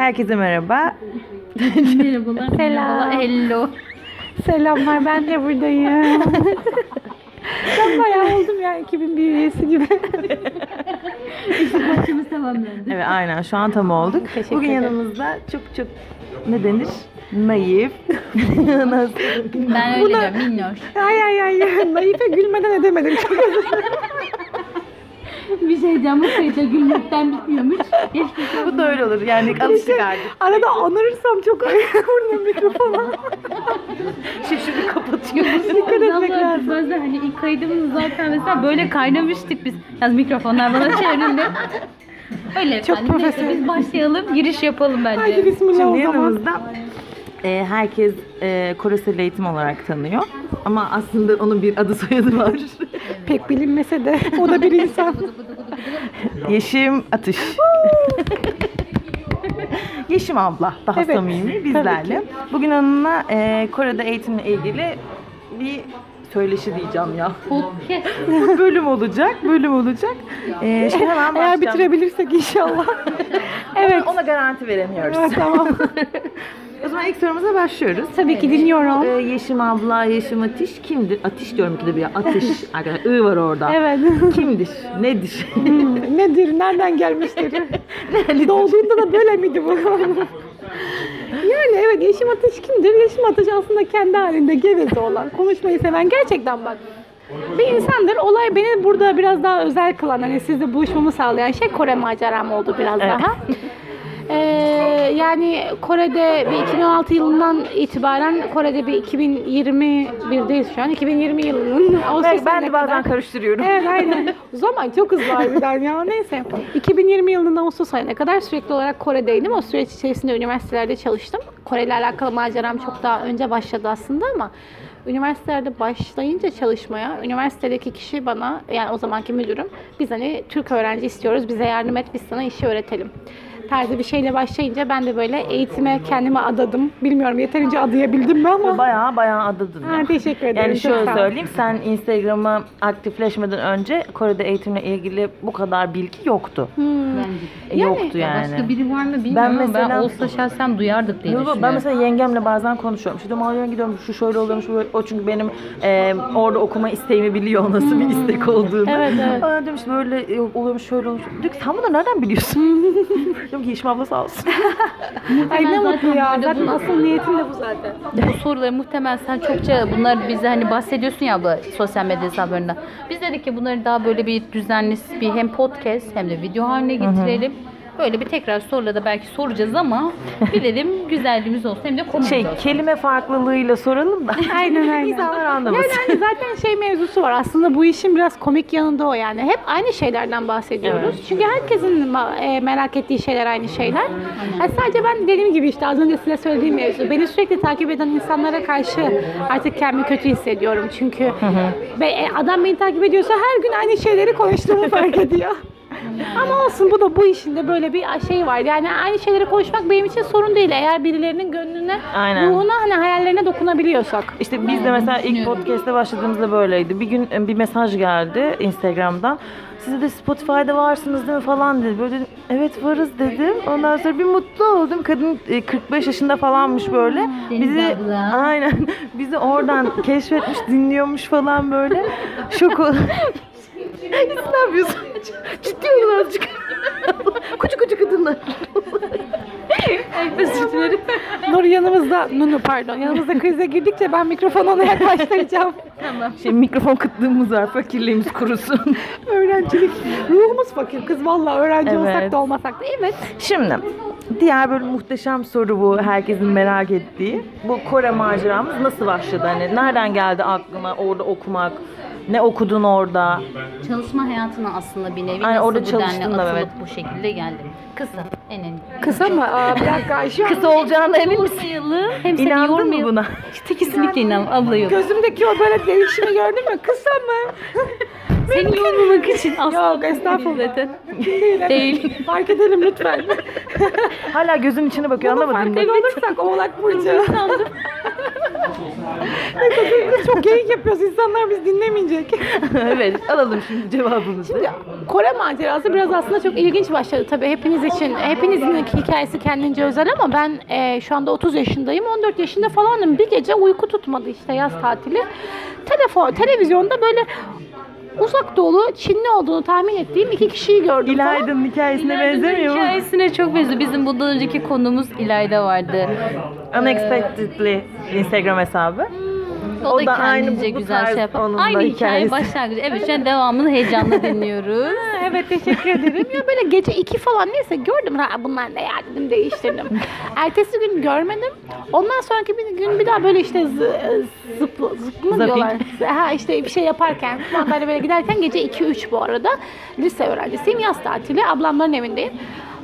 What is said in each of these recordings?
Herkese merhaba. Merhabalar. Selam. Merhabalar. Hello. Selamlar ben de buradayım. ben bayağı oldum ya 2000 bir üyesi gibi. Başımız tamamlandı. Evet aynen şu an tam olduk. Teşekkür Bugün ederim. yanımızda çok çok ne denir? Naif. Nasıl? Ben öyle Buna- diyorum. Minnoş. ay ay ay Naif'e gülmeden edemedim. Çok özür dilerim. Bir şey diyeceğim. Bu sayıda gülmekten bitmiyormuş. Keşke Bu da öyle olur. Yani alıştık artık. Arada anırırsam çok vurdum mikrofona. Şimdi kapatıyoruz. Dikkat etmek lazım. Bazen hani ilk kaydımız zaten mesela böyle kaynamıştık biz. Yalnız mikrofonlar bana çevrildi. Öyle Çok efendim. Neyse, profesyonel. biz başlayalım. Giriş yapalım bence. Haydi bismillah Şimdi o zaman. yanımızda e, herkes e, Koresel eğitim olarak tanıyor. Ama aslında onun bir adı soyadı var. Pek bilinmese de o da bir insan. Yeşim Atış. Yeşim abla daha Evet, samimi bizlerle. Bugün onunla e, Kore'de eğitimle ilgili bir söyleşi diyeceğim ya. Podcast. bölüm olacak, bölüm olacak. E, şimdi hemen Eğer başlayalım. bitirebilirsek inşallah. evet. Ona garanti veremiyoruz. Evet, tamam. O zaman ilk sorumuza başlıyoruz. Tabii ki dinliyorum. Ee, Yeşim abla, Yeşim Ateş kimdir? Ateş diyorum ki de bir ateş. Arkadaşlar I var orada. Evet. Kimdir? Nedir? Hmm, Nedir? Nereden gelmiştir? Doğduğunda da böyle miydi bu? yani evet Yeşim Ateş kimdir? Yeşim Ateş aslında kendi halinde geveze olan, konuşmayı seven gerçekten bak bir insandır. Olay beni burada biraz daha özel kılan, hani sizle buluşmamı sağlayan şey Kore maceram oldu biraz Evet. daha. Ee, yani Kore'de bir 2016 yılından itibaren Kore'de bir 2021'deyiz şu an. 2020 yılının Ağustos ben, ben de bazen kadar- karıştırıyorum. Evet aynen. Zaman çok hızlı harbiden ya. Neyse. 2020 yılının Ağustos ayına kadar sürekli olarak Kore'deydim. O süreç içerisinde üniversitelerde çalıştım. Kore ile alakalı maceram çok daha önce başladı aslında ama üniversitelerde başlayınca çalışmaya üniversitedeki kişi bana yani o zamanki müdürüm biz hani Türk öğrenci istiyoruz bize yardım et biz sana işi öğretelim tarzı bir şeyle başlayınca ben de böyle eğitime kendimi adadım. Bilmiyorum yeterince adayabildim mi ama. Bayağı bayağı adadın. Ha, teşekkür ederim. Yani çok şöyle sağ ol. söyleyeyim, sen Instagram'a aktifleşmeden önce Kore'de eğitimle ilgili bu kadar bilgi yoktu. Hmm. Bence. E, Yoktu Ya yani. Başka biri var mı bilmiyorum ama ben mesela- olsa şahsen duyardık diye Yok, düşünüyorum. ben mesela yengemle bazen konuşuyorum. İşte diyorum gidiyorum şu şöyle oluyormuş bu böyle. O çünkü benim e, orada okuma isteğimi biliyor nasıl bir istek olduğunu. Hmm. Evet, evet. Aa, demiş böyle yok, oluyormuş şöyle olmuş. Diyor ki sen bunu nereden biliyorsun? Diyorum ki Yeşim abla sağ olsun. Ay ne mutlu ya. Zaten asıl niyetim de bu zaten. bu soruları muhtemelen sen çokça bunlar bize hani bahsediyorsun ya abla sosyal medya hesaplarında. Biz dedik ki bunları daha böyle bir düzenli bir hem podcast hem de video haline getirelim. Böyle bir tekrar soruları da belki soracağız ama bilelim güzelliğimiz olsun hem de konumuz Şey olsun. kelime farklılığıyla soralım da. Aynen aynen. İnsanlar anlamasın. Yani hani zaten şey mevzusu var. Aslında bu işin biraz komik yanında o yani. Hep aynı şeylerden bahsediyoruz. Evet. Çünkü herkesin ma- e, merak ettiği şeyler aynı şeyler. Yani sadece ben dediğim gibi işte az önce size söylediğim mevzu. Beni sürekli takip eden insanlara karşı artık kendimi kötü hissediyorum. Çünkü e, adam beni takip ediyorsa her gün aynı şeyleri konuştuğumu fark ediyor. Ama olsun bu da bu işin de böyle bir şey var. Yani aynı şeyleri konuşmak benim için sorun değil. Eğer birilerinin gönlüne, Aynen. ruhuna, hani hayallerine dokunabiliyorsak. İşte biz de mesela ilk podcast'te başladığımızda böyleydi. Bir gün e, bir mesaj geldi Instagram'dan. Siz de Spotify'da varsınız değil mi falan dedi. Böyle dedim evet varız dedim. Ondan sonra bir mutlu oldum. Kadın e, 45 yaşında falanmış böyle. Deniz Bizi abla. aynen bizi oradan keşfetmiş, dinliyormuş falan böyle. Şok ol- Siz ne yapıyorsun? Ciddi olun azıcık. Kucu kucu kadınlar. Özür dilerim. Nur yanımızda, Nunu pardon, yanımızda krize girdikçe ben mikrofonu ona yaklaştıracağım. tamam. Şey mikrofon kıtlığımız var. Fakirliğimiz kurusun. Öğrencilik, ruhumuz fakir kız vallahi öğrenci olsak Evet. da olmasak da. Evet. Şimdi diğer böyle muhteşem soru bu herkesin merak ettiği. Bu Kore maceramız nasıl başladı? Hani nereden geldi aklına orada okumak? Ne okudun orada? Çalışma hayatına aslında bir nevi Aynen, nasıl orada bu denli çalıştın da, atılıp evet. bu şekilde geldi. Kısa. En en. Kısa mı? Aa, bir dakika şu an Kısa olacağına emin misin? Yormayalım. Hem seni İnandın mı yormayalım. buna? İşte kesinlikle inan abla yok. gözümdeki o böyle değişimi gördün mü? Kısa mı? Seni yormamak için aslında Yok estağfurullah. Değil. Fark edelim lütfen. Hala gözün içine bakıyor anlamadın mı? ediyor olursak Oğlak Burcu. Çok geyik yapıyoruz. İnsanlar biz dinlemeyecek. evet alalım şimdi cevabımızı. Ya, Kore macerası biraz aslında çok ilginç başladı tabii hepiniz için. Hepinizin hikayesi kendince özel ama ben e, şu anda 30 yaşındayım. 14 yaşında falanım. Bir gece uyku tutmadı işte yaz tatili. Telefon, televizyonda böyle uzak doğulu Çinli olduğunu tahmin ettiğim iki kişiyi gördüm falan. İlayda'nın hikayesine İlayda'nın benzemiyor mu? Hikayesine çok benziyor. Bizim bundan önceki konumuz İlayda vardı. Unexpectedly Instagram hesabı. O, da, kendince bu- güzel tarz şey yapar. onun da Aynı hikaye hikayesi. başlangıcı. Evet şu an devamını heyecanla dinliyoruz. Evet teşekkür ederim. Ya böyle gece iki falan neyse gördüm. Ha bunlar ne ya dedim değiştirdim. Ertesi gün görmedim. Ondan sonraki bir gün bir daha böyle işte zı, zıp, zıp mı Zapping. diyorlar? Ha işte bir şey yaparken falan böyle, böyle giderken gece 2-3 bu arada. Lise öğrencisiyim. Yaz tatili. Ablamların evindeyim.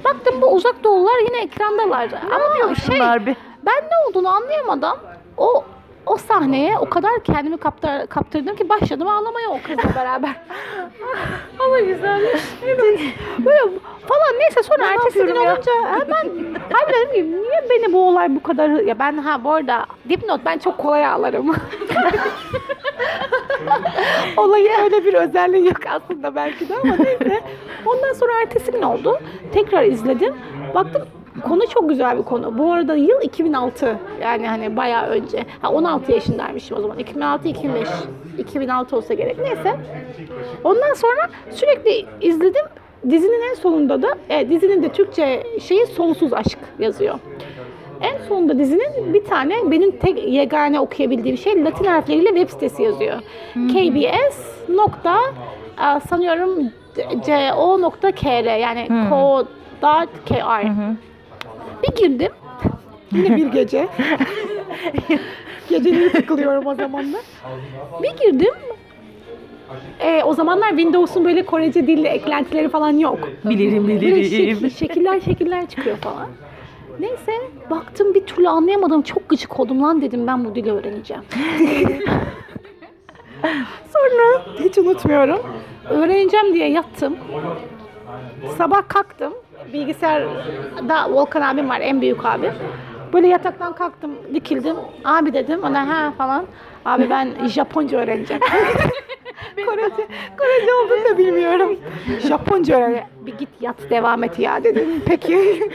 Baktım bu uzak doğulular yine ekrandalar. Ama şey Bunlar bir. ben ne olduğunu anlayamadan o o sahneye o kadar kendimi kaptır, kaptırdım ki başladım ağlamaya o kızla beraber. Ama güzel. Böyle falan neyse sonra ertesi gün ya? olunca ha ben abi dedim ki niye beni bu olay bu kadar ya ben ha bu arada dipnot ben çok kolay ağlarım. Olayın öyle bir özelliği yok aslında belki de ama neyse. Ondan sonra ertesi gün oldu. Tekrar izledim. Baktım konu çok güzel bir konu. Bu arada yıl 2006. Yani hani bayağı önce. Ha 16 yaşındaymışım o zaman. 2006 2005 2006 olsa gerek. Neyse. Ondan sonra sürekli izledim. Dizinin en sonunda da e, dizinin de Türkçe şeyi sonsuz aşk yazıyor. En sonunda dizinin bir tane benim tek yegane okuyabildiğim şey Latin harfleriyle web sitesi yazıyor. KBS nokta sanıyorum co.kr yani co.kr. Bir girdim. Yine bir gece. Geceleri tıkılıyorum o zaman da. Bir girdim. E, o zamanlar Windows'un böyle Korece dilli eklentileri falan yok. Bilirim Böyle bilirim. şekil- şekiller şekiller çıkıyor falan. Neyse baktım bir türlü anlayamadım. Çok gıcık oldum lan dedim ben bu dili öğreneceğim. Sonra hiç unutmuyorum. Öğreneceğim diye yattım. Sabah kalktım. Bilgisayarda Volkan abim var en büyük abi. Böyle yataktan kalktım, dikildim. Abi dedim ona ha falan. Abi ben Japonca öğreneceğim. Korece, Korece olduğunu da bilmiyorum. Japonca öğren. Bir git yat devam et ya dedim. Peki.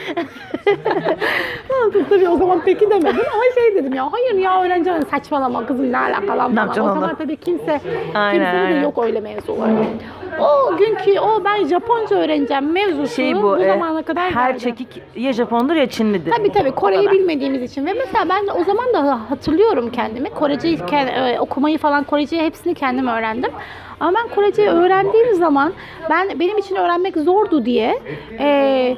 Tabii tabii o zaman peki demedim ama şey dedim ya hayır ya öğreneceğim saçmalama kızım ne alakalı Ne falan. O yapacaksın zaman tabii kimse Aynen, kimsenin de yok öyle mevzular. O günkü o ben Japonca öğreneceğim mevzusu Şey bu, e, zamana kadar her geldi. çekik ya Japondur ya Çinlidir. Tabii tabii Kore'yi bilmediğimiz için ve mesela ben o zaman da hatırlıyorum kendimi. Koreceyi e, okumayı falan Koreceyi hepsini kendim öğrendim. Ama ben Koreceyi öğrendiğim zaman ben benim için öğrenmek zordu diye e,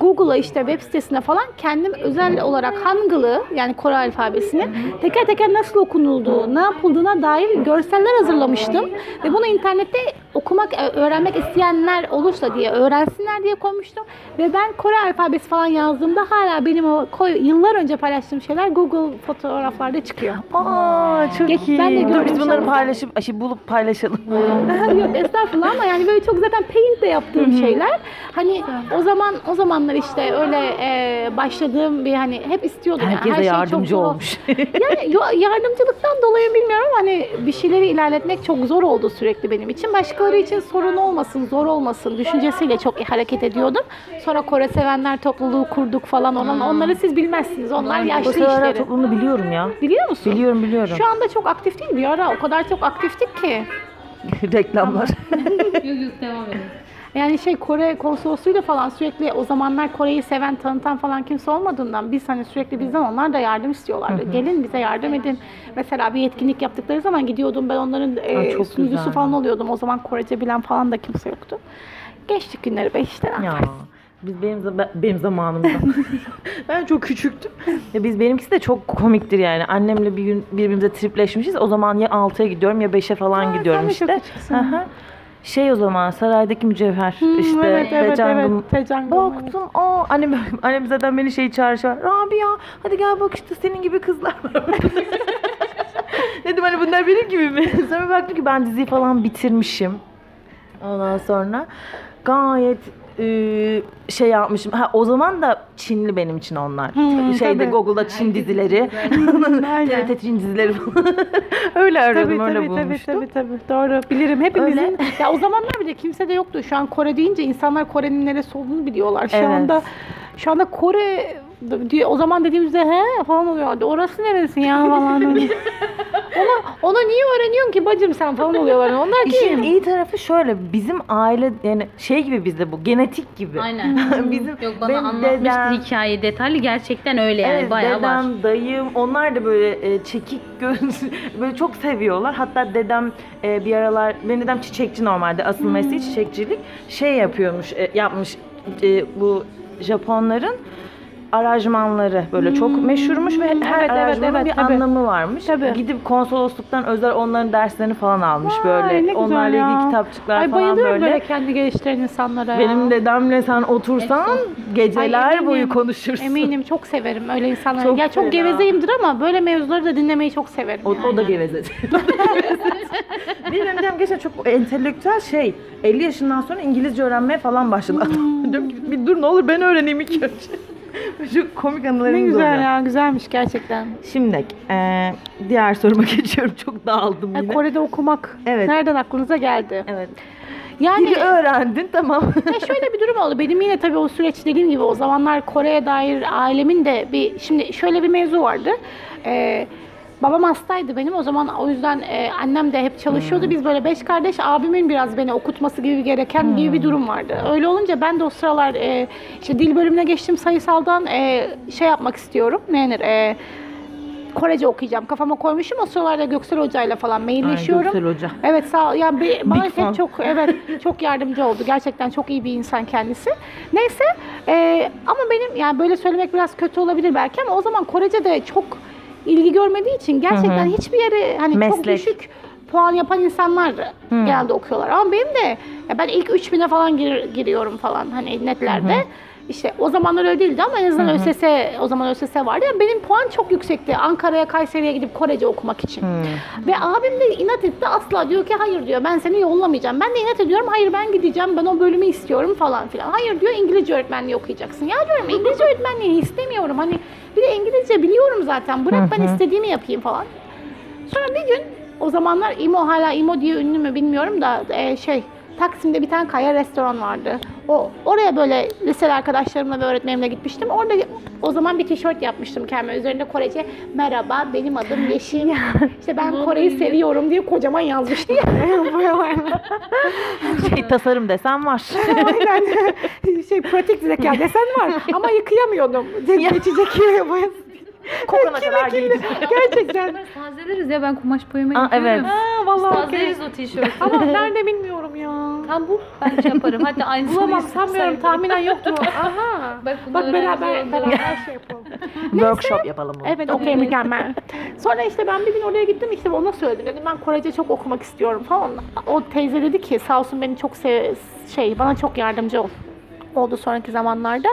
Google'a işte web sitesine falan kendim özel olarak Hangul'ı yani Kore alfabesini teker teker nasıl okunulduğu, ne yapıldığına dair görseller hazırlamıştım. Ve bunu internette okumak, e, öğrenmek isteyenler olursa diye öğrensinler diye koymuştum. Ve ben Kore alfabesi falan yazdığımda hala benim o koy, yıllar önce paylaştığım şeyler Google fotoğraflarda çıkıyor. Aa çok Geç- iyi. ben de Dur biz bunları paylaşıp aşı bulup paylaşalım. Yok estağfurullah ama yani böyle çok zaten paint de yaptığım şeyler. Hani o zaman o zamanlar işte öyle e, başladığım bir hani hep istiyordum. yani. Herkese Her şey çok yardımcı zor- olmuş. Yani yardımcılıktan dolayı bilmiyorum ama hani bir şeyleri ilerletmek çok zor oldu sürekli benim için. Başkaları için sorun olmasın, zor olmasın düşüncesiyle çok hareket ediyordum. Sonra Kore sevenler topluluğu kurduk falan olan. Onları siz bilmezsiniz. Onlar yaşlı sefer işleri. toplumunu biliyorum ya. Biliyor musun? Biliyorum biliyorum. Şu anda çok aktif değil. Bir ara o kadar çok aktiftik ki. Reklamlar. yok yok devam edin. Yani şey Kore konsolosluğuyla falan sürekli o zamanlar Kore'yi seven, tanıtan falan kimse olmadığından biz hani sürekli bizden onlar da yardım istiyorlardı. Gelin bize yardım edin. Mesela bir etkinlik yaptıkları zaman gidiyordum ben onların e, sunucusu falan oluyordum. O zaman Korece bilen falan da kimse yoktu. Geçtik günleri be işte. ya biz benim benim zamanımda. ben çok küçüktüm. Ya biz benimkisi de çok komiktir yani. Annemle bir gün birbirimize tripleşmişiz. O zaman ya 6'ya gidiyorum ya 5'e falan Aa, gidiyorum işte. hı. Şey o zaman saraydaki mücevher işte evet, evet, evet. Baktım aa annem, annem zaten beni şey çağırıyor. Rabia hadi gel bak işte senin gibi kızlar var. Dedim hani bunlar benim gibi mi? Sonra baktım ki ben diziyi falan bitirmişim. Ondan sonra gayet e, şey yapmışım. Ha o zaman da Çinli benim için onlar. Hmm, Şeyde tabii. Google'da Çin dizileri. TRT Çin dizileri falan. öyle aradım, Tabii öyle tabii, tabii bulmuştum. tabii tabii doğru bilirim hepimizin Öyle. ya o zamanlar bile kimse de yoktu şu an Kore deyince insanlar Kore'nin neresi olduğunu biliyorlar şu Evet. anda şu anda Kore diye o zaman dediğimizde he falan oluyordu orası neresi ya falan hani. ona, ona niye öğreniyorsun ki bacım sen falan oluyorlar onlar İşin kim? iyi tarafı şöyle bizim aile yani şey gibi bizde bu genetik gibi. Aynen. Bizim Yok bana benim anlatmıştı dedem- hikaye detaylı gerçekten öyle yani evet, bayağı dedem, var. dayım onlar da böyle e, çekik göz böyle çok seviyorlar. Hatta dedem e, bir aralar benim dedem çiçekçi normalde asıl Hmm. mesleği çiçekçilik şey yapıyormuş e, yapmış e, bu Japonların aranjmanları böyle çok meşhurmuş ve her Hmm. Evet, evet, aranjmanın evet, bir tabii. anlamı varmış. Tabii. Gidip konsolosluktan özel onların derslerini falan almış Vay, ne böyle. güzel Onlarla ya. ilgili kitapçıklar Ay falan bayılıyorum böyle. böyle. kendi geliştiren insanlara Benim dedemle sen otursan geceler Ay, eminim. boyu konuşursun. Eminim çok severim öyle insanları. Çok ya çok fena. gevezeyimdir ama böyle mevzuları da dinlemeyi çok severim. O, yani. o da geveze. Benim dedem gerçekten çok entelektüel şey. 50 yaşından sonra İngilizce öğrenmeye falan başladı. Hmm. Diyorum ki bir dur ne olur ben öğreneyim ilk önce. çok komik anılarımız Ne güzel oluyor. ya güzelmiş gerçekten. Şimdi e, diğer soruma geçiyorum. Çok dağıldım Ya yine. Kore'de okumak Evet. nereden aklınıza geldi? Evet. Yani Dili öğrendin tamam. ya şöyle bir durum oldu. Benim yine tabii o süreç dediğim gibi o zamanlar Kore'ye dair ailemin de bir şimdi şöyle bir mevzu vardı. Ee, babam hastaydı benim o zaman o yüzden e, annem de hep çalışıyordu. Biz böyle beş kardeş abimin biraz beni okutması gibi gereken gibi bir Hmm. durum vardı. Öyle olunca ben de o sıralar e, işte dil bölümüne geçtim sayısaldan e, şey yapmak istiyorum. Ne denir? E, Korece okuyacağım. Kafama koymuşum. O sıralarda Göksel Hoca'yla falan mailleşiyorum. Göksel Hoca. Evet sağ ol. Yani bir- bana fan. hep çok evet çok yardımcı oldu. Gerçekten çok iyi bir insan kendisi. Neyse e, ama benim yani böyle söylemek biraz kötü olabilir belki ama o zaman Korece de çok ilgi görmediği için gerçekten Hı hı. hiçbir yere hani çok Meslek. düşük puan yapan insanlar genelde okuyorlar. Ama benim de ya ben ilk 3000'e falan gir- giriyorum falan hani netlerde. İşte o zamanlar öyle değildi ama en azından ÖSS o zaman ÖSS vardı. Yani benim puan çok yüksekti. Ankara'ya, Kayseri'ye gidip Korece okumak için. Ve abim de inat etti asla diyor ki hayır diyor ben seni yollamayacağım. Ben de inat ediyorum hayır ben gideceğim ben o bölümü istiyorum falan filan. Hayır diyor İngilizce öğretmenliği okuyacaksın. Ya diyorum İngilizce öğretmenliğini istemiyorum. Hani bir de İngilizce biliyorum zaten bırak ben istediğimi yapayım falan. Sonra bir gün o zamanlar İmo hala İmo diye ünlü mü bilmiyorum da e, şey Taksim'de bir tane kaya restoran vardı. O oraya böyle liseli arkadaşlarımla ve öğretmenimle gitmiştim. Orada o zaman bir tişört yapmıştım kendime. Üzerinde Korece merhaba benim adım Yeşim. işte ben Kore'yi seviyorum diye kocaman yazmıştım. Şey tasarım desem var. Aynen. şey pratik zeka desen var ama yıkayamıyordum. Geçecek boyası. Kokana kadar giydim. Gerçekten. Tazeleriz ya ben kumaş boyama Aa, yapıyorum. evet. Aa vallahi okey. Tazeleriz o tişörtü. Ama nerede bilmiyorum ya. Tam bu. Ben şey yaparım. Hatta aynısını Bulamam sanmıyorum tahminen yoktur o. Aha. Bak, bunu Bak beraber öğrenci beraber şey yapalım. Workshop yapalım bunu. Evet okey mükemmel. Sonra işte ben bir gün oraya gittim işte ona söyledim. Dedim ben Korece çok okumak istiyorum falan. O teyze dedi ki sağ olsun beni çok sev şey bana çok yardımcı ol. oldu sonraki zamanlarda.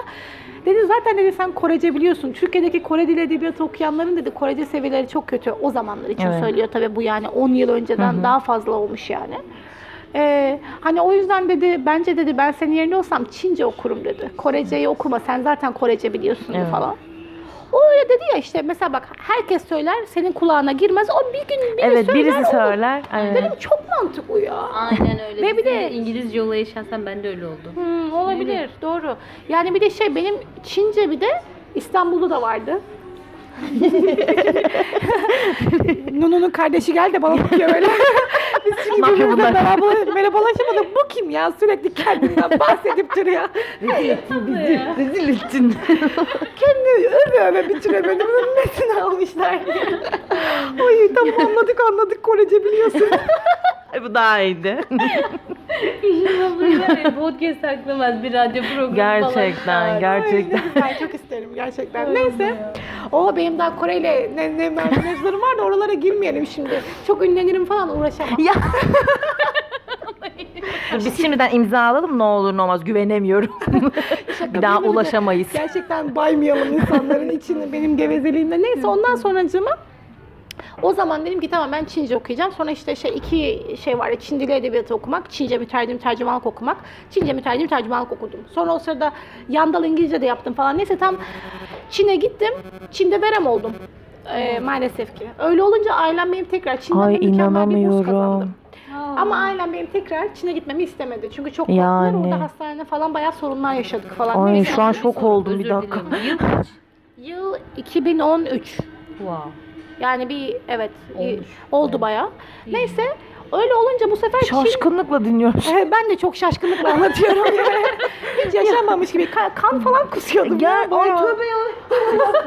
Dedi zaten dedi sen Korece biliyorsun. Türkiye'deki Kore dili edebiyatı okuyanların dedi Korece seviyeleri çok kötü. O zamanlar için Evet. söylüyor tabii bu yani 10 yıl önceden daha fazla olmuş yani. Ee, hani o yüzden dedi bence dedi ben senin yerinde olsam Çince okurum dedi. Koreceyi okuma sen zaten Korece biliyorsun Evet. falan. O öyle dedi ya işte mesela bak herkes söyler senin kulağına girmez. O bir gün biri Evet söyler. birisi olur. söyler. Aynen. Dedim çok mantıklı ya. Aynen öyle. Ve bir Bizim de- İngilizce olayı şahsen bende öyle oldu. Hmm, olabilir doğru. Yani bir de şey benim Çince bir de İstanbul'da da vardı. Nunu'nun kardeşi geldi de bana bakıyor böyle. Biz çünkü birbirimizle bunlar? merhaba, merhabalaşamadık. Bu kim ya? Sürekli kendinden bahsedip duruyor. Rezil ettin. Kendi öve bitiremedim. Nesini almışlar diye. Ay tamam anladık anladık Korece biliyorsun. E, Bu daha iyiydi. Podcast aklamaz bir radyo programı gerçekten, ne gerçekten. güzel çok isterim gerçekten. Neyse. O benim daha Kore ile ne, ne mevzularım var da oralara girmeyelim şimdi. Çok ünlenirim falan uğraşamam. ya. Dur, biz şimdiden imza alalım ne olur ne olmaz güvenemiyorum. Şaka bir daha ulaşamayız. Gerçekten baymayalım insanların içini benim gevezeliğimle. Neyse ondan sonracığıma O zaman dedim ki tamam ben Çince okuyacağım. Sonra işte şey iki şey var. Çin dili edebiyatı okumak, Çince mütercim tercümanlık okumak. Çince mütercim tercümanlık okudum. Sonra o sırada yandal İngilizce de yaptım falan. Neyse tam Çin'e gittim. Çin'de verem oldum. Ee, maalesef ki. Öyle olunca ailem benim tekrar Çin'den Ay mükemmel bir burs inanamıyorum. kazandım. Ama ailem benim tekrar Çin'e gitmemi istemedi. Çünkü çok korktular. Yani. Orada hastanede falan bayağı sorunlar yaşadık falan. Ay Neyse. şu an şok oldum bir dakika. dilerim. Yıl kaç? Yıl 2013. Wow. Yani bir evet Olmuş. oldu bayağı. Neyse öyle olunca bu sefer Şaşkınlıkla dinliyorum. Evet, ben de çok şaşkınlıkla anlatıyorum. yani. Hiç yaşanmamış gibi. Kan, kan falan kusuyordum. Gel, ya. ay tövbe ya.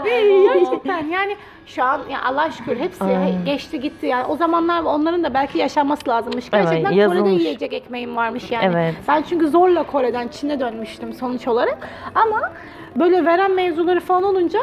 Gerçekten yani şu an ya Allah şükür hepsi Ay. geçti gitti yani o zamanlar onların da belki yaşanması lazımmış. Evet, Gerçekten Kore'de yazılmış. yiyecek ekmeğim varmış yani. Evet. Ben çünkü zorla Kore'den Çin'e dönmüştüm sonuç olarak. Ama böyle veren mevzuları falan olunca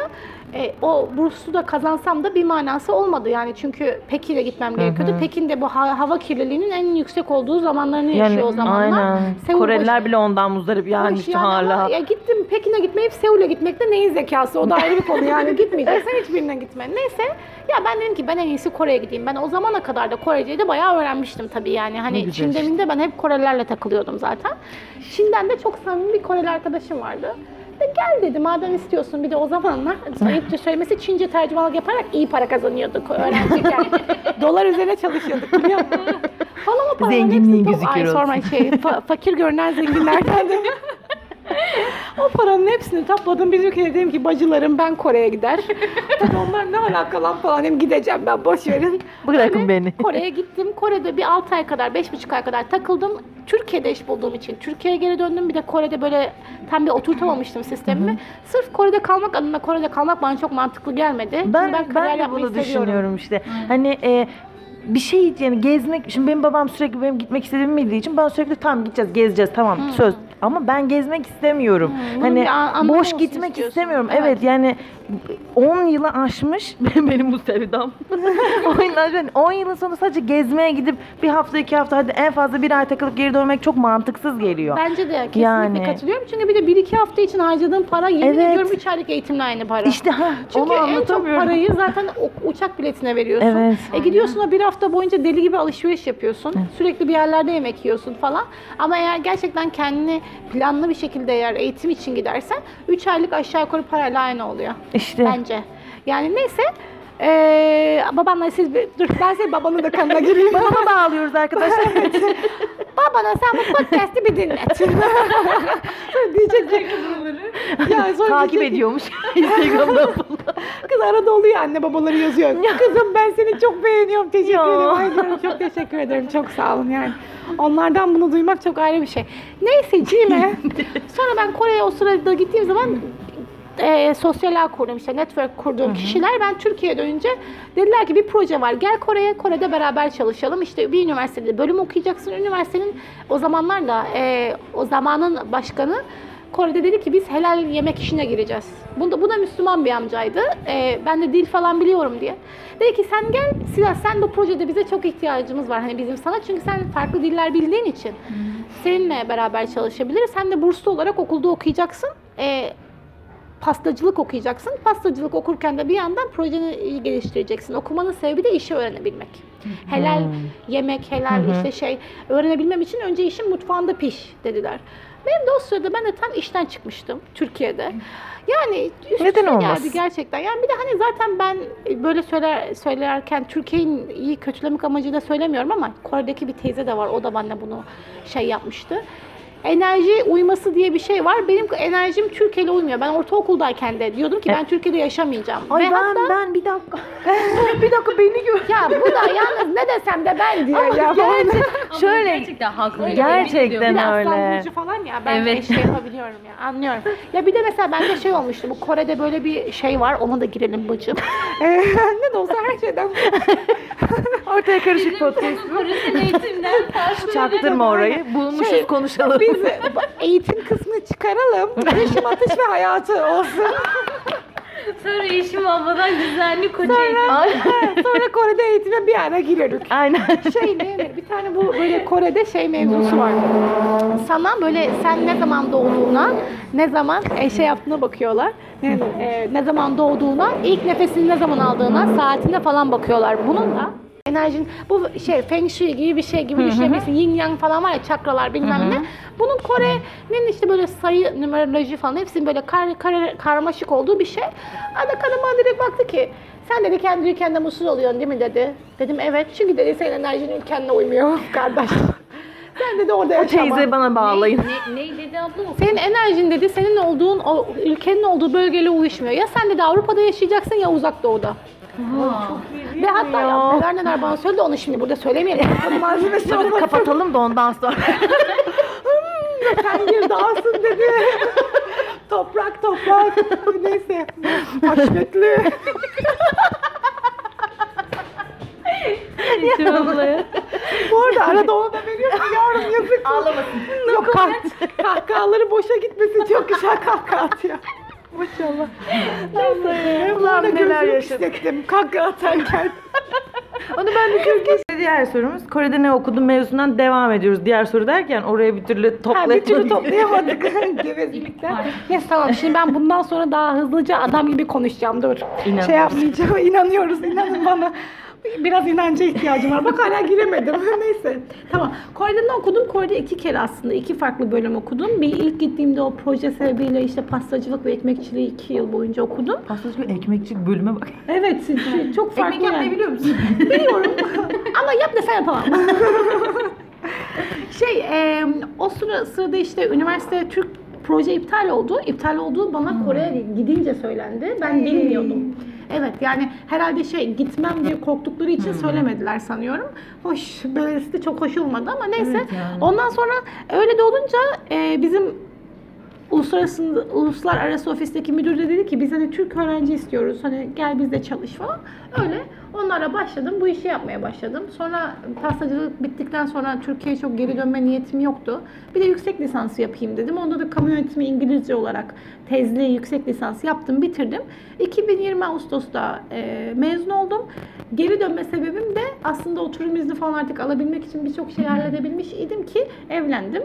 e, o burslu da kazansam da bir manası olmadı yani çünkü Pekin'e gitmem gerekiyordu. Pekin'de bu ha- hava kirliliğinin en yüksek olduğu zamanlarını yaşıyor Yani o zamanlar. aynen. Seul Koreliler boş- bile ondan muzdarip yani işte yani hala. ama ya gittim Pekin'e gitmeyip Seul'e gitmekte neyin zekası o da ayrı bir konu yani gitmeyeceksen hiçbirine gitme. Neyse ya ben dedim ki ben en iyisi Kore'ye gideyim. Ben o zamana kadar da Koreceyi de bayağı öğrenmiştim tabii yani. Hani güzel Çin işte. ben hep Korelilerle takılıyordum zaten. Çin'den de çok samimi bir Koreli arkadaşım vardı. De gel dedi madem istiyorsun bir de o zamanlar ayıpça söylemesi Çince tercümanlık yaparak iyi para kazanıyorduk öğrenciyken. Dolar üzerine çalışıyorduk biliyor musun? Falan o paraların Zenginliğin hepsini kör Ay sorma şey fa- fakir görünen zenginlerden de. O paranın hepsini topladım. Biz ülkede dedim ki bacılarım ben Kore'ye gider. Tabii onlar ne alaka lan falan dedim gideceğim ben boş verin. Bırakın Öyle beni. Kore'ye gittim. Kore'de bir 6 ay kadar, 5,5 ay kadar takıldım. Türkiye'de iş bulduğum için Türkiye'ye geri döndüm. Bir de Kore'de böyle tam bir oturtamamıştım sistemimi. Sırf Kore'de kalmak adına Kore'de kalmak bana çok mantıklı gelmedi. Çünkü Ben ben de bunu düşünüyorum işte. Hani e, bir şey yani gezmek şimdi benim babam sürekli benim gitmek istediğimi bildiği için ben sürekli tamam gideceğiz gezeceğiz tamam söz ama ben gezmek istemiyorum. bunun Hani bir an- anlamı boş olsun gitmek istiyorsun. istemiyorum. Evet. Evet. yani 10 yılı aşmış benim bu sevdam. 10 yılı aşmış. 10 yılın sonu sadece gezmeye gidip bir hafta iki hafta hadi en fazla bir ay takılıp geri dönmek çok mantıksız geliyor. Bence de kesinlikle Yani. katılıyorum. Çünkü bir de 1-2 hafta için harcadığım para yemin Evet. ediyorum 3 aylık eğitimle aynı para. İşte ha, Çünkü onu en çok anlatamıyorum. parayı zaten o- uçak biletine veriyorsun. Evet. E gidiyorsun o bir hafta boyunca deli gibi alışveriş yapıyorsun. Sürekli bir yerlerde yemek yiyorsun falan. Ama eğer gerçekten kendini planlı bir şekilde eğer eğitim için gidersen 3 aylık aşağı yukarı parayla aynı oluyor. İşte. Bence. Yani neyse. Ee, babanla siz bir, dur ben senin babanın da kanına gireyim. Babama bağlıyoruz arkadaşlar. Babana sen bu podcast'i bir dinlet. diyecek ya sonra Takip diyecek- ediyormuş Instagram'dan falan. Kız arada oluyor anne babaları yazıyor. Kızım ben seni çok beğeniyorum. Teşekkür ederim. Ay çok teşekkür ederim. Çok sağ olun yani. Onlardan bunu duymak çok ayrı bir şey. Neyse Cime. Sonra ben Kore'ye o sırada gittiğim zaman e, sosyal ağ kurdum işte network kurduğum kişiler ben Türkiye'ye dönünce dediler ki bir proje var gel Kore'ye Kore'de beraber çalışalım işte bir üniversitede bölüm okuyacaksın üniversitenin o zamanlar da e, o zamanın başkanı Kore'de dedi ki biz helal yemek işine gireceğiz. Bunda, bu da Müslüman bir amcaydı. E, ben de dil falan biliyorum diye. Dedi ki sen gel Silah sen bu projede bize çok ihtiyacımız var hani bizim sana çünkü sen farklı diller bildiğin için seninle beraber çalışabiliriz. Sen de burslu olarak okulda okuyacaksın. E, pastacılık okuyacaksın. Pastacılık okurken de bir yandan projeni geliştireceksin. Okumanın sebebi de işi öğrenebilmek. Helal yemek, helal işte şey öğrenebilmem için önce işin mutfağında piş dediler. Benim de o sırada ben de tam işten çıkmıştım Türkiye'de. Yani üst Neden üste olmaz? geldi gerçekten. Yani bir de hani zaten ben böyle söyler söylerken Türkiye'nin iyi kötülemek amacıyla söylemiyorum ama Kore'deki bir teyze de var. O da bana bunu şey yapmıştı enerji uyması diye bir şey var. Benim enerjim Türkiye'yle uymuyor. Ben ortaokuldayken de diyordum ki ben Türkiye'de yaşamayacağım. Ay Ve ben hatta ben bir dakika. bir dakika beni gör. ya bu da yalnız ne desem de ben diyor ya. Gerçek- şöyle Gerçekten haklı. Gerçekten Bir öyle. burcu falan ya ben Evet. şey yapabiliyorum ya anlıyorum. Ya bir de mesela bende şey olmuştu bu Kore'de böyle bir şey var ona da girelim bacım. Ee, ne de olsa her şeyden Ortaya karışık podcast. Kore'den eğitimden karşı Çaktırma orayı. Bulmuşuz Şey, konuşalım. Biz eğitim kısmını çıkaralım. Yaşam atış ve hayatı olsun. Sonra Yeşim abladan güzellik koç eğitimi. Sonra Kore'de eğitime bir ara giriyorduk. Aynen. Şey ne bir tane bu böyle Kore'de şey mevzusu var. Sana böyle sen ne zaman doğduğuna, ne zaman e, şey yaptığına bakıyorlar. Ne, e, ne zaman doğduğuna, ilk nefesini ne zaman aldığına, saatine falan bakıyorlar. Bununla enerjin bu şey feng shui gibi bir şey gibi düşünebilirsin. Yin yang falan var ya çakralar bilmem ne. Bunun Kore'nin işte böyle sayı, numeroloji falan hepsinin böyle kar, kar- karmaşık olduğu bir şey. Ada kadın direkt baktı ki sen dedi kendi ülkende mutsuz oluyorsun değil mi dedi. Dedim evet çünkü dedi senin enerjin ülkenle uymuyor kardeş. Sen dedi orada yaşama. Teyze bana bağlayın. Ne, ne dedi abla? Senin enerjin dedi senin olduğun o ülkenin olduğu bölgeyle uyuşmuyor. Ya sen dedi Avrupa'da yaşayacaksın ya uzak doğuda. Ve hatta ya, neler neler bana söyledi onu şimdi burada söylemeyelim. Malzemesi Şimdi kapatalım da ondan sonra. Sen bir dağsın dedi. toprak toprak. Neyse. Haşmetli. Yeşim ablaya. Bu arada arada onu da veriyorum yavrum yazık. Ağlamasın. Yok kah- kahkahaları boşa gitmesin. Çok güzel kahkaha atıyor. Maşallah. Neyse. Ulan neler yaşadık. kahkaha atarken. Onu ben bir Türkiye Diğer sorumuz Kore'de ne okudun mevzusundan devam ediyoruz. Diğer soru derken oraya bir türlü Ha, bir toplayamadık. türlü toplayamadık gevezlikten. Neyse tamam şimdi ben bundan sonra daha hızlıca adam gibi konuşacağım dur. İnanıyoruz. Şey yapmayacağım inanıyoruz inanın bana. Biraz inanca ihtiyacım var. Bak hala giremedim. Neyse. Tamam. Kore'de ne okudum? Kore'de iki kere aslında. iki farklı bölüm okudum. Bir ilk gittiğimde o proje sebebiyle işte pastacılık ve ekmekçiliği iki yıl boyunca okudum. Pastacı ekmekçi bölüme bak. Evet. Çok farklı. Ekmek yapmayı yani. biliyor musun? Biliyorum. Ama yap desen yapamam. şey, e, o sıra, sırada işte üniversite Türk proje iptal oldu. İptal olduğu bana Kore'ye gidince söylendi. Ben bilmiyordum. Evet yani herhalde şey gitmem diye korktukları için söylemediler sanıyorum. Hoş, böylesi de çok hoş olmadı ama neyse. Evet yani. Ondan sonra öyle de olunca e, bizim uluslararası uluslararası ofisteki müdür de dedi ki biz hani Türk öğrenci istiyoruz. Hani gel bizde çalış falan. Öyle onlara başladım. Bu işi yapmaya başladım. Sonra pastacılık bittikten sonra Türkiye'ye çok geri dönme niyetim yoktu. Bir de yüksek lisansı yapayım dedim. Onda da kamu yönetimi İngilizce olarak tezli yüksek lisans yaptım, bitirdim. 2020 Ağustos'ta e, mezun oldum. Geri dönme sebebim de aslında oturum izni falan artık alabilmek için birçok şey halledebilmiş idim ki evlendim.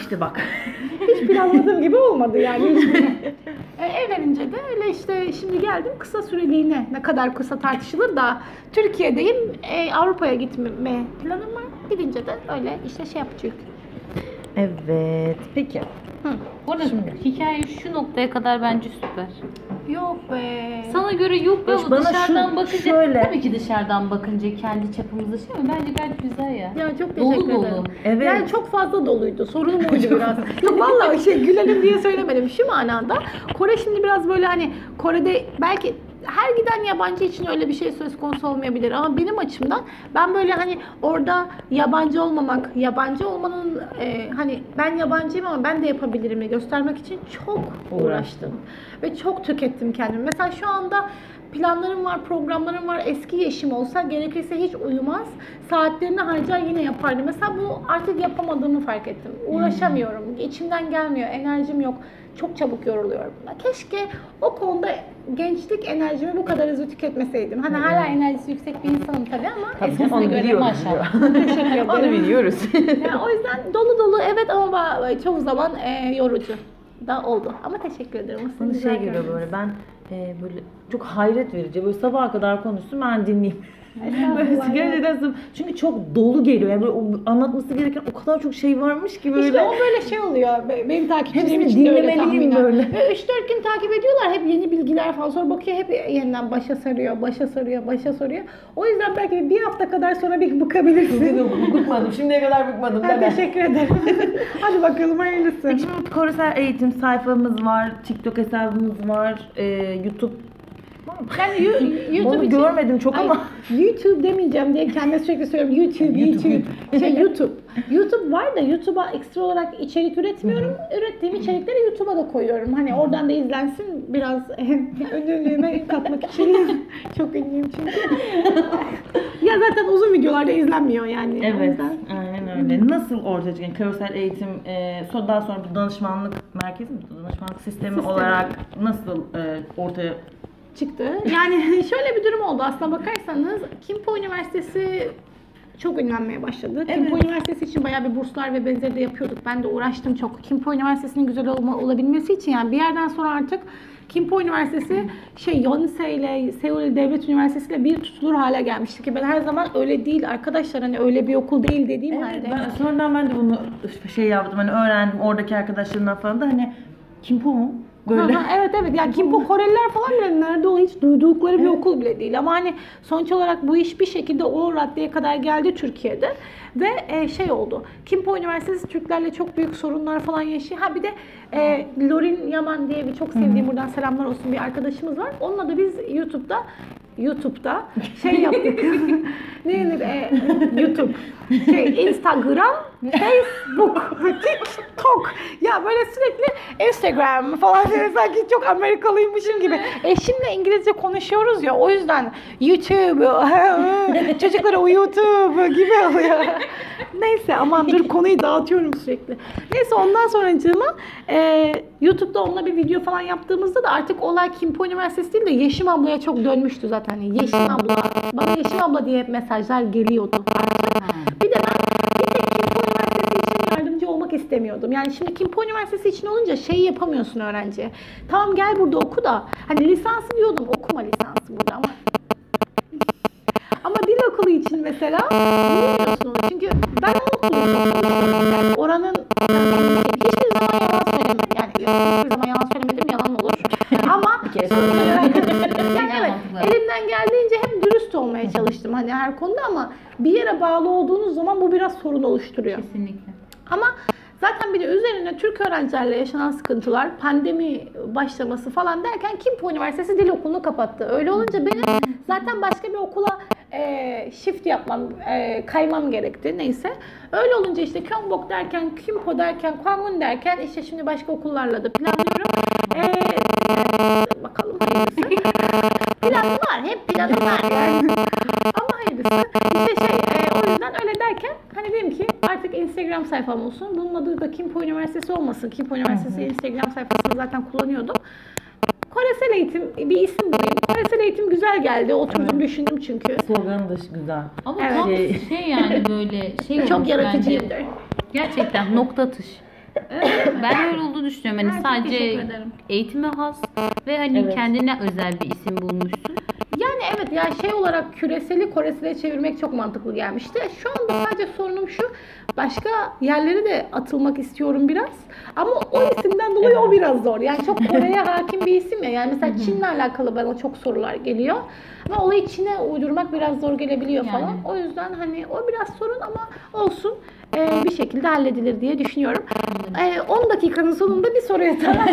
İşte bak. Hiç planladığım gibi olmadı yani. E, evlenince de öyle işte şimdi geldim kısa süreliğine ne kadar kısa tartışılır da Türkiye'deyim e, Avrupa'ya gitme planım var. Gidince de öyle işte şey yapacak. Evet. Peki. Bu arada hikaye şu noktaya kadar bence süper. Yok be. Sana göre yok be bu bana dışarıdan şu- bakınca şöyle. tabii ki dışarıdan bakınca kendi çapımızda şey ama bence gayet güzel ya. Ya çok Dolu teşekkür dolu. ederim. Evet. Yani çok fazla doluydu. Sorunum oydu biraz. Yok vallahi şey gülelim diye söylemedim. Şu manada Kore şimdi biraz böyle hani Kore'de belki her giden yabancı için öyle bir şey söz konusu olmayabilir. Ama benim açımdan ben böyle hani orada yabancı olmamak, yabancı olmanın e, hani ben yabancıyım ama ben de yapabilirim'i göstermek için çok uğraştım. ve çok tükettim kendimi. Mesela şu anda planlarım var, programlarım var. Eski yaşım olsa gerekirse hiç uyumaz. Saatlerini harcar yine yapardım. Mesela bu artık yapamadığımı fark ettim. Uğraşamıyorum. İçimden gelmiyor. Enerjim yok. Çok çabuk yoruluyorum. Keşke o konuda gençlik enerjimi bu kadar hızlı tüketmeseydim. Hani hala enerjisi yüksek bir insanım tabii ama Tabii eskisine onu göre biliyoruz. maşallah. Teşekkür ederim. Onu biliyoruz. Yani o yüzden dolu dolu evet ama çoğu zaman e, yorucu da oldu. Ama teşekkür ederim. Güzel şey görünüyor. böyle ben e, böyle çok hayret verici. Böyle sabaha kadar konuşsun ben dinleyeyim. Böyle gerçekten çünkü çok dolu geliyor. Yani böyle o anlatması gereken o kadar çok şey varmış ki böyle. İşte o böyle şey oluyor. Be- Benim takipçilerim Hepsini için de öyle dinlemeliyim tahminen. böyle. Ve 3-4 gün takip ediyorlar. Hep yeni bilgiler falan. Sonra bakıyor hep yeniden başa sarıyor, başa sarıyor, başa sarıyor. O yüzden belki bir hafta kadar sonra bir bıkabilirsin. bıkmadım. Şimdiye kadar bıkmadım. Ben deme. teşekkür ederim. Hadi bakalım hayırlısı. Şimdi Korusel eğitim sayfamız var, TikTok hesabımız var, e, YouTube Yani you- YouTube Onu için- görmedim çok ama. YouTube demeyeceğim diye kendime sürekli söylüyorum. YouTube, YouTube. Şey YouTube. YouTube var da YouTube'a ekstra olarak içerik üretmiyorum. Ürettiğim içerikleri YouTube'a da koyuyorum. Hani oradan da izlensin biraz ünlülüğüme katmak için. Çok ünlüyüm çünkü. ya zaten uzun videolarda izlenmiyor yani. Evet, aynen öyle. Nasıl ortaya çıkan karusel eğitim, e, daha sonra bu danışmanlık merkezi mi? Danışmanlık sistemi, Sistemi. olarak nasıl e, ortaya çıktı. Yani şöyle bir durum oldu aslına bakarsanız Kimpo Üniversitesi çok ünlenmeye başladı. Kimpo Üniversitesi için bayağı bir burslar ve benzeri de yapıyorduk. Ben de uğraştım çok. Kimpo Üniversitesi'nin güzel olma, olabilmesi için yani bir yerden sonra artık Kimpo Üniversitesi şey Yonsei ile Seul Devlet Üniversitesi ile bir tutulur hale gelmişti ki ben her zaman öyle değil arkadaşlar hani öyle bir okul değil dediğim halde. Ben sonradan ben de bunu şey yaptım hani öğrendim oradaki arkadaşlarımdan falan da hani Kimpo mu? Böyle. Aha, evet evet yani Kimpo Koreliler falan bile nerede olduğunu hiç duydukları bir okul bile değil ama hani sonuç olarak bu iş bir şekilde o raddeye kadar geldi Türkiye'de ve e, şey oldu. Kimpo Üniversitesi Türklerle çok büyük sorunlar falan yaşıyor. Ha bir de e, Lorin Yaman diye bir çok sevdiğim buradan selamlar olsun bir arkadaşımız var. Onunla da biz YouTube'da YouTube'da şey yaptık. ne denir? E, YouTube. Şey, Instagram, Facebook, TikTok. Ya böyle sürekli Instagram falan böyle sanki çok Amerikalıymışım gibi. Eşimle İngilizce konuşuyoruz ya o yüzden YouTube, çocuklara YouTube gibi oluyor. Neyse aman dur konuyu dağıtıyorum sürekli. Neyse ondan sonra e, YouTube'da onunla bir video falan yaptığımızda da artık olay Kimpo Üniversitesi değil de Yeşim ablaya çok dönmüştü zaten. Hani Yeşim abla, bana Yeşim abla diye hep mesajlar geliyordu. Bir de ben bir tek Kimpo Üniversitesi için yardımcı olmak istemiyordum. Yani şimdi Kimpo Üniversitesi için olunca şey yapamıyorsun öğrenciye. Tamam gel burada oku da. Hani lisansı diyordum okuma lisansı burada ama için mesela bilmiyorsun onu. Çünkü ben çalışıyorum. Yani oranın hiçbir zaman yalan söylemedim. Yani hiçbir zaman yalan söylemedim yalan olur. Ama yani evet, elimden geldiğince hep dürüst olmaya çalıştım hani her konuda ama bir yere bağlı olduğunuz zaman bu biraz sorun oluşturuyor. Kesinlikle. Ama zaten bir de üzerine Türk öğrencilerle yaşanan sıkıntılar, pandemi başlaması falan derken Kimpo Üniversitesi Dil Okulu'nu kapattı. Öyle olunca benim zaten başka bir okula e, shift yapmam, e, kaymam gerekti neyse. Öyle olunca işte Kyombok derken, Kimpo derken, Kwangun derken işte şimdi başka okullarla da planlıyorum. E, bakalım hayırlısı. Planı var, hep planı var yani. Ama hayırlısı. İşte şey, e, o yüzden öyle derken hani dedim ki artık Instagram sayfam olsun. Bunun adı da Kimpo Üniversitesi olmasın. Kimpo Üniversitesi Instagram sayfasını zaten kullanıyordum. Koresel eğitim bir isim bulayım. Koresel eğitim güzel geldi. Oturdum düşündüm çünkü. Sloganı da güzel. Ama Evet. tam Şey- şey yani böyle şey Çok yaratıcıyımdır. bence. Gerçekten nokta atış. ben öyle olduğunu düşünüyorum. Hani Ha, çok sadece eğitime has ve hani Evet. kendine özel bir isim bulmuşsun. Yani evet ya şey olarak küreseli Koresele çevirmek çok mantıklı gelmişti. Şu anda sadece sorunum şu. Başka yerlere de atılmak istiyorum biraz. Ama o isimden dolayı o biraz zor. Yani çok Kore'ye hakim bir isim ya. Yani mesela Çin'le alakalı bana çok sorular geliyor. Ama olayı Çin'e uydurmak biraz zor gelebiliyor Yani. falan. O yüzden hani o biraz sorun ama olsun. Ee, bir şekilde halledilir diye düşünüyorum. Ee, 10 dakikanın sonunda bir soruya daha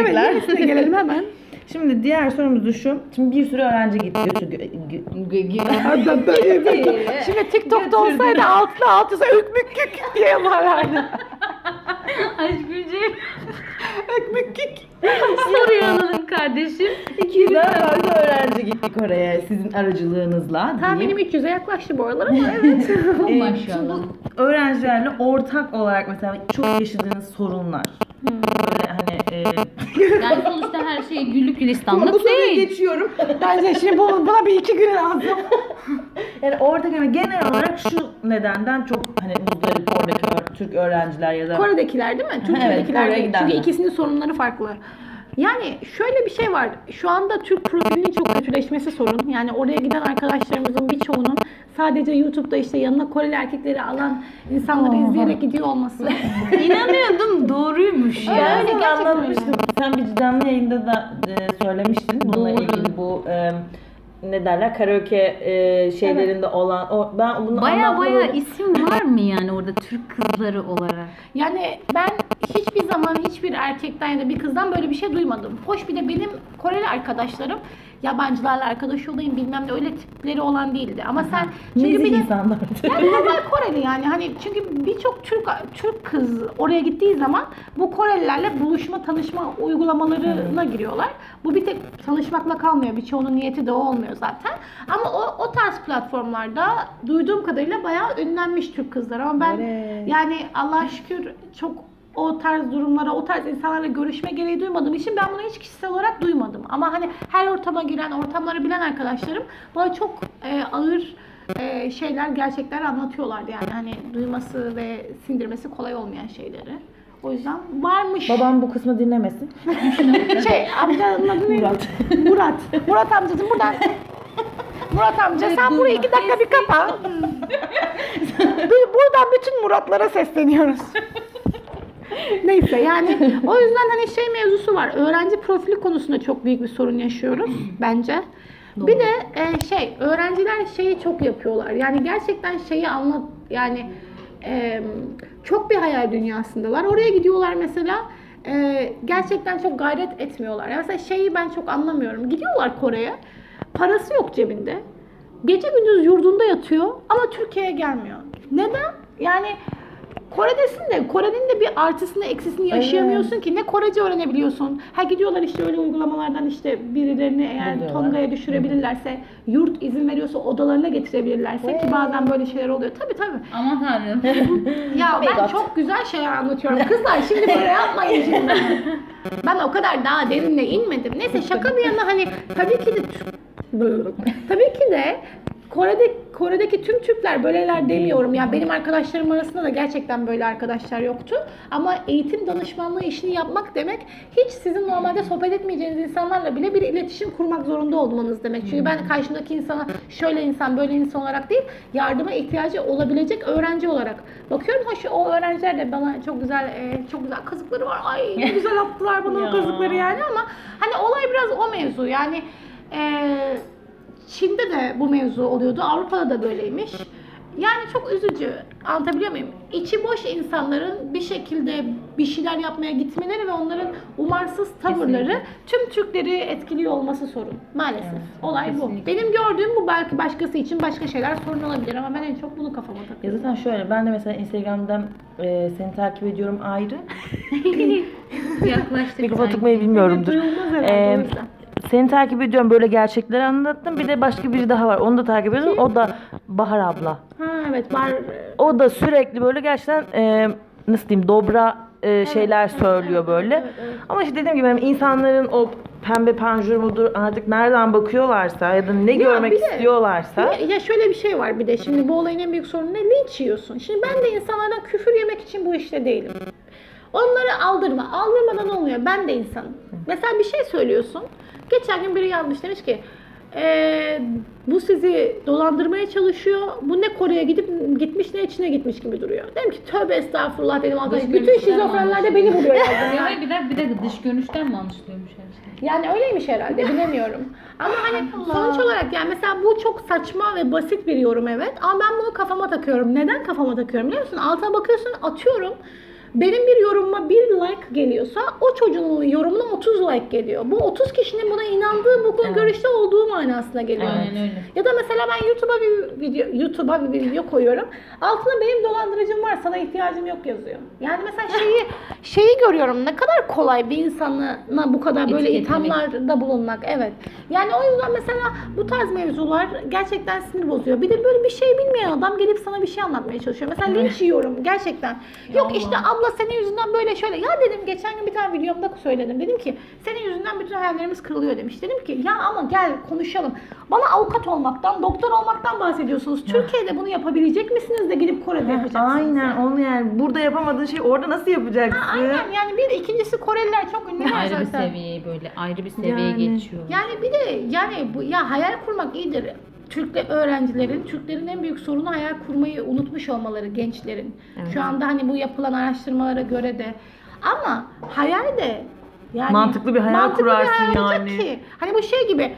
Evet, yenisine gelelim hemen. Şimdi diğer sorumuz da şu. Şimdi bir sürü öğrenci gitti. Şimdi TikTok'ta olsaydı altına alt yazsa ükmük diye yaparlardı. Aşk. Ükmük Soruyu alalım kardeşim. Yüzden fazla öğrenci gitti Kore'ye sizin aracılığınızla. Tahminim 300'e yaklaştı bu aralar ama evet. Ee, Maşallah. öğrencilerle ortak olarak mesela çok yaşadığınız sorunlar. Hani e, Yani sonuçta her şey güllük gülistanlık bu soruyu değil. geçiyorum. Bence şimdi bu, buna bir iki gün lazım. Yani ortak yani genel olarak şu nedenden çok hani muzdarip oradaki ö- Türk öğrenciler ya da Kore'dekiler değil mi? Türkiye'dekiler Kore'ye değil. Çünkü gidenler. ikisinin sorunları farklı. Yani şöyle bir şey var. Şu anda Türk profilinin çok kötüleşmesi sorun. Yani oraya giden arkadaşlarımızın birçoğunun sadece YouTube'da işte yanına Koreli erkekleri alan insanları izleyerek gidiyor olması. İnanıyordum doğruymuş ya. Öyle gerçekten anlatmıştım. Sen bir canlı yayında da e, söylemiştin bununla Doğru. ilgili bu e, ne derler karaoke e, şeylerinde olan o ben bunu Baya baya isim var mı yani orada Türk kızları olarak? Yani ben hiçbir zaman hiçbir erkekten ya da bir kızdan böyle bir şey duymadım. Hoş bir de benim Koreli arkadaşlarım yabancılarla arkadaş olayım bilmem ne öyle tipleri olan değildi. Ama sen çünkü bir de insanlar. yani normal Koreli yani hani çünkü birçok Türk Türk kız oraya gittiği zaman bu Korelilerle buluşma tanışma uygulamalarına giriyorlar. Bu bir tek tanışmakla kalmıyor. Birçoğunun niyeti de o olmuyor zaten. Ama o, o tarz platformlarda duyduğum kadarıyla bayağı ünlenmiş Türk kızlar. Ama ben Evet. yani Allah'a şükür çok o tarz durumlara, o tarz insanlarla görüşme gereği duymadığım için ben bunu hiç kişisel olarak duymadım. Ama hani her ortama giren, ortamları bilen arkadaşlarım bana çok e, ağır e, şeyler gerçekten anlatıyorlardı yani hani duyması ve sindirmesi kolay olmayan şeyleri. O yüzden varmış. Babam bu kısmı dinlemesin. Şey amcanın adı neydi? Murat. Murat. Murat amcacığım buradan. Murat amca sen burayı iki dakika bir kapa. Buradan bütün Muratlara sesleniyoruz. Neyse yani o yüzden hani şey mevzusu var. Öğrenci profili konusunda çok büyük bir sorun yaşıyoruz bence. Bir de e, şey öğrenciler şeyi çok yapıyorlar. Yani gerçekten şeyi anlat yani e, çok bir hayal dünyasındalar. Oraya gidiyorlar mesela e, gerçekten çok gayret etmiyorlar. Yani mesela şeyi ben çok anlamıyorum. Gidiyorlar Kore'ye. Parası yok cebinde. Gece gündüz yurdunda yatıyor ama Türkiye'ye gelmiyor. Neden? Yani Kore'desin de Kore'nin de bir artısını eksisini yaşayamıyorsun ki ne Korece öğrenebiliyorsun. Ha gidiyorlar işte öyle uygulamalardan işte birilerini eğer Buluyorlar. Tonga'ya düşürebilirlerse, yurt izin veriyorsa odalarına getirebilirlerse ki bazen böyle şeyler oluyor. Tabii tabii. Aman tanrım. Ya ben God. çok güzel şeyler anlatıyorum. Kızlar şimdi böyle yapmayın şimdi. Ben o kadar daha derinle inmedim. Neyse şaka bir yana hani tabii ki de tabii ki de Kore'de Kore'deki tüm Türkler böyleler demiyorum. Ya benim arkadaşlarım arasında da gerçekten böyle arkadaşlar yoktu. Ama eğitim danışmanlığı işini yapmak demek hiç sizin normalde sohbet etmeyeceğiniz insanlarla bile bir iletişim kurmak zorunda olmanız demek. Çünkü ben karşımdaki insana şöyle insan böyle insan olarak değil yardıma ihtiyacı olabilecek öğrenci olarak bakıyorum. Hoş o öğrenciler de bana çok güzel e, çok güzel kazıkları var. Ay ne güzel attılar bana o kazıkları yani ama hani olay biraz o mevzu. Yani e, Çin'de de bu mevzu oluyordu. Avrupa'da da böyleymiş. Yani çok üzücü. Anlatabiliyor muyum? İçi boş insanların bir şekilde bir şeyler yapmaya gitmeleri ve onların umarsız tavırları tüm Türkleri etkiliyor olması sorun. Maalesef. Olay bu. kesinlikle. Benim gördüğüm bu belki başkası için başka şeyler sorun olabilir ama ben en çok bunu kafama Ya takıyorum. zaten şöyle ben de mesela Instagram'dan e, seni takip ediyorum ayrı. Yaklaştık Mikrofon tutmayı bilmiyorumdur. Herhalde Ee. Seni takip ediyorum böyle gerçekleri anlattım. Bir de başka biri daha var. Onu da takip ediyorum. O da Bahar abla. Ha evet var. O da sürekli böyle gerçekten e, nasıl diyeyim dobra e, şeyler söylüyor böyle. evet, evet. Ama işte dediğim gibi hani insanların o pembe panjur mudur artık nereden bakıyorlarsa ya da ne görmek bir de- istiyorlarsa Ya, ya şöyle bir şey var bir de şimdi bu olayın en büyük sorunu ne? Linç yiyorsun. Şimdi ben de insanlardan küfür yemek için bu işte değilim. Onları aldırma. Aldırmadan olmuyor. Ben de insanım. Mesela bir şey söylüyorsun. Geçen gün biri yazmış demiş ki "Ee, bu sizi dolandırmaya çalışıyor. Bu ne Kore'ye gidip gitmiş ne içine gitmiş gibi duruyor. Dedim ki tövbe estağfurullah dedim arkadaş. Dış Bütün görünüşten şizofrenler de beni buluyor yazdım yani. Yani bir de bir de dış görünüşten mi anlaşılıyormuş her şey? Yani öyleymiş herhalde bilemiyorum. Ama hani sonuç olarak yani mesela bu çok saçma ve basit bir yorum evet. Ama ben bunu kafama takıyorum. Neden kafama takıyorum biliyor musun? Altına bakıyorsun atıyorum. Benim bir yorumuma bir like geliyorsa o çocuğun yorumuna 30 like geliyor. Bu 30 kişinin buna inandığı bu görüşte olduğu manasına geliyor. Aynen öyle. Ya da mesela ben YouTube'a bir video YouTube'a bir video koyuyorum. Altına benim dolandırıcım var, sana ihtiyacım yok yazıyor. Yani mesela şeyi şeyi görüyorum. Ne kadar kolay bir insana bu kadar böyle ithamlarda bulunmak. Evet. Yani o yüzden mesela bu tarz mevzular gerçekten sinir bozuyor. Bir de böyle bir şey bilmeyen adam gelip sana bir şey anlatmaya çalışıyor. Mesela linç yiyorum gerçekten. Yok işte abla senin yüzünden böyle şöyle. Ya dedim geçen gün bir tane videomda söyledim. Dedim ki senin yüzünden bütün hayallerimiz kırılıyor demiş. Dedim ki ya ama gel konuşalım. Bana avukat olmaktan, doktor olmaktan bahsediyorsunuz. Türkiye'de bunu yapabilecek misiniz de gidip Kore'de yapacaksınız? aynen onu yani burada yapamadığın şeyi orada nasıl yapacaksın? Aynen yani bir ikincisi Koreliler çok ünlü Ayrı bir zaten. seviyeye böyle ayrı bir seviyeye Yani. geçiyor. Yani bir de yani bu ya hayal kurmak iyidir. Türk öğrencilerin, Türklerin en büyük sorunu hayal kurmayı unutmuş olmaları gençlerin. Şu anda hani bu yapılan araştırmalara göre de ama hayal de yani Mantıklı bir hayal mantıklı bir kurarsın hayal olacak yani. Ki. Hani bu şey gibi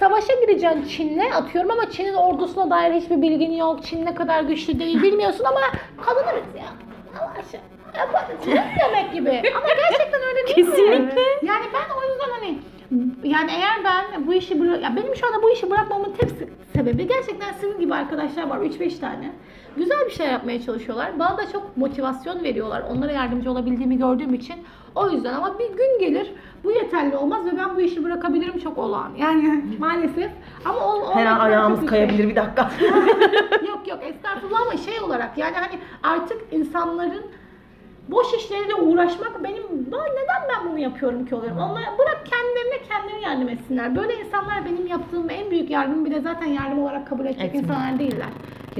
savaşa gireceksin Çin'le atıyorum ama Çin'in ordusuna dair hiçbir bilgin yok. Çin ne kadar güçlü değil bilmiyorsun ama kazanırız ya. Allah aşkına. Yaparız ya demek gibi. Ama gerçekten öyle değil mi? Kesinlikle. Yani ben o yüzden hani yani eğer ben bu işi ya benim şu anda bu işi bırakmamın tek se- sebebi gerçekten sizin gibi arkadaşlar var 3-5 tane. Güzel bir şey yapmaya çalışıyorlar. Bana da çok motivasyon veriyorlar. Onlara yardımcı olabildiğimi gördüğüm için. O yüzden ama bir gün gelir bu yeterli olmaz ve ben bu işi bırakabilirim çok olağan. Yani maalesef. Ama o, o Her an ayağımız kötü şey. kayabilir bir dakika. yok yok estağfurullah ama şey olarak yani hani artık insanların boş işleriyle uğraşmak benim "Lan neden ben bunu yapıyorum ki oluyorum. Onlar bırak kendilerine kendileri yardım etsinler. Böyle insanlar benim yaptığım en büyük yardımı bile zaten yardım olarak kabul edecek Etmiyor. insanlar değiller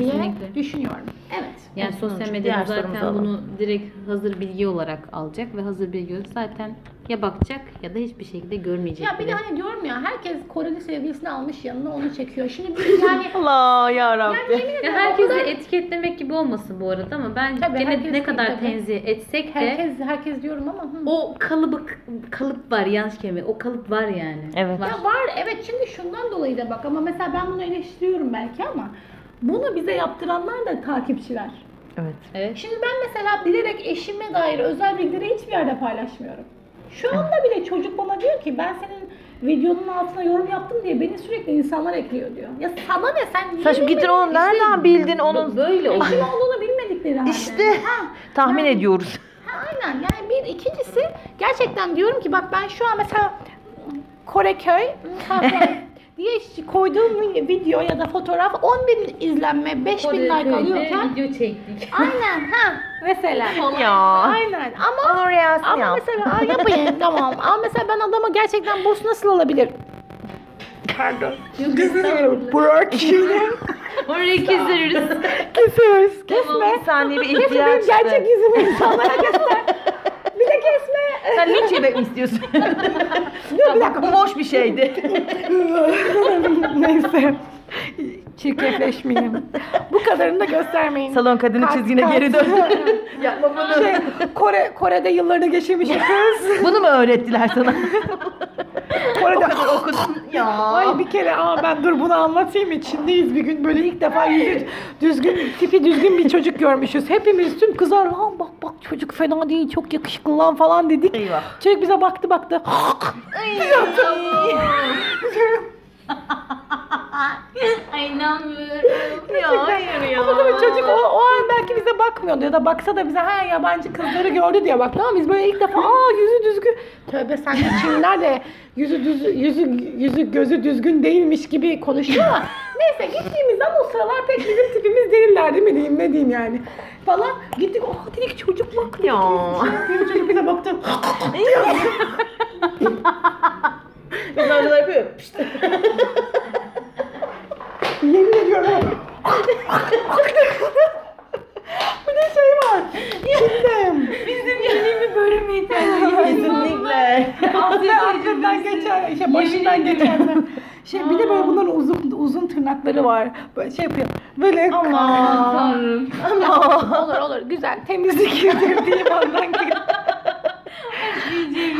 diye düşünüyorum. Evet. Yani Sonuç, sosyal diğer sorumuzu zaten alalım. bunu direkt hazır bilgi olarak alacak ve hazır bilgi zaten ya bakacak ya da hiçbir şekilde görmeyecek. Ya bir de bile. hani diyorum ya herkes Koreli sevgilisini almış yanına onu çekiyor. Şimdi biz yani Allah ya yani Rabbi. yemin Ya ederim herkesi kadar- etiketlemek gibi olmasın bu arada ama ben Tabii, gene herkes ne kadar tabii. tenzih etsek de herkes herkes diyorum ama hı. o kalıbı kalıp var yanlış kelime. O kalıp var yani. Evet. Var. Ya var evet şimdi şundan dolayı da bak ama mesela ben bunu eleştiriyorum belki ama bunu bize yaptıranlar da takipçiler. Evet. Evet. Şimdi ben mesela bilerek eşime dair özel bilgileri hiçbir yerde paylaşmıyorum. Şu anda bile çocuk bana diyor ki ben senin videonun altına yorum yaptım diye beni sürekli insanlar ekliyor diyor. Ya sana ne sen niye Saçım gittin onu nereden bildin onun? Böyle Kim oluyor. olduğunu bilmedikleri halde. İşte Ha, tahmin yani- ediyoruz. Ha, aynen yani bir ikincisi gerçekten diyorum ki bak ben şu an mesela Koreköy diye koyduğum video ya da fotoğraf 10 bin izlenme 5 bin like Köyde alıyorken video çektik. aynen ha mesela Ya. aynen ama rüyasını ama yap. mesela Aa, yapayım tamam ama mesela ben adama gerçekten burs nasıl alabilir? Pardon. Bırak yine. Orayı keseriz. Kesiyoruz. Kesme. Bir saniye bir Kesme benim gerçek yüzümü insanlara göster. De kesme. Sen ne çevirmek istiyorsun? Dur bir dakika. Bu boş bir şeydi. Neyse. Çirkefleşmeyeyim. Bu kadarını da göstermeyin. Salon kadını Kalk, çizgine kalk. geri dön. Yapma bunu. Şey, Kore, Kore'de yıllarını geçirmiş bir kız. Bunu mu öğrettiler sana? Kore'de Okudun. Ya. Ay bir kere ama ben dur bunu anlatayım mı? Çin'deyiz bir gün böyle ilk defa yüzü düzgün, tipi düzgün bir çocuk görmüşüz. Hepimiz tüm kızlar lan bak bak çocuk fena değil çok yakışıklı lan falan dedik. Eyvah. Çocuk bize baktı baktı. Ay inanmıyorum. Ya hayır ya. Ama tabii çocuk o, o an belki bize bakmıyordu ya da baksa da bize ha yabancı kızları gördü diye baktı ama biz böyle ilk defa aa yüzü düzgün. Tövbe sen de Çinliler de yüzü düz, yüzü yüzü gözü düzgün değilmiş gibi konuşuyor ama neyse gittiğimizden o sıralar pek bizim tipimiz değillerdi mi diyeyim ne diyeyim yani. Falan gittik oh dedik çocuk bak. Ya. Şey çocuk bize baktı. Biz orada yapıyor. İşte. Yemin ediyorum. bir de şey var. Şimdi. Bizim yeni bir bölüm yeterli. Kesinlikle. aklından geçen, şey başından geçenler. Şey bir de böyle bunların uzun uzun tırnakları var. Böyle şey yapıyor. Böyle Tanrım. olur olur güzel temizlik yedirdiğim andan geliyor.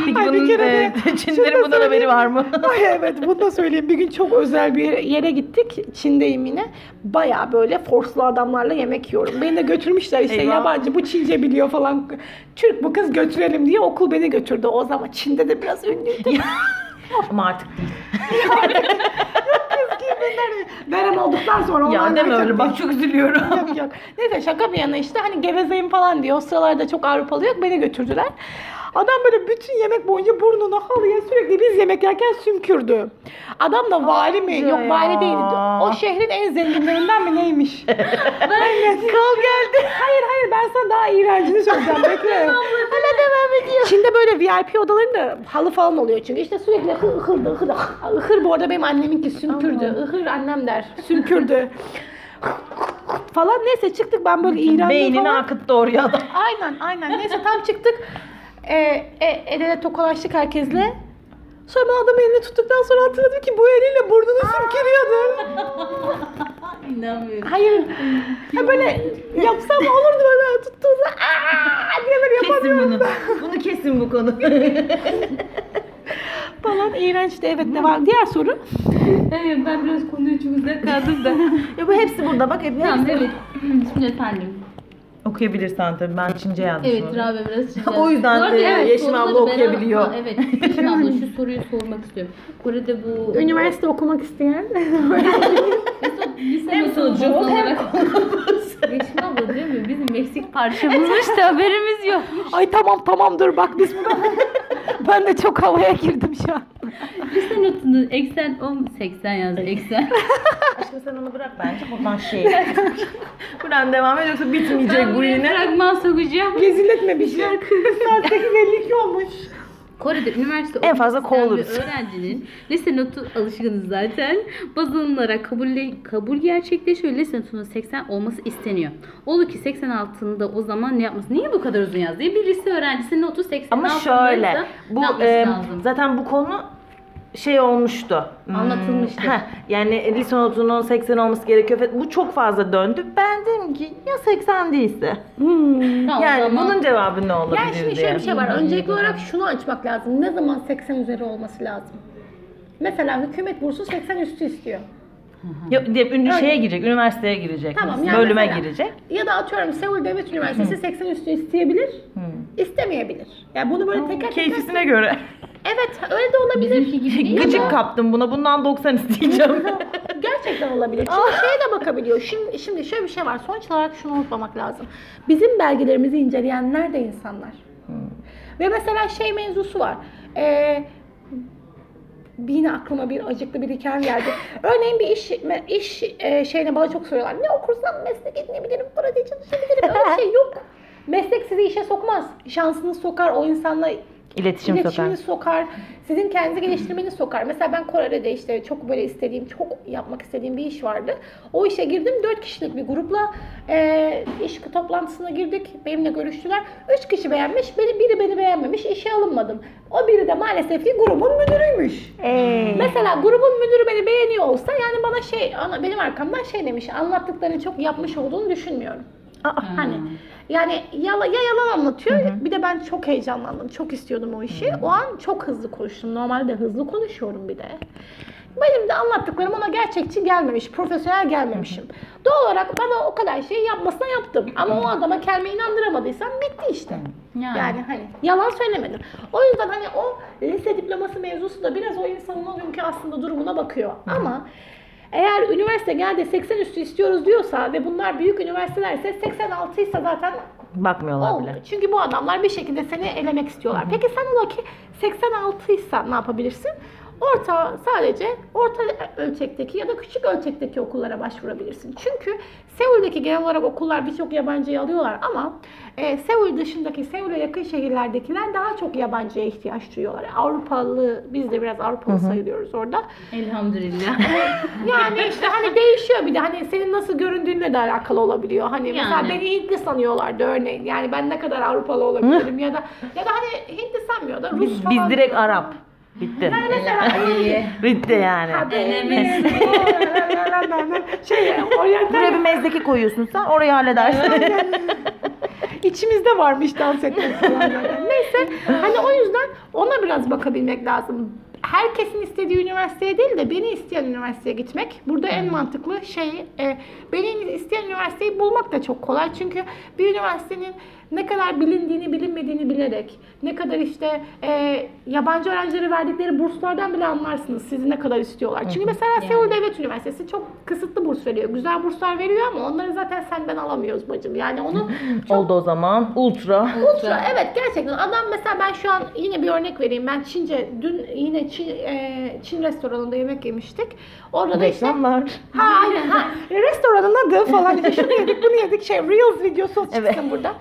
Peki Ay, bir bunun kere de e, şunu Çinlerin da bundan haberi söyleyeyim. var mı? Ay evet bunu da söyleyeyim. Bir gün çok özel bir yere gittik. Çin'deyim yine. Baya böyle forslu adamlarla yemek yiyorum. Beni de götürmüşler işte Eyvah. yabancı bu Çince biliyor falan. Türk bu kız götürelim diye okul beni götürdü. O zaman Çin'de de biraz ünlüydüm. Ama artık değil. Verem olduktan sonra Ya onlar deme çok öyle bak çok üzülüyorum. yok yok. Neyse şaka bir yana işte hani gevezeyim falan diyor. O sıralarda çok Avrupalı yok. Beni götürdüler. Adam böyle bütün yemek boyunca burnunu halıya sürekli biz yemek yerken sümkürdü. Adam da vali mi? Yok vali ya. değildi. O şehrin en zenginlerinden mi neymiş? Kal geldi. hayır hayır ben sana daha iğrencini söyleyeceğim. Bekle. Hala devam ediyor. Çin'de böyle VIP odalarında halı falan oluyor çünkü. işte sürekli ıhır ıhır ıhır. Ihır bu arada benim anneminki sümkürdü. Ihır annem der. Sümkürdü. falan neyse çıktık ben böyle iğrendim Beynini falan. akıttı oraya adam. Aynen aynen. Neyse tam çıktık. Ee, e, el ele tokalaştık herkesle. Sonra ben adamın elini tuttuktan sonra hatırladım ki bu eliyle burnunu sümkürüyordu. İnanmıyorum. Hayır. Ha böyle yapsam olurdu böyle tuttuğunda aaa diye böyle Kesin yapamıyorum bunu. Bunu kesin bu konu. falan. iğrençti. Evet devam. Diğer soru. Evet ben biraz konuya çok uzak kaldım da. Ya bu hepsi burada bak. Hep, tamam hepsi. evet. Şimdi efendim. Okuyabilirsen tabii ben Çince yazmışım. Evet onu. Rabe biraz çizeceğim. O yüzden, Bu e, evet, Yeşim soruları abla okuyabiliyor. Ha, Evet Yeşim abla şu soruyu sormak istiyorum. Kore'de bu Üniversite okumak isteyen. lise notu olarak Yeşim abla diyor mu bizim Meksik parçamızmış da haberimiz yok. Ay tamam tamam dur bak biz burada. ben de çok havaya girdim şu an. Lise notunu eksen 10 80 yaz eksen. Aşkım sen onu bırak bence buradan şey. buradan devam et yoksa bitmeyecek bu buraya yine. fragman sokacağım. Rezil etme bir şey. Saat 8.52 olmuş. Kore'de üniversite En fazla kovuluruz. öğrencinin lise notu alışkınız zaten. Baz alınarak kabul, kabul gerçekleşiyor. Lise notunun 80 olması isteniyor. Olur ki 80 altında o zaman ne yapması? Niye bu kadar uzun yazdı? Bir lise öğrencisinin notu 80 Ama altındaysa şöyle bu ne e, lazım? zaten bu konu şey olmuştu. Hmm, Anlatılmıştı. heh, yani lise notunun 80 olması gerekiyor. Bu çok fazla döndü. Ben dedim ki ya 80 değilse. Tamam, yani zaman- bunun cevabı ne olabilir Yani şimdi diye. şöyle bir şey var. Hı hı. Öncelikli olarak şunu açmak lazım. Ne zaman 80 üzeri olması lazım? Mesela hükümet bursu 80 üstü istiyor. Ya, ünlü şeye girecek, üniversiteye girecek. Tamam, yani bölüme mesela- girecek. Ya da atıyorum Seul Devlet Üniversitesi 80 üstü isteyebilir, istemeyebilir. Yani bunu böyle teker teker... Keyfisine göre. Evet öyle de olabilir. Bizimki gibi değil Gıcık ama- kaptım buna. Bundan 90 isteyeceğim. Gerçekten olabilir. Şimdi şeye de bakabiliyor. Şimdi, şimdi şöyle bir şey var. Sonuç olarak şunu unutmamak lazım. Bizim belgelerimizi inceleyenler de insanlar. Ve mesela şey mevzusu var. Ee, bir yine aklıma bir acıklı bir hikaye geldi. Örneğin bir iş iş e, şeyine bana çok soruyorlar. Ne okursam meslek edinebilirim, para diye çalışabilirim. Öyle şey yok. Meslek sizi işe sokmaz. Şansınız sokar. O insanla İletişim sokar. İletişimini sokar. Sizin kendinizi geliştirmenizi sokar. Mesela ben Kore'de işte çok böyle istediğim, çok yapmak istediğim bir iş vardı. O işe girdim. Dört kişilik bir grupla e, iş toplantısına girdik. Benimle görüştüler. Üç kişi beğenmiş. Beni, biri beni beğenmemiş. İşe alınmadım. O biri de maalesef ki grubun müdürüymüş. Ee, Mesela grubun müdürü beni beğeniyor olsa yani bana şey benim arkamdan şey demiş. Anlattıklarını çok yapmış olduğunu düşünmüyorum. Aa, Hani yani yala, ya yalan anlatıyor bir de ben çok heyecanlandım. Çok istiyordum o işi. O an çok hızlı konuştum. Normalde hızlı konuşuyorum bir de. Benim de anlattıklarım ona gerçekçi gelmemiş, profesyonel gelmemişim. Doğal olarak bana o kadar şeyi yapmasına yaptım. Ama o adama kendime inandıramadıysam bitti işte. Yani. Yani hani yalan söylemedim. O yüzden hani o lise diploması mevzusu da biraz o insanın o günkü aslında durumuna bakıyor. Ama eğer üniversite geldi 80 üstü istiyoruz diyorsa ve bunlar büyük üniversitelerse 86 ise zaten bakmıyorlar oldu. bile. Çünkü bu adamlar bir şekilde seni elemek istiyorlar. Peki sen ola ki 86 ise ne yapabilirsin? Orta sadece orta ölçekteki ya da küçük ölçekteki okullara başvurabilirsin. Çünkü Seul'deki genel olarak okullar birçok yabancıyı alıyorlar ama e, Seul dışındaki Seul'e yakın şehirlerdekiler daha çok yabancıya ihtiyaç duyuyorlar. Avrupalı, biz de biraz Avrupalı sayılıyoruz orada. Elhamdülillah. Yani işte hani değişiyor bir de hani senin nasıl göründüğünle de alakalı olabiliyor. Hani mesela Yani. beni Hintli sanıyorlardı örneğin. Yani ben ne kadar Avrupalı olabilirim ya da ya da hani Hintli sanmıyor da Rus Biz, falan. biz direkt Arap. Bitti. Bitti yani. Enemies. şey oryantal Buraya bir mezdeki koyuyorsun sen orayı halledersin. içimizde varmış dans etmek falan. zaten. Neyse hani o yüzden ona biraz bakabilmek lazım. Herkesin istediği üniversiteye değil de beni isteyen üniversiteye gitmek. Burada en mantıklı şey e, beni isteyen üniversiteyi bulmak da çok kolay. Çünkü bir üniversitenin ne kadar bilindiğini bilinmediğini bilerek ne kadar işte e, yabancı öğrencilere verdikleri burslardan bile anlarsınız sizi ne kadar istiyorlar. Çünkü mesela Seul Devlet Üniversitesi çok kısıtlı burs veriyor. Güzel burslar veriyor ama onları zaten senden alamıyoruz bacım. Yani onu çok Oldu o zaman. Ultra. Ultra evet gerçekten adam mesela ben şu an yine bir örnek vereyim ben Çince dün yine Çin, e, Çin restoranında yemek yemiştik orada da işte Reklamlar. ha aynen ha restoranın adı falan işte şunu yedik bunu yedik şey Reels videosu çıksın Evet. burada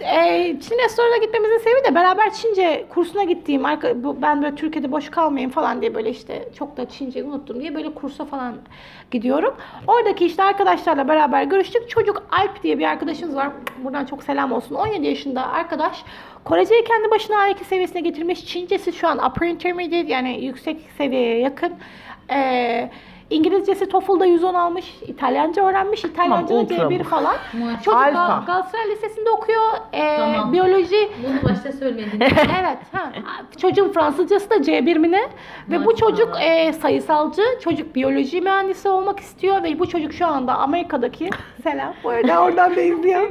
e, Çin restoranına gitmemizin sebebi de beraber Çince kursuna gittiğim arka, bu, ben böyle Türkiye'de boş kalmayayım falan diye böyle işte çok da Çince unuttum diye böyle kursa falan gidiyorum. Oradaki işte arkadaşlarla beraber görüştük. Çocuk Alp diye bir arkadaşımız var. Buradan çok selam olsun. 17 yaşında arkadaş. Koreceyi kendi başına A2 seviyesine getirmiş. Çincesi şu an upper intermediate yani yüksek seviyeye yakın. Ee, İngilizcesi TOEFL'da 110 almış. İtalyanca öğrenmiş. İtalyanca da ultra C1 bu. falan. Çocuk Alfa. Gal- Galatasaray Lisesi'nde okuyor. Ee, Tamam. Biyoloji Bunu başta söylemedin. evet. Ha. Çocuğun Fransızcası da C1 mi ne? Ve bu Maşallah. çocuk e, sayısalcı. Çocuk biyoloji mühendisi olmak istiyor ve bu çocuk şu anda Amerika'daki selam. Bu arada oradan da izliyor.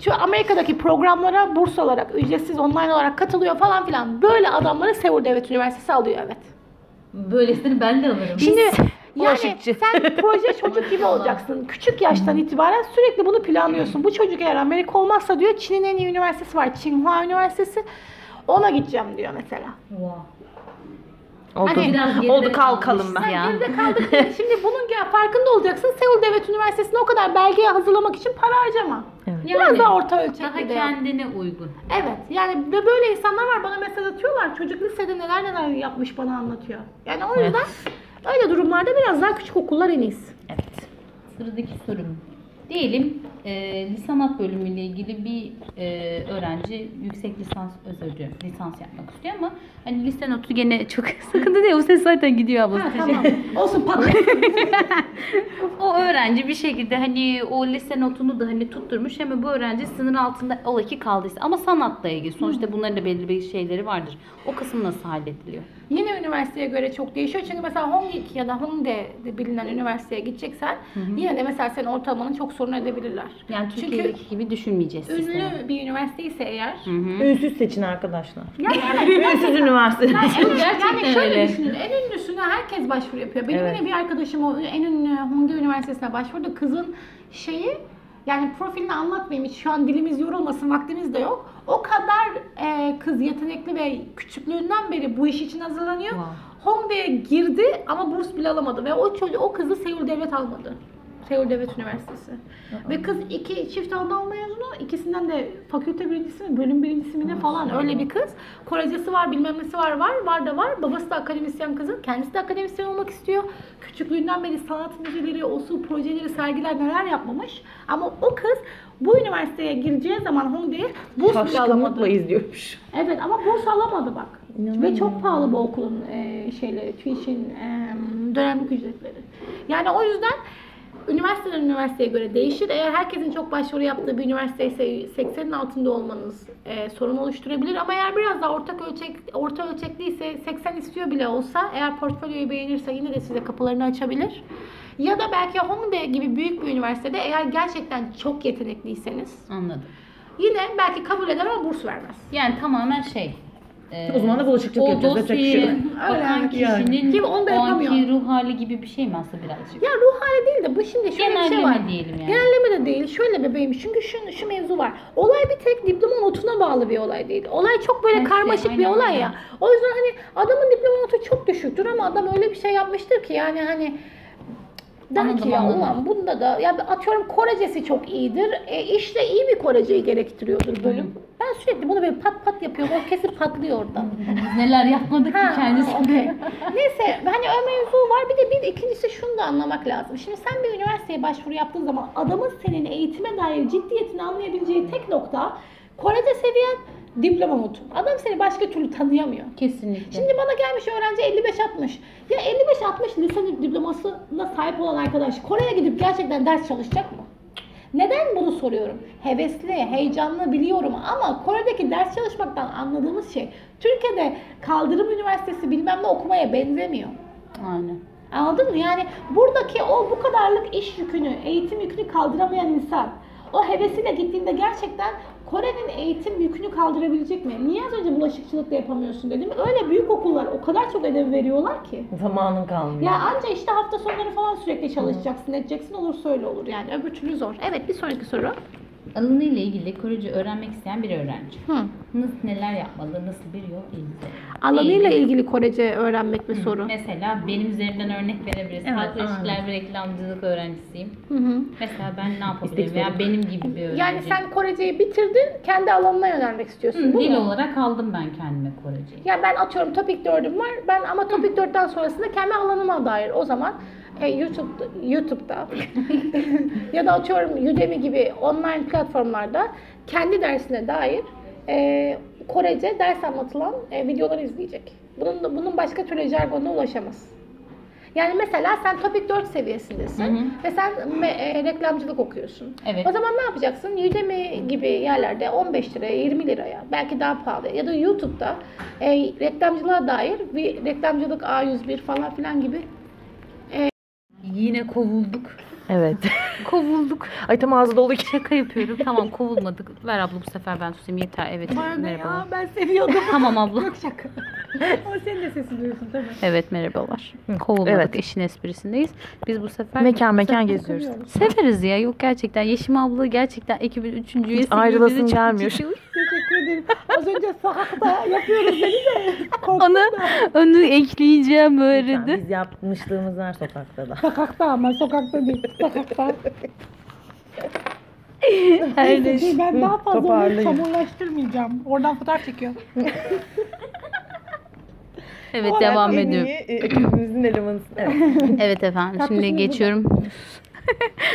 Şu Amerika'daki programlara burs olarak ücretsiz online olarak katılıyor falan filan. Böyle adamları Seul Devlet Üniversitesi alıyor evet. Böylesini ben de alırım. Şimdi yani bulaşıkçı. sen proje çocuk gibi olacaksın. Küçük yaştan itibaren sürekli bunu planlıyorsun. Bu çocuk eğer Amerika olmazsa diyor Çin'in en iyi üniversitesi var. Tsinghua Üniversitesi. Ona gideceğim diyor mesela. Oldu, Hani biraz geride oldu kalkalım kalmışız ben. ya. Geride kaldık. Şimdi bunun ya farkında olacaksın. Seul Devlet Üniversitesi'ne o kadar belgeye hazırlamak için para harcama. Evet. Biraz daha orta daha ölçekli de yap. kendine uygun. Evet yani ve böyle insanlar var bana mesaj atıyorlar. Çocuk lisede neler neler yapmış bana anlatıyor. Yani o yüzden öyle durumlarda biraz daha küçük okullar en iyisi. Evet. Sıradaki sorum. Diyelim e, lisanat bölümüyle ilgili bir e, öğrenci yüksek lisans özür diliyorum, lisans yapmak istiyor ama hani lise notu gene çok sıkıntı değil. O ses zaten gidiyor ablası. Ha, tamam. Olsun patlat. o öğrenci bir şekilde hani o lise notunu da hani tutturmuş ama bu öğrenci sınır altında ola ki kaldıysa ama sanatla ilgili sonuçta bunların da belli bir şeyleri vardır. O kısım nasıl hallediliyor? Yine üniversiteye göre çok değişiyor. Çünkü mesela Hongik ya da Hongdae de bilinen üniversiteye gideceksen yine de mesela senin ortalamanı çok sorun edebilirler. Yani Çünkü Türkiye'deki gibi düşünmeyeceğiz sistemi. ünlü bir üniversite ise eğer Hı hı. Ünsüz seçin arkadaşlar. yani evet, Ünsüz üniversite. Yani, evet, Gerçekten yani şöyle öyle. düşünün. En ünlüsüne herkes başvuru yapıyor. Benim Evet. yine bir arkadaşım o en ünlü Hongdae Üniversitesi'ne başvurdu. Kızın şeyi yani profilini anlatmayayım hiç şu an dilimiz yorulmasın vaktimiz de yok. O kadar e, kız yetenekli ve küçüklüğünden beri bu iş için hazırlanıyor. Wow. Hongdae'ye girdi ama burs bile alamadı ve o çocuğu o kızı Seul Devlet almadı. Seul Devlet Üniversitesi. Ve kız iki çift anadal mezunu, ikisinden de fakülte birincisi mi, bölüm birincisi mi ne falan öyle bir kız. Korecesi var, bilmem nesi var, var, var da var. Babası da akademisyen kızın. Kendisi de akademisyen olmak istiyor. Küçüklüğünden beri sanat müzeleri, osu projeleri, sergiler neler yapmamış. Ama o kız bu üniversiteye gireceği zaman Hongdae'ye burs bile alamadı. İzliyormuş. Evet ama burs alamadı bak. Ve çok pahalı bu okulun e, şeyleri, tuition, e, dönemlik ücretleri. Yani o yüzden üniversiteden üniversiteye göre değişir. Eğer herkesin çok başvuru yaptığı bir üniversite ise 80'in altında olmanız e, sorun oluşturabilir. Ama eğer biraz daha ortak ölçek, orta ölçekliyse 80 istiyor bile olsa eğer portfolyoyu beğenirse yine de size kapılarını açabilir. Ya da belki Hongdae gibi büyük bir üniversitede eğer gerçekten çok yetenekliyseniz Anladım. yine belki kabul eder ama burs vermez. Yani tamamen şey. E, O zaman da bulaşıkçılık o yapacağız, yapacak bir şey yok. dosyaya Öyle bakan yani. kişinin Kim onu da o anki yapamıyor. ruh hali gibi bir şey mi aslında birazcık? Ya ruh hali değil de bu şimdi şöyle bir şey Genelleme var. diyelim yani. Genelleme de değil. Şöyle bebeğim çünkü şu, şu mevzu var. Olay bir tek diploma notuna bağlı bir olay değil. Olay çok böyle Evet, karmaşık bir aynen olay öyle. ya. O yüzden hani adamın diploma notu çok düşüktür ama adam öyle bir şey yapmıştır ki yani hani der Anladım, ki ya anladım. ulan bunda da ya atıyorum Korecesi çok iyidir. E, işte iyi bir Koreceyi gerektiriyordur bölüm. Ben sürekli bunu böyle pat pat yapıyorum. O kesip patlıyor oradan. Biz neler yapmadık ki Ha, kendisi. okey. Neyse hani o mevzu var. Bir de bir ikincisi şunu da anlamak lazım. Şimdi sen bir üniversiteye başvuru yaptığın zaman adamın senin eğitime dair ciddiyetini anlayabileceği tek nokta Korece seviyen diploma notu. Adam seni başka türlü tanıyamıyor. Kesinlikle. Şimdi bana gelmiş öğrenci 55-60. Ya 55-60 lise diplomasına sahip olan arkadaş Kore'ye gidip gerçekten ders çalışacak mı? Neden bunu soruyorum? Hevesli, heyecanlı biliyorum ama Kore'deki ders çalışmaktan anladığımız şey Türkiye'de kaldırım üniversitesi bilmem ne okumaya benzemiyor. Aynen. Anladın mı? Yani buradaki o bu kadarlık iş yükünü, eğitim yükünü kaldıramayan insan o hevesiyle gittiğinde gerçekten Kore'nin eğitim yükünü kaldırabilecek mi? Niye az önce bulaşıkçılık da yapamıyorsun dedim. Öyle büyük okullar o kadar çok ödev veriyorlar ki. Zamanın kalmıyor. Ya anca işte hafta sonları falan sürekli çalışacaksın, edeceksin olursa öyle olur yani. Öbür türlü zor. Evet bir sonraki soru. Alanı ile ilgili Korece öğrenmek isteyen bir öğrenci. Hı. Nasıl neler yapmalı, nasıl bir yol izle. Alanıyla İyi. ilgili Korece öğrenmek bir soru. Mesela benim üzerinden örnek verebiliriz. Evet, Halk ilişkiler ve reklamcılık öğrencisiyim. Hı hı. Mesela ben ne yapabilirim veya benim gibi bir öğrenci. Yani sen Koreceyi bitirdin, kendi alanına yönelmek istiyorsun. Hı, dil mu? olarak aldım ben kendime Koreceyi. Yani ben atıyorum Topic 4'üm var. Ben ama Topic 4'ten sonrasında kendi alanıma dair o zaman e, YouTube YouTube'da ya da atıyorum Udemy gibi online platformlarda kendi dersine dair e, Korece ders anlatılan e, videolar izleyecek. Bunun bunun başka türlü jargonuna ulaşamaz. Yani mesela sen topik 4 seviyesindesin ve sen me- e, reklamcılık okuyorsun. Evet. O zaman ne yapacaksın? Udemy gibi yerlerde 15 liraya, 20 liraya, belki daha pahalı ya da YouTube'da e, reklamcılığa dair bir reklamcılık A101 falan filan gibi Yine kovulduk. Evet. Kovulduk. Ay tam ağzı dolu ki. Şaka yapıyorum. Tamam kovulmadık. Ver abla bu sefer ben susayım. Yeter. Evet. Merhabalar. ben seviyordum. Tamam abla. Şaka. Ama senin de sesini duyuyorsun tabii. Evet merhabalar. Kovulmadık. Evet. Eşin esprisindeyiz. Biz bu sefer Mekan mekan geziyoruz. severiz ya. Yok gerçekten. Yeşim abla gerçekten ekibin üçüncü üyesi. ayrılasın bizi çok gelmiyor. çekiyor. Teşekkür ederim. Az önce sokakta yapıyoruz dedi de. korktum Onu, da. onu ekleyeceğim böyle de. Biz yapmışlığımız var sokakta da. Sokakta ama sokakta değil. Sokakta. Her Neyse ki ben daha fazla onu toparlayın. çamurlaştırmayacağım. Oradan fotoğraf çekiyor. Evet devam ediyorum. e, ekibimizin elemanısın. Evet. Evet efendim. Tatlısınız Şimdi burada. geçiyorum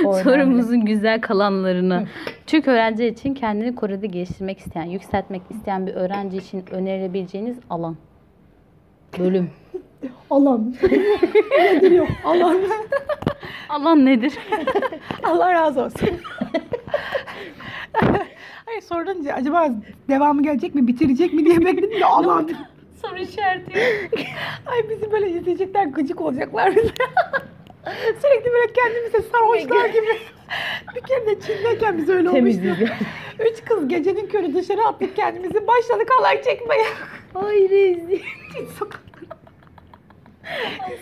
O önemli. sorumuzun güzel kalanlarına. Türk öğrenci için kendini Kore'de geliştirmek isteyen, yükseltmek isteyen bir öğrenci için önerilebileceğiniz alan. Bölüm. Alan. Nedir yok. Alan. Alan nedir? Allah razı olsun. Hayır sorunca acaba devamı gelecek mi, bitirecek mi diye bekledim de alan. Soru işareti. Ay bizi böyle izleyecekler gıcık olacaklar bize. Sürekli böyle kendimize sarhoşlar gibi. Bir kere de Çin'deyken biz öyle olmuştu. Temiziz. Üç kız gecenin körü dışarı attık kendimizi. Başladık halay çekmeye. Ay rezil. Çin sokaklarında.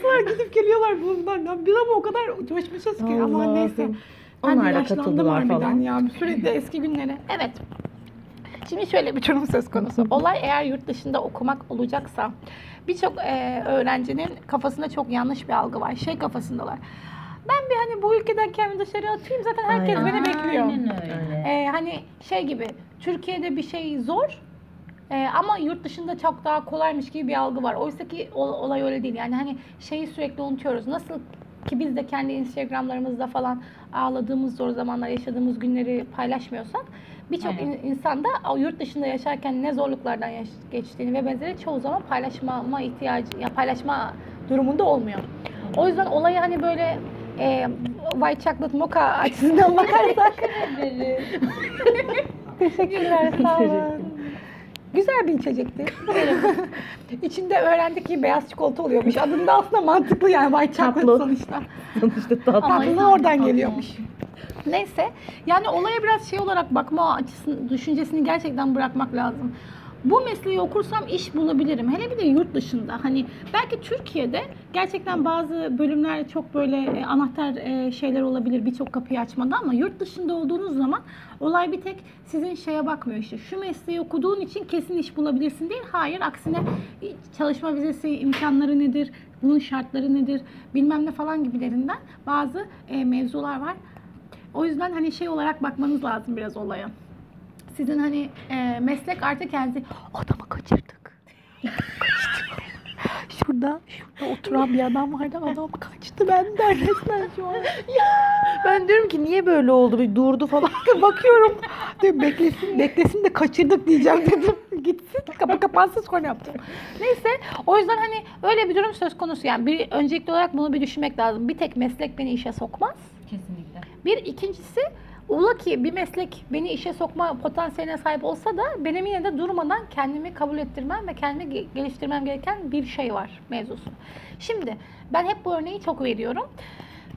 Sonra gidip geliyorlar bunlardan. Biz ama o kadar coşmuşuz ki. Ama Allah'ım. neyse. Ben Onlar da katıldılar falan. Ya. Sürekli eski günlere. Evet. Şimdi şöyle bir durum söz konusu. Olay eğer yurt dışında okumak olacaksa birçok e, öğrencinin kafasında çok yanlış bir algı var. Şey kafasındalar. Ben bir hani bu ülkeden kendimi dışarı atayım zaten herkes Aynen. beni bekliyor. Aynen öyle. Ee, hani şey gibi Türkiye'de bir şey zor ee, ama yurt dışında çok daha kolaymış gibi bir algı var. Oysa ki ol- olay öyle değil. Yani hani şeyi sürekli unutuyoruz. Nasıl ki biz de kendi Instagram'larımızda falan ağladığımız zor zamanlar yaşadığımız günleri paylaşmıyorsak birçok in- insan da yurt dışında yaşarken ne zorluklardan geçtiğini ve benzeri çoğu zaman paylaşmama ihtiyacı ya paylaşma durumunda olmuyor. O yüzden olayı hani böyle e, white chocolate mocha açısından bakarsak Teşekkürler sağ olun. Güzel bir içecekti. İçinde öğrendik ki beyaz çikolata oluyormuş. Adında aslında mantıklı yani white chocolate Tatlı. sonuçta. Sonuçta tatlı. Ama Tatlı oradan tatlı. geliyormuş. Neyse yani olaya biraz şey olarak bakma açısını, düşüncesini gerçekten bırakmak lazım. Bu mesleği okursam iş bulabilirim. Hele bir de yurt dışında. Hani belki Türkiye'de gerçekten bazı bölümler çok böyle e, anahtar e, şeyler olabilir birçok kapıyı açmada ama yurt dışında olduğunuz zaman olay bir tek sizin şeye bakmıyor işte. Şu mesleği okuduğun için kesin iş bulabilirsin değil. Hayır aksine çalışma vizesi imkanları nedir? Bunun şartları nedir? Bilmem ne falan gibilerinden bazı e, mevzular var. O yüzden hani şey olarak bakmanız lazım biraz olaya. Sizin hani e, meslek artık kendinizi adamı kaçırdık. Kaçtı. Şurada, şurada oturan bir adam vardı. Adam kaçtı benden resmen şu an. Ben diyorum ki niye böyle oldu? Bir durdu falan. Bakıyorum. Diyor, beklesin, beklesin de kaçırdık diyeceğim dedim. Gitsin, kapı kapansın sonra yaptım. Neyse, o yüzden hani öyle bir durum söz konusu. Yani bir öncelikli olarak bunu bir düşünmek lazım. Bir tek meslek beni işe sokmaz. Kesinlikle. Bir ikincisi Ola ki bir meslek beni işe sokma potansiyeline sahip olsa da benim yine de durmadan kendimi kabul ettirmem ve kendimi ge- geliştirmem gereken bir şey var mevzusu. Şimdi ben hep bu örneği çok veriyorum.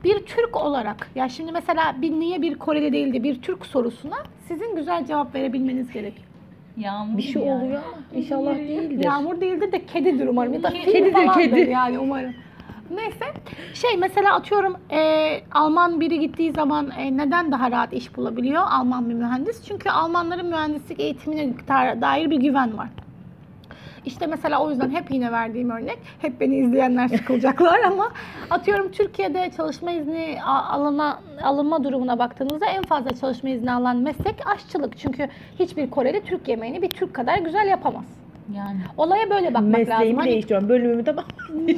Bir Türk olarak, ya şimdi mesela bir niye bir Koreli değildi bir Türk sorusuna sizin güzel cevap verebilmeniz gerek. Yağmur Bir şey ya. oluyor ama inşallah değildir. Yağmur değildir de kedidir umarım ya da Kedidir, falandır kedi. yani umarım. Neyse şey mesela atıyorum e, Alman biri gittiği zaman e, neden daha rahat iş bulabiliyor Alman bir mühendis? Çünkü Almanların mühendislik eğitimine da- dair bir güven var. İşte mesela o yüzden hep yine verdiğim örnek, hep beni izleyenler sıkılacaklar ama atıyorum Türkiye'de çalışma izni a- alına, alınma durumuna baktığınızda en fazla çalışma izni alan meslek aşçılık. Çünkü hiçbir Koreli Türk yemeğini bir Türk kadar güzel yapamaz. Yani. Olaya böyle bakmak lazım. Mesleğimi Hani değiştiriyorum. Bölümümü tamam.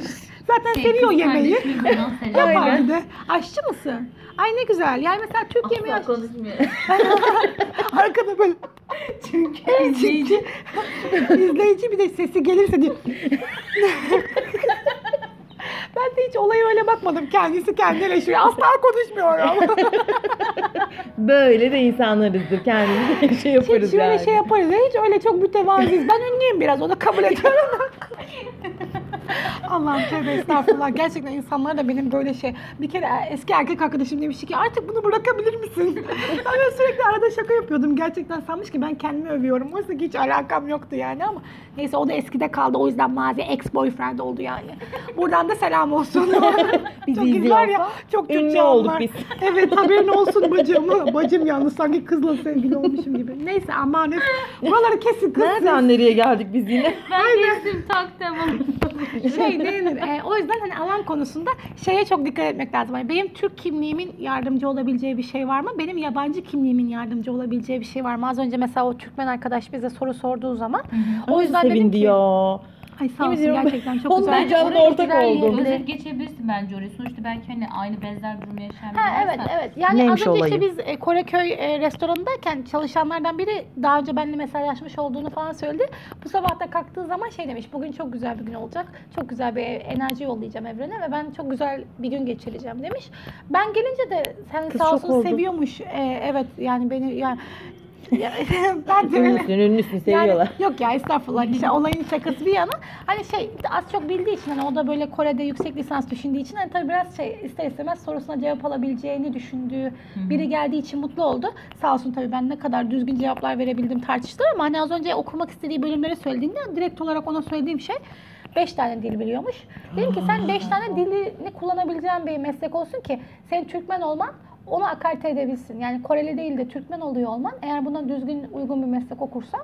zaten Şey, seviyor kız yemeği. kardeşim bundan selam. Yapar bir de. Aşçı mısın? Ay ne güzel. Yani mesela Türk yemeği Asla aşçı. konuşmuyor. Arkada böyle Çünkü izleyici. izleyici bir de sesi gelirse diyor. Ben de hiç olaya öyle bakmadım. Kendisi eleştiriyor. Asla konuşmuyorum. Böyle de insanlarızdır. Kendimize şey yaparız hiç öyle yani. şey yaparız. ya, Hiç öyle çok mütevaziyiz. Ben ünlüyüm biraz. Onu kabul ediyorum. Allah'ım tövbe estağfurullah. Gerçekten insanlar da benim böyle şey. Bir kere eski erkek arkadaşım demişti ki artık bunu bırakabilir misin? ben böyle sürekli arada şaka yapıyordum. Gerçekten sanmış ki ben kendimi övüyorum. Oysa ki hiç alakam yoktu yani ama. Neyse o da eskide kaldı. O yüzden mazi ex-boyfriend oldu yani. Buradan da selam olsun. Bizi çok güzel ya. Çok Ünlü Türkçe olduk anlar. biz. Evet haberin olsun bacım. Bacım yalnız sanki kızla sevgili olmuşum gibi. Neyse aman hep. Buraları kesin kız. Nereden nereye geldik biz yine? Ben kestim taktım. şey denir? E, o yüzden hani alan konusunda şeye çok dikkat etmek lazım. Hani benim Türk kimliğimin yardımcı olabileceği bir şey var mı? Benim yabancı kimliğimin yardımcı olabileceği bir şey var mı? Az önce mesela o Türkmen arkadaş bize soru sorduğu zaman o yüzden dedim ki ya. Ay sağ olsun gerçekten çok onun güzel. Oraya ortak oldum. Özet geçebilirsin bence oraya. Sonuçta belki hani aynı benzer durumu yaşayan biri Ha, evet evet. Yani Neymiş az önce olayı? işte biz e, Koreköy e, restoranındayken çalışanlardan biri daha önce benimle mesajlaşmış olduğunu falan söyledi. Bu sabah da kalktığı zaman şey demiş. Bugün çok güzel bir gün olacak. Çok güzel bir enerji yollayacağım evrene ve ben çok güzel bir gün geçireceğim demiş. Ben gelince de sen Kız sağ olsun oldu. seviyormuş. E, evet yani beni yani ya, ben de Ünlüsün ünlüsün seviyorlar. yani, yok ya estağfurullah işte olayın şakası bir yana. Hani şey az çok bildiği için hani o da böyle Kore'de yüksek lisans düşündüğü için hani tabii biraz şey ister istemez sorusuna cevap alabileceğini düşündüğü biri geldiği için mutlu oldu. Sağ olsun tabii ben ne kadar düzgün cevaplar verebildim tartıştılar ama hani az önce okumak istediği bölümleri söylediğinde direkt olarak ona söylediğim şey 5 tane dil biliyormuş. Dedim ki sen 5 tane dilini kullanabileceğin bir meslek olsun ki senin Türkmen olman onu akarte edebilsin. Yani Koreli değil de Türkmen oluyor olman eğer buna düzgün uygun bir meslek okursan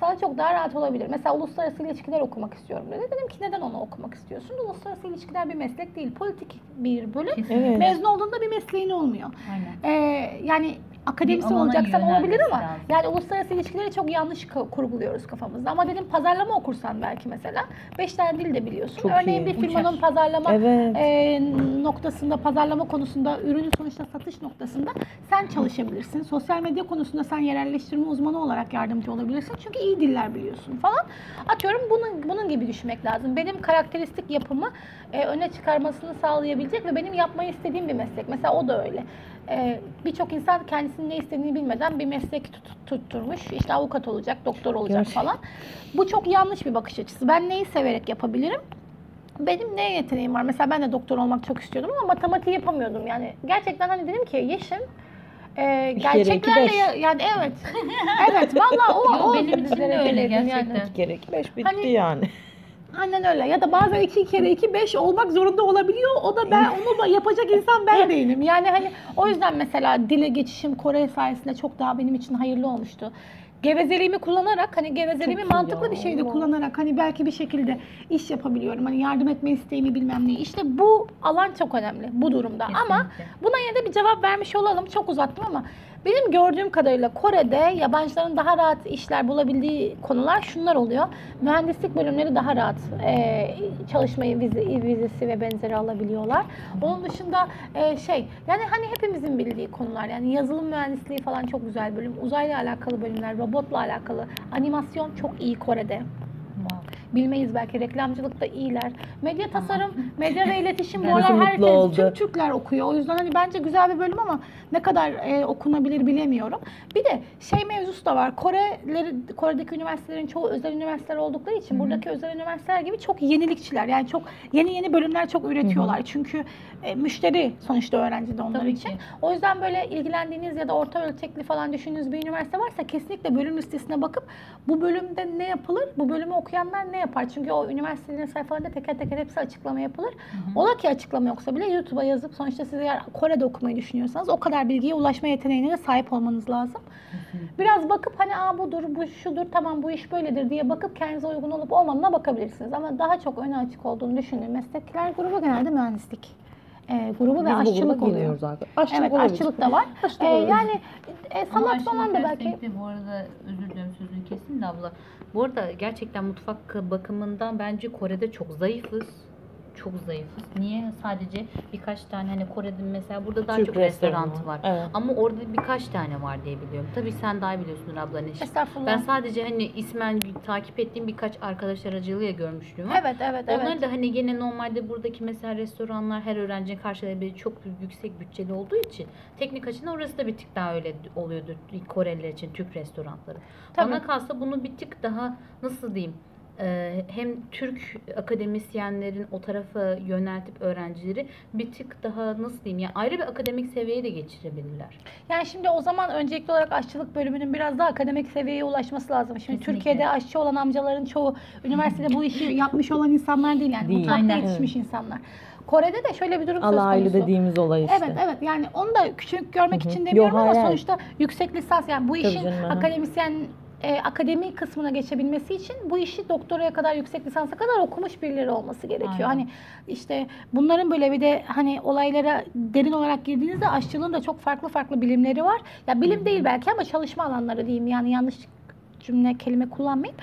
sana çok daha rahat olabilir. Mesela uluslararası ilişkiler okumak istiyorum dedi. Dedim ki neden onu okumak istiyorsun? Uluslararası ilişkiler bir meslek değil. Politik bir bölüm. Evet. Mezun olduğunda bir mesleğin olmuyor. Aynen. Ee, yani akademisyen olacaksan olabilir ama lazım. yani uluslararası ilişkileri çok yanlış kurguluyoruz kafamızda. Ama dedim pazarlama okursan belki mesela 5 tane dil de biliyorsun. Çok Örneğin iyi. bir firmanın Uçar. pazarlama Evet. e, noktasında, pazarlama konusunda, ürünü sonuçta satış noktasında sen çalışabilirsin. Sosyal medya konusunda sen yerelleştirme uzmanı olarak yardımcı olabilirsin. Çünkü iyi diller biliyorsun falan. Atıyorum bunun bunun gibi düşünmek lazım. Benim karakteristik yapımı e, öne çıkarmasını sağlayabilecek ve benim yapmayı istediğim bir meslek. Mesela o da öyle. E, Birçok insan kendisinin ne istediğini bilmeden bir meslek tut- tutturmuş. İşte avukat olacak, doktor olacak Gerçek. falan. Bu çok yanlış bir bakış açısı. Ben neyi severek yapabilirim? benim ne yeteneğim var? Mesela ben de doktor olmak çok istiyordum ama matematiği yapamıyordum. Yani gerçekten hani dedim ki Yeşim e, gerçeklerle ya- yani evet. evet vallahi o, o benim için de öyle gerçekten. İki kere iki beş bitti Hani- yani. Aynen öyle. Ya da bazen iki kere iki beş olmak zorunda olabiliyor. O da ben onu yapacak insan ben değilim. Yani hani o yüzden mesela dile geçişim Kore sayesinde çok daha benim için hayırlı olmuştu. Gevezeliğimi kullanarak hani gevezeliğimi Çok mantıklı ya, bir şeyde kullanarak hani belki bir şekilde iş yapabiliyorum. Hani yardım etme isteğimi bilmem ne. İşte bu alan çok önemli bu durumda. Ama Kesinlikle. Buna yine de bir cevap vermiş olalım. Çok uzattım ama benim gördüğüm kadarıyla Kore'de yabancıların daha rahat işler bulabildiği konular şunlar oluyor. Mühendislik bölümleri daha rahat e, çalışmayı vize, vizesi ve benzeri alabiliyorlar. Onun dışında e, şey yani hani hepimizin bildiği konular yani yazılım mühendisliği falan çok güzel bölüm. Uzayla alakalı bölümler, robotla alakalı. Animasyon çok iyi Kore'de. Bilmeyiz belki reklamcılıkta iyiler. Medya tasarım, medya ve iletişim bu aralar herkes oldu. tüm Türkler okuyor. O yüzden hani bence güzel bir bölüm ama ne kadar e, okunabilir bilemiyorum. Bir de şey mevzusu da var. Koreleri Kore'deki üniversitelerin çoğu özel üniversiteler oldukları için buradaki özel üniversiteler gibi çok yenilikçiler. Yani çok yeni yeni bölümler çok üretiyorlar. Çünkü e, müşteri sonuçta öğrenci de onlar Tabii için. ki. O yüzden böyle ilgilendiğiniz ya da orta ölçekli falan düşündüğünüz bir üniversite varsa kesinlikle bölüm listesine bakıp bu bölümde ne yapılır, bu bölümü okuyanlar ne yapar? Çünkü o üniversitelerin sayfalarında teker teker hepsi açıklama yapılır. Ola ki açıklama yoksa bile YouTube'a yazıp sonuçta siz eğer Kore'de okumayı düşünüyorsanız o kadar bilgiye ulaşma yeteneğine de sahip olmanız lazım. Biraz bakıp hani aa budur, bu şudur, tamam bu iş böyledir diye bakıp kendinize uygun olup olmadığına bakabilirsiniz. Ama daha çok öne açık olduğunu düşündüğüm meslekler grubu genelde mühendislik. Ee, grubu ve Biz aşçılık oluyor. artık. Aşçılık Evet olabilir. aşçılık da var. Aşçılık olabilir. yani e, sanat falan da belki. Bu arada özür diliyorum sözünü kestim de abla. Bu arada gerçekten mutfak bakımından bence Kore'de çok zayıfız. Çok zayıfız. Niye? Sadece birkaç tane hani Kore'de mesela burada daha Türk çok restoranı restoran var. Evet. Ama orada birkaç tane var diye biliyorum. Tabii sen daha iyi biliyorsundur abla Neşe. Estağfurullah. Ben sadece hani ismen takip ettiğim birkaç arkadaş aracılığıyla görmüşlüğüm var. Evet evet evet. Onlar da hani gene normalde buradaki mesela restoranlar her öğrencinin karşılayabileceği çok yüksek bütçeli olduğu için teknik açıdan orası da bir tık daha öyle oluyordur Koreliler için Türk restoranları. Tabii. Bana kalsa bunu bir tık daha nasıl diyeyim hem Türk akademisyenlerin o tarafa yöneltip öğrencileri bir tık daha nasıl diyeyim yani ayrı bir akademik seviyeye de geçirebilirler. Yani şimdi o zaman öncelikli olarak aşçılık bölümünün biraz daha akademik seviyeye ulaşması lazım. Şimdi Kesinlikle. Türkiye'de aşçı olan amcaların çoğu üniversitede bu işi yapmış olan insanlar değil yani. Değil. Mutfakta Aynen. yetişmiş insanlar. Kore'de de şöyle bir durum söz Alaylı konusu. dediğimiz olay işte. Evet evet yani onu da küçük görmek Hı hı. için demiyorum ama hayır, hayır. sonuçta yüksek lisans yani bu Tabii işin canım, akademisyen e, akademi kısmına geçebilmesi için bu işi doktoraya kadar yüksek lisansa kadar okumuş birileri olması gerekiyor. Aynen. Hani işte bunların böyle bir de hani olaylara derin olarak girdiğinizde aşçılığın da çok farklı farklı bilimleri var. Ya bilim değil belki ama çalışma alanları diyeyim yani yanlış cümle kelime kullanmayayım.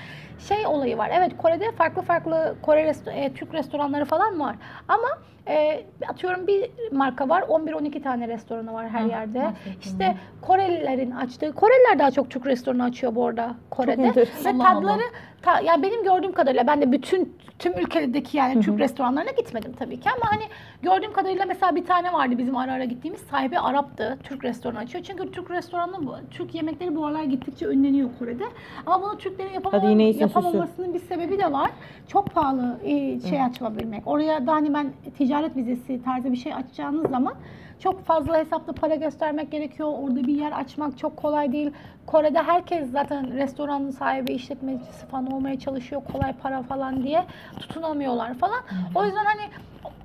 Şey olayı var. Evet Kore'de farklı farklı Kore resto- e, Türk restoranları falan var. Ama e, atıyorum bir marka var. 11-12 tane restoranı var her Hı, yerde. bahsettim İşte Korelilerin açtığı, Koreliler daha çok Türk restoranı açıyor bu arada Kore'de. enteresan. Ve Allah tadları ta, ya benim gördüğüm kadarıyla ben de bütün tüm ülkedeki yani Türk restoranlarına gitmedim tabii ki ama hani gördüğüm kadarıyla mesela bir tane vardı bizim ara ara gittiğimiz sahibi Arap'tı. Türk restoranı açıyor. Çünkü Türk restoranı Türk yemekleri bu aralar gittikçe ünleniyor Kore'de. Ama bunu Türklerin yapamam- Hadi yine iyisin, yapamamasının bir sebebi de var. Çok pahalı e, şey açılabilmek. Oraya da hani ben ticaret vizesi tarzı bir şey açacağınız zaman çok fazla hesapta para göstermek gerekiyor. Orada bir yer açmak çok kolay değil. Kore'de herkes zaten restoranın sahibi, işletmecisi falan olmaya çalışıyor. Kolay para falan diye tutunamıyorlar falan. O yüzden hani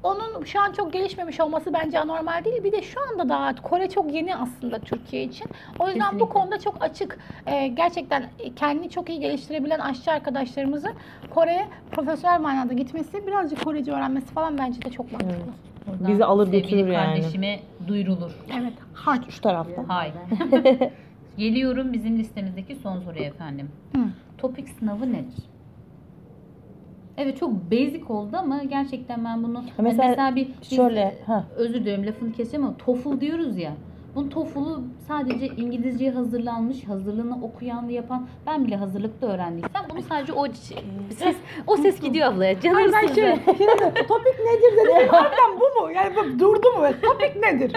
onun şu an çok gelişmemiş olması bence anormal değil. Bir de şu anda daha Kore çok yeni aslında Türkiye için. O yüzden bu Kesinlikle. konuda çok açık. Ee, gerçekten kendini çok iyi geliştirebilen aşçı arkadaşlarımızın Kore'ye profesyonel manada gitmesi, birazcık Korece öğrenmesi falan bence de çok mantıklı. Buradan Bizi alır sevgili götürür yani. kardeşime duyurulur. Evet. Hard. Şu tarafta. Hayır. Geliyorum bizim listemizdeki son soruya efendim. Hı. Topik sınavı nedir? Evet çok basic oldu ama gerçekten ben bunu hani mesela mesela, bir şöyle, ha. özür dilerim lafını keseceğim ama TOEFL diyoruz ya. Bu TOEFL'u sadece İngilizceye hazırlanmış, hazırlığını okuyan, yapan ben bile hazırlıkta öğrendiysem bunu sadece o ses o ses gidiyor ablaya. Canım Hayır ben şey, topik nedir dedim. Harbiden bu mu? Yani bu durdu mu? Topik nedir?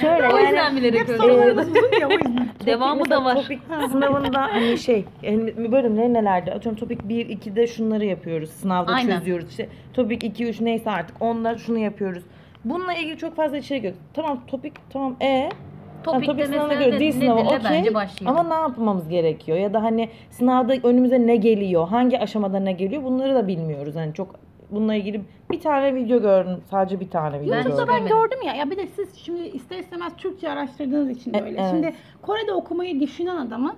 Şöyle O yani yüzden bilerek Hep öyle. sorularımız uzun ya o yüzden. Devamı da var. Topik sınavında hani şey yani bölümleri nelerde? Atıyorum topik 1 2'de şunları yapıyoruz. Sınavda Aynen. çözüyoruz. İşte topik 2 3 neyse artık onlar şunu yapıyoruz. Bununla ilgili çok fazla içerik yok. Tamam topik tamam e. Tamam, Topikte topik sınavına göre dil sınavı nedirle okey. ama ne yapmamız gerekiyor? Ya da hani sınavda önümüze ne geliyor? Hangi aşamada ne geliyor? Bunları da bilmiyoruz. Hani çok bununla ilgili bir tane video gördüm. Sadece bir tane video Ben gördüm. YouTube'da ben gördüm ya. Ya bir de siz şimdi ister istemez Türkçe araştırdığınız için de E- evet. Şimdi Kore'de okumayı düşünen adamın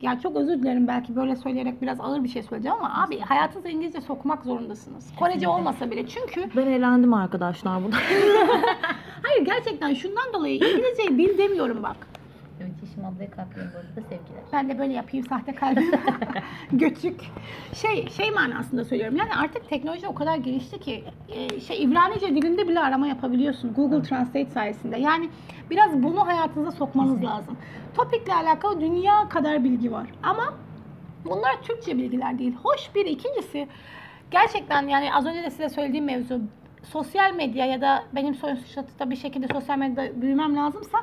ya çok özür dilerim belki böyle söyleyerek biraz ağır bir şey söyleyeceğim ama abi hayatınıza İngilizce sokmak zorundasınız. Korece olmasa bile çünkü Ben eğlendim arkadaşlar burada. hayır gerçekten şundan dolayı İngilizceyi bil demiyorum bak. Yeşim ablaya kalkıyorum bu arada sevgiler. Ben de böyle yapayım sahte kalbim. Göçük. Şey şey manasında söylüyorum. Yani artık teknoloji o kadar gelişti ki e, şey İbranice dilinde bile arama yapabiliyorsun Google Translate sayesinde. Yani biraz bunu hayatınıza sokmanız lazım. Topikle alakalı dünya kadar bilgi var. Ama bunlar Türkçe bilgiler değil. Hoş bir ikincisi gerçekten yani az önce de size söylediğim mevzu sosyal medya ya da benim sonuçta bir şekilde sosyal medyada büyümem lazımsa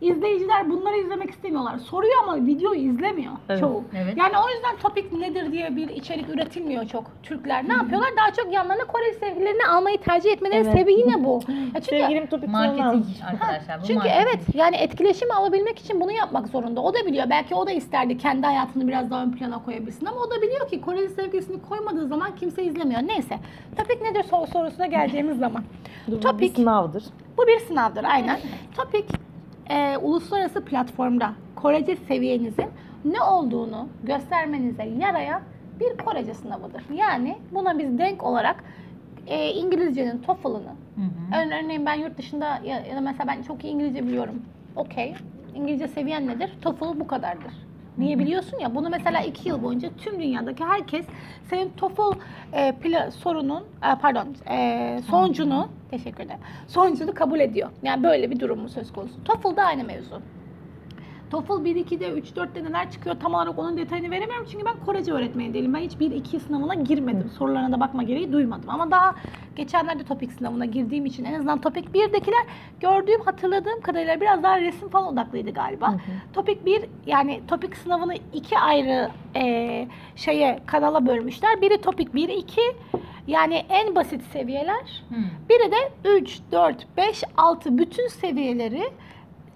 izleyiciler bunları izlemek istemiyorlar. Soruyor ama videoyu izlemiyor Evet. çoğu. Evet. Yani o yüzden topik nedir diye bir içerik üretilmiyor çok. Türkler ne yapıyorlar? Daha çok yanlarına Koreli sevgililerini almayı tercih etmeleri Evet. sebebi yine bu. Ya çünkü Sevgilim topik Marketing arkadaşlar. Bu çünkü marketing. evet yani etkileşim alabilmek için bunu yapmak zorunda. O da biliyor. Belki o da isterdi kendi hayatını biraz daha ön plana koyabilsin ama o da biliyor ki Koreli sevgilisini koymadığı zaman kimse izlemiyor. Neyse. Topik nedir sor- sorusuna geleceğimiz zaman. Bu bir Topik sınavdır. bu bir sınavdır aynen. Topik e, uluslararası platformda Korece seviyenizin ne olduğunu göstermenize yarayan bir Korece sınavıdır. Yani buna biz denk olarak e, İngilizcenin TOEFL'ını Örneğin ben yurt dışında ya, ya da mesela ben çok iyi İngilizce biliyorum. Okey. İngilizce seviyen nedir? TOEFL bu kadardır. Niye biliyorsun ya bunu mesela iki yıl boyunca tüm dünyadaki herkes senin TOEFL e, pla- sorunun e, pardon e, sonucunu teşekkür ederim. Sonucunu kabul ediyor. Yani böyle bir durum mu söz konusu. TOEFL'da aynı mevzu. TOEFL 1-2'de 3-4'te neler çıkıyor tam olarak onun detayını veremiyorum çünkü ben Korece öğretmeni değilim. Ben hiç 1-2 sınavına girmedim. Sorularına da bakma gereği duymadım. Ama daha geçenlerde topik sınavına girdiğim için en azından topik 1'dekiler gördüğüm hatırladığım kadarıyla biraz daha resim falan odaklıydı galiba. Topik 1 yani topik sınavını iki ayrı eee, şeye kanala bölmüşler. Biri topik 1-2 yani en basit seviyeler. Hı. Biri de 3, 4, 5, 6 bütün seviyeleri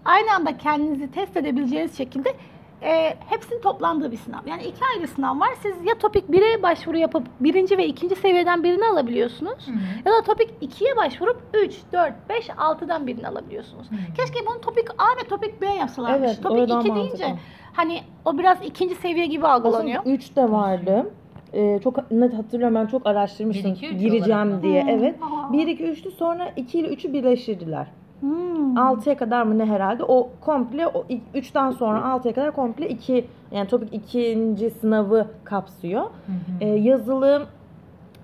aynı anda kendinizi test edebileceğiniz şekilde e, hepsinin toplandığı bir sınav. Yani iki ayrı sınav var. Siz ya topik 1'e başvuru yapıp birinci ve ikinci seviyeden birini alabiliyorsunuz. Hı hı. Ya da topik 2'ye başvurup 3, 4, 5, 6'dan birini alabiliyorsunuz. Hı. Keşke bunu topik A ve topik B yapsalarmış. Evet, topik oradan 2 deyince hani o biraz ikinci seviye gibi algılanıyor. Aslında 3 de vardı. Ee, çok net hatırlıyorum ben çok araştırmıştım Bir, iki, üç olarak gireceğim mı? diye. Hmm. Evet. Aa. 1 2 3'tü sonra 2 ile 3'ü birleştirdiler. Hmm. 6'ya kadar mı ne herhalde? O komple o 3'ten sonra 6'ya kadar komple 2 yani topik ikinci sınavı kapsıyor. Hı hı. Ee, yazılı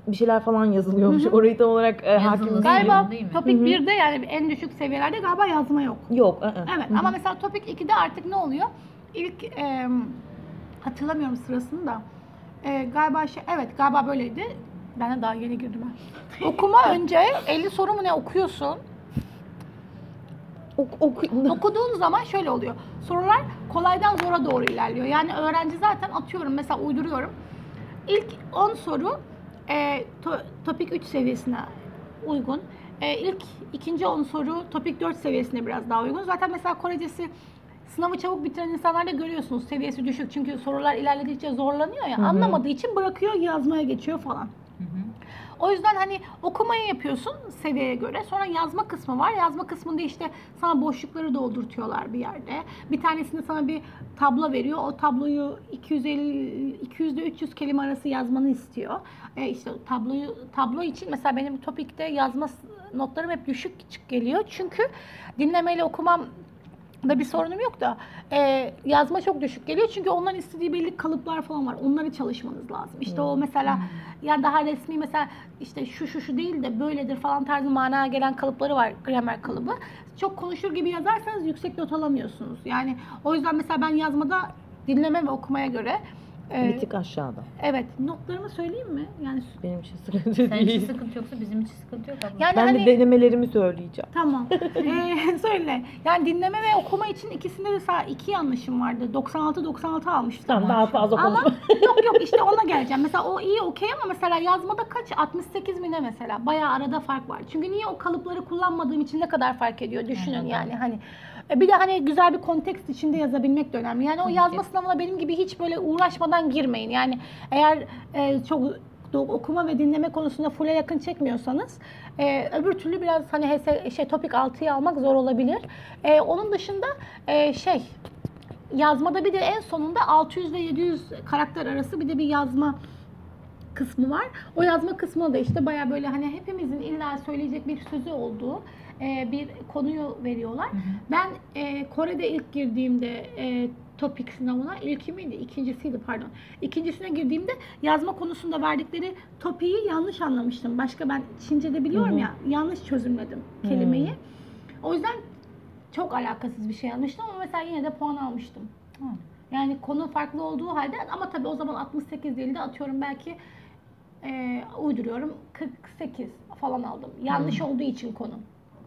bir şeyler falan yazılıyormuş. Orayı tam olarak e, hakim değilim. Galiba Değil mi? topik Hı hı. 1'de yani en düşük seviyelerde galiba yazma yok. Yok. ı-ı. Evet Hı hı. ama mesela topik 2'de artık ne oluyor? İlk e, hatırlamıyorum sırasını da. E, galiba şey evet galiba böyleydi. Ben de daha yeni girdim ben. Okuma önce 50 soru mu ne okuyorsun? Ok- oku- Okuduğun zaman şöyle oluyor. Sorular kolaydan zora doğru ilerliyor. Yani öğrenci zaten atıyorum mesela uyduruyorum. İlk 10 soru e, to- topik 3 seviyesine uygun. E, ilk ikinci 10 soru topik 4 seviyesine biraz daha uygun. Zaten mesela Korecesi sınavı çabuk bitiren insanlarda görüyorsunuz seviyesi düşük. Çünkü sorular ilerledikçe zorlanıyor ya. Hı hı. Anlamadığı için bırakıyor yazmaya geçiyor falan. Hı hı. O yüzden hani okumayı yapıyorsun seviyeye göre. Sonra yazma kısmı var. Yazma kısmında işte sana boşlukları doldurtuyorlar bir yerde. Bir tanesinde sana bir tablo veriyor. O tabloyu 250 200 ile 300 kelime arası yazmanı istiyor. E işte tabloyu tablo için mesela benim topikte yazma notlarım hep düşük geliyor. Çünkü dinlemeyle okumam da bir sorunum yok da e, yazma çok düşük geliyor çünkü onların istediği belli kalıplar falan var. Onları çalışmanız lazım. İşte o mesela ya daha resmi mesela işte şu şu şu değil de böyledir falan tarzı manaya gelen kalıpları var gramer kalıbı. Çok konuşur gibi yazarsanız yüksek not alamıyorsunuz. Yani o yüzden mesela ben yazmada dinleme ve okumaya göre e, Bir tık aşağıda. evet notlarımı söyleyeyim mi? Yani Benim için sıkıntı Senin için değil. sıkıntı yoksa bizim için sıkıntı yok abla. yani Ben hani de denemelerimi söyleyeceğim. Tamam. Ee, söyle. Yani dinleme ve okuma için ikisinde de sadece iki yanlışım vardı. 96-96 almıştım. Tamam daha fazla Ama konuşma. yok yok işte ona geleceğim. Mesela o iyi okey ama mesela yazmada kaç? 68 mi ne mesela? Bayağı arada fark var. Çünkü niye o kalıpları kullanmadığım için ne kadar fark ediyor düşünün yani hani. E, Bir de hani güzel bir kontekst içinde yazabilmek de önemli. Yani o yazma sınavına benim gibi hiç böyle uğraşmadan girmeyin. Yani eğer e, çok okuma ve dinleme konusunda full'e yakın çekmiyorsanız e, öbür türlü biraz hani HS, şey topik 6'yı almak zor olabilir. E, onun dışında e, şey yazmada bir de en sonunda 600 ve 700 karakter arası bir de bir yazma kısmı var. O yazma kısmı da işte baya böyle hani hepimizin illa söyleyecek bir sözü olduğu e, bir konuyu veriyorlar. Ben e, Kore'de ilk girdiğimde e, topik sınavına ilki miydi? İkincisiydi pardon. İkincisine girdiğimde yazma konusunda verdikleri topiği yanlış anlamıştım. Başka ben Çince'de biliyorum Hı hı. ya yanlış çözümledim kelimeyi. O yüzden çok alakasız bir şey almıştım ama mesela yine de puan almıştım. Hı. Yani konu farklı olduğu halde ama tabii o zaman 68 değil de atıyorum belki e, uyduruyorum 48 falan aldım. Yanlış olduğu için konu.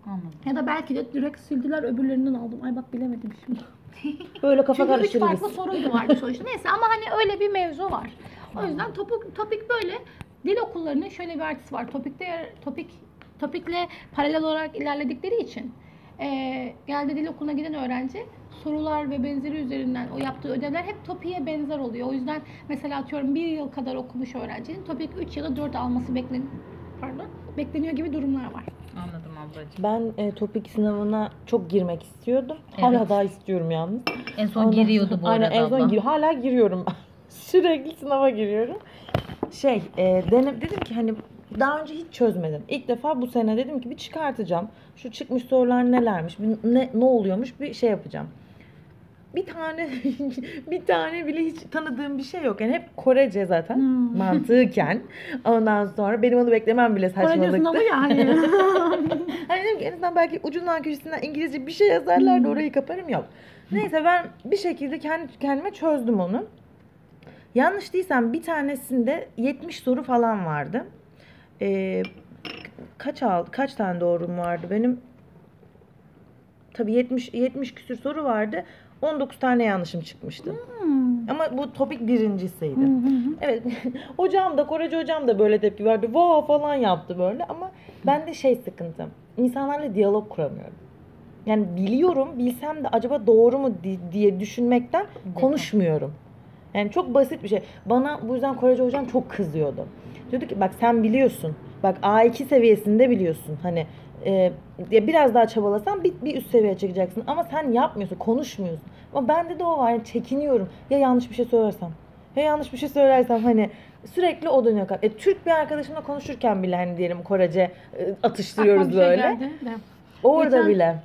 Anladım. Ya da belki de direkt sildiler öbürlerinden aldım. Ay bak bilemedim şimdi. Böyle kafa Çünkü üç karıştırırız. farklı soruydu vardı sonuçta. Neyse ama hani öyle bir mevzu var. O yüzden topik, topik böyle. Dil okullarının şöyle bir artısı var. Topikte topik topikle paralel olarak ilerledikleri için eee genelde dil okuluna giden öğrenci sorular ve benzeri üzerinden o yaptığı ödevler hep topiğe benzer oluyor. O yüzden mesela atıyorum bir yıl kadar okumuş öğrencinin topik 3 ya da 4 alması beklen pardon, bekleniyor gibi durumlar var. Anladım ablacığım. Ben e, topik sınavına çok girmek istiyordum. Evet. Hala daha istiyorum yalnız. En son Ondan giriyordu bu Aynen arada en son abla. gir hala giriyorum. Sürekli sınava giriyorum. Şey, e, dene- dedim ki hani daha önce hiç çözmedim. İlk defa bu sene dedim ki bir çıkartacağım. Şu çıkmış sorular nelermiş, ne, ne oluyormuş bir şey yapacağım. Bir tane bir tane bile hiç tanıdığım bir şey yok. Yani hep Korece zaten Hmm. mantıken. Ondan sonra benim onu beklemem bile Korece saçmalıktı. sınavı ya hani. Dedim ki en azından belki ucundan köşesinden İngilizce bir şey yazarlar da orayı kaparım yok. Neyse ben bir şekilde kendi kendime çözdüm onu. Yanlış değilsem bir tanesinde 70 soru falan vardı. Ee, kaç aldı? Kaç tane doğrum vardı benim? Tabii 70 70 küsür soru vardı. 19 tane yanlışım çıkmıştı. Ama bu topik birincisiydi. Evet. hocam da Korece hocam da böyle tepki verdi. Vaa falan yaptı böyle ama ben de şey sıkıntı. İnsanlarla diyalog kuramıyorum. Yani biliyorum, bilsem de acaba doğru mu di- diye düşünmekten konuşmuyorum. Yani çok basit bir şey. Bana bu yüzden Korece hocam çok kızıyordu. Diyordu ki bak sen biliyorsun. Bak A2 seviyesinde biliyorsun. Hani e, ya biraz daha çabalasan bir, bir üst seviyeye çıkacaksın. Ama sen yapmıyorsun, konuşmuyorsun. Ama bende de o var. Yani çekiniyorum. Ya yanlış bir şey söylersem. Ya yanlış bir şey söylersem hani sürekli o dönüyor. E, Türk bir arkadaşımla konuşurken bile hani diyelim Korece e, atıştırıyoruz Aklıma bir şey böyle. geldi de. Orada Geçen- bile.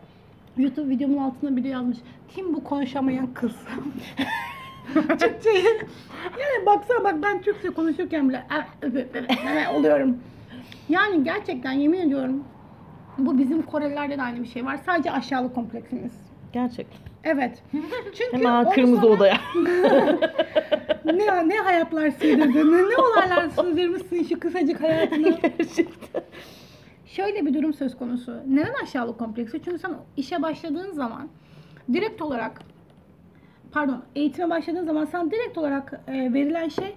YouTube videomun altına biri yazmış. Kim bu konuşamayan kız? Türkçeyi. Yani baksana bak ben Türkçe konuşurken bile "Eh, oluyorum. Yani gerçekten yemin ediyorum bu bizim Korelilerde de aynı bir şey var. Sadece aşağılık kompleksimiz. Gerçek. Evet. Çünkü Hemen kırmızı sana- odaya. ne ne hayatlar sığdırdın, ne, ne olaylar sığdırmışsın şu kısacık hayatına. Gerçekten. Şöyle bir durum söz konusu. Neden aşağılık kompleksi? Çünkü sen işe başladığın zaman direkt olarak pardon eğitime başladığın zaman sen direkt olarak e, verilen şey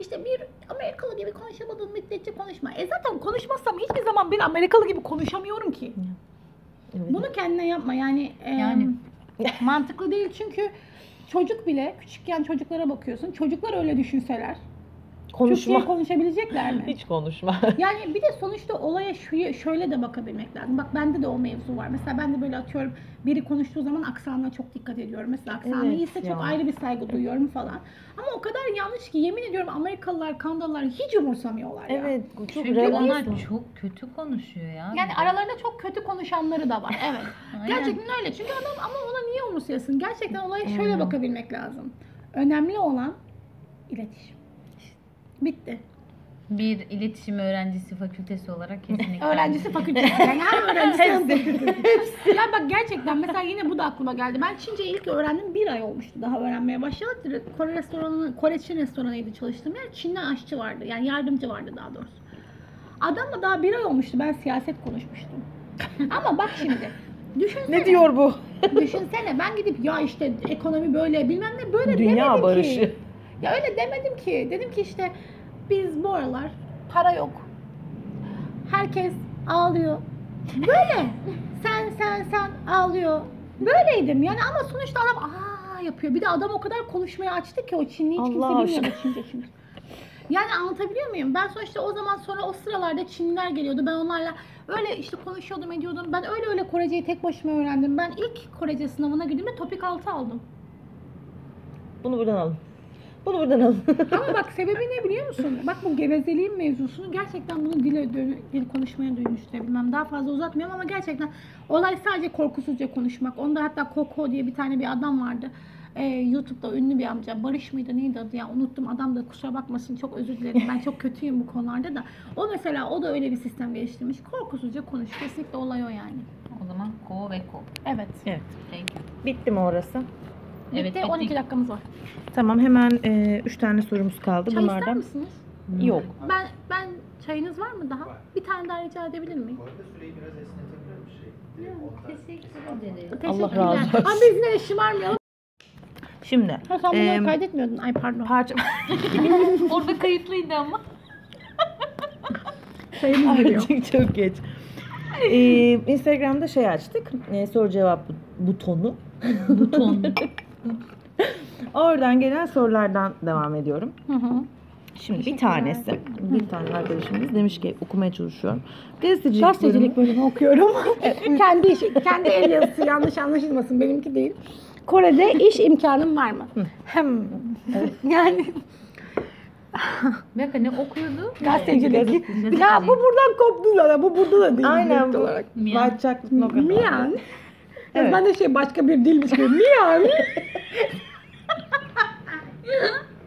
işte bir Amerikalı gibi konuşamadığın müddetçe konuşma. E zaten konuşmazsam hiçbir zaman bir Amerikalı gibi konuşamıyorum ki. Evet. Bunu kendine yapma yani. e, Yani. mantıklı değil çünkü çocuk bile küçükken çocuklara bakıyorsun. Çocuklar öyle düşünseler. Konuşma. Türkçe konuşabilecekler mi? Hiç konuşma. Yani bir de sonuçta olaya şu, şöyle de bakabilmek lazım. Bak bende de o mevzu var. Mesela ben de böyle atıyorum biri konuştuğu zaman aksanına çok dikkat ediyorum. Mesela aksanı Evet iyiyse ya. çok ayrı bir saygı duyuyorum falan. Ama o kadar yanlış ki yemin ediyorum Amerikalılar, Kanadalılar hiç umursamıyorlar ya. Evet, çok Çünkü onlar çok kötü konuşuyor ya. Yani aralarında çok kötü konuşanları da var. Evet. Gerçekten öyle. Çünkü adam ama ona niye umursayasın? Gerçekten olaya şöyle bakabilmek lazım. Önemli olan iletişim. Bitti. Bir iletişim öğrencisi fakültesi olarak kesinlikle. Öğrencisi fakültesi. Yani her öğrencisi hem fakültesi. Ya bak gerçekten mesela yine bu da aklıma geldi. Ben Çince ilk öğrendim bir ay olmuştu daha öğrenmeye başladı. Kore restoranı, Kore Çin restoranıydı çalıştığım yer. Çin'den aşçı vardı. Yani yardımcı vardı daha doğrusu. Adamla daha bir ay olmuştu. Ben siyaset konuşmuştum. Ama bak şimdi. Düşünsene. Ne diyor bu? Düşünsene ben gidip ya işte ekonomi böyle bilmem ne böyle Dünya demedim barışı. ki. Ya öyle demedim ki. Dedim ki işte biz bu aralar para yok. Herkes ağlıyor. Böyle. sen sen sen ağlıyor. Böyleydim yani ama sonuçta adam aa yapıyor. Bir de adam o kadar konuşmaya açtı ki o Çinli hiç kimse Allah bilmiyordu Çince çünkü. Yani anlatabiliyor muyum? Ben sonuçta o zaman sonra o sıralarda Çinliler geliyordu. Ben onlarla öyle işte konuşuyordum ediyordum. Ben öyle öyle Koreceyi tek başıma öğrendim. Ben ilk Korece sınavına girdiğimde topik 6 aldım. Bunu buradan alın. Bunu buradan alın. Ama bak sebebi ne biliyor musun? Bak bu gevezeliğin mevzusunu gerçekten bunu dile dil konuşmaya dönüştürebilmem. Daha fazla uzatmıyorum ama gerçekten olay sadece korkusuzca konuşmak. Onda hatta Koko diye bir tane bir adam vardı. Ee, YouTube'da ünlü bir amca. Barış mıydı neydi adı ya unuttum. Adam da kusura bakmasın çok özür dilerim. Ben çok kötüyüm bu konularda da. O mesela o da öyle bir sistem geliştirmiş. Korkusuzca konuş. Kesinlikle olay o yani. O zaman ko ve ko. Evet. evet. Thank you. Bitti mi orası? Bitti. Evet, bitti. 12 dakikamız var. Tamam hemen 3 tane sorumuz kaldı. Çay ister Bunlardan misiniz? yok. Ben ben çayınız var mı daha? Bir tane daha rica edebilir miyim? Bu arada süreyi biraz esnetebilir bir şey. Teşekkür ederim. Allah Teşekkürler. razı olsun. Ama biz yine de şımarmayalım. Şimdi Ha, sen bunları em, kaydetmiyordun. Ay pardon. parça Orada kayıtlıydı ama. Sayımız geliyor. Artık çok geç. Ee, Instagram'da şey açtık. e, soru cevap bu- butonu. Buton. Oradan gelen sorulardan devam ediyorum. Hı hı. Şimdi bir tanesi, bir tane arkadaşımız demiş ki okumaya çalışıyorum. Gazetecilik, Gazetecilik bölümü okuyorum. kendi iş, kendi el yazısı yanlış anlaşılmasın benimki değil. Kore'de iş imkanım var mı? Hem. Yani dakika ne okuyordu? gazetecilik. ya bu buradan koptu zaten. Bu burada da değil. Aynen direkt bu. olarak. No Miyan. Evet. Ben de şey başka bir dilmiş gibi. Mi yani?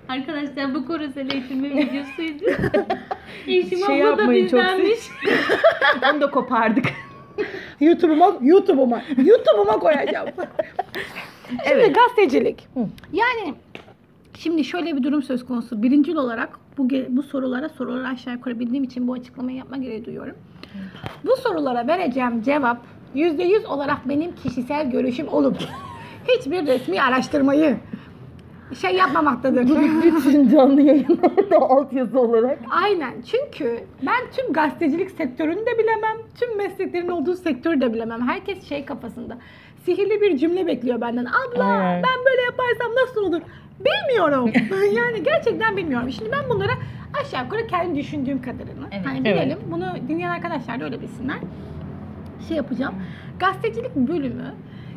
Arkadaşlar bu korosel eğitimi videosuydu. Eşim Şey abla da yapmayın, çok bizdenmiş. Onu da kopardık. YouTube'uma, YouTube'uma, YouTube'uma koyacağım. Şimdi Evet. gazetecilik. Yani şimdi şöyle bir durum söz konusu. Birincil olarak bu ge- bu sorulara soruları aşağı yukarı bildiğim için bu açıklamayı yapma gereği duyuyorum. Bu sorulara vereceğim cevap %100 olarak benim kişisel görüşüm olup hiçbir resmi araştırmayı şey yapmamaktadır. Bütün canlı yayınlarda altyazı olarak. Aynen. Çünkü ben tüm gazetecilik sektörünü de bilemem. Tüm mesleklerin olduğu sektörü de bilemem. Herkes şey kafasında. Sihirli bir cümle bekliyor benden. Abla Aynen. ben böyle yaparsam nasıl olur? Bilmiyorum. yani gerçekten bilmiyorum. Şimdi ben bunlara aşağı yukarı kendi düşündüğüm kadarını. Evet. Hani Evet. bilelim. Bunu dinleyen arkadaşlar da öyle bilsinler. Şey yapacağım. Gazetecilik bölümü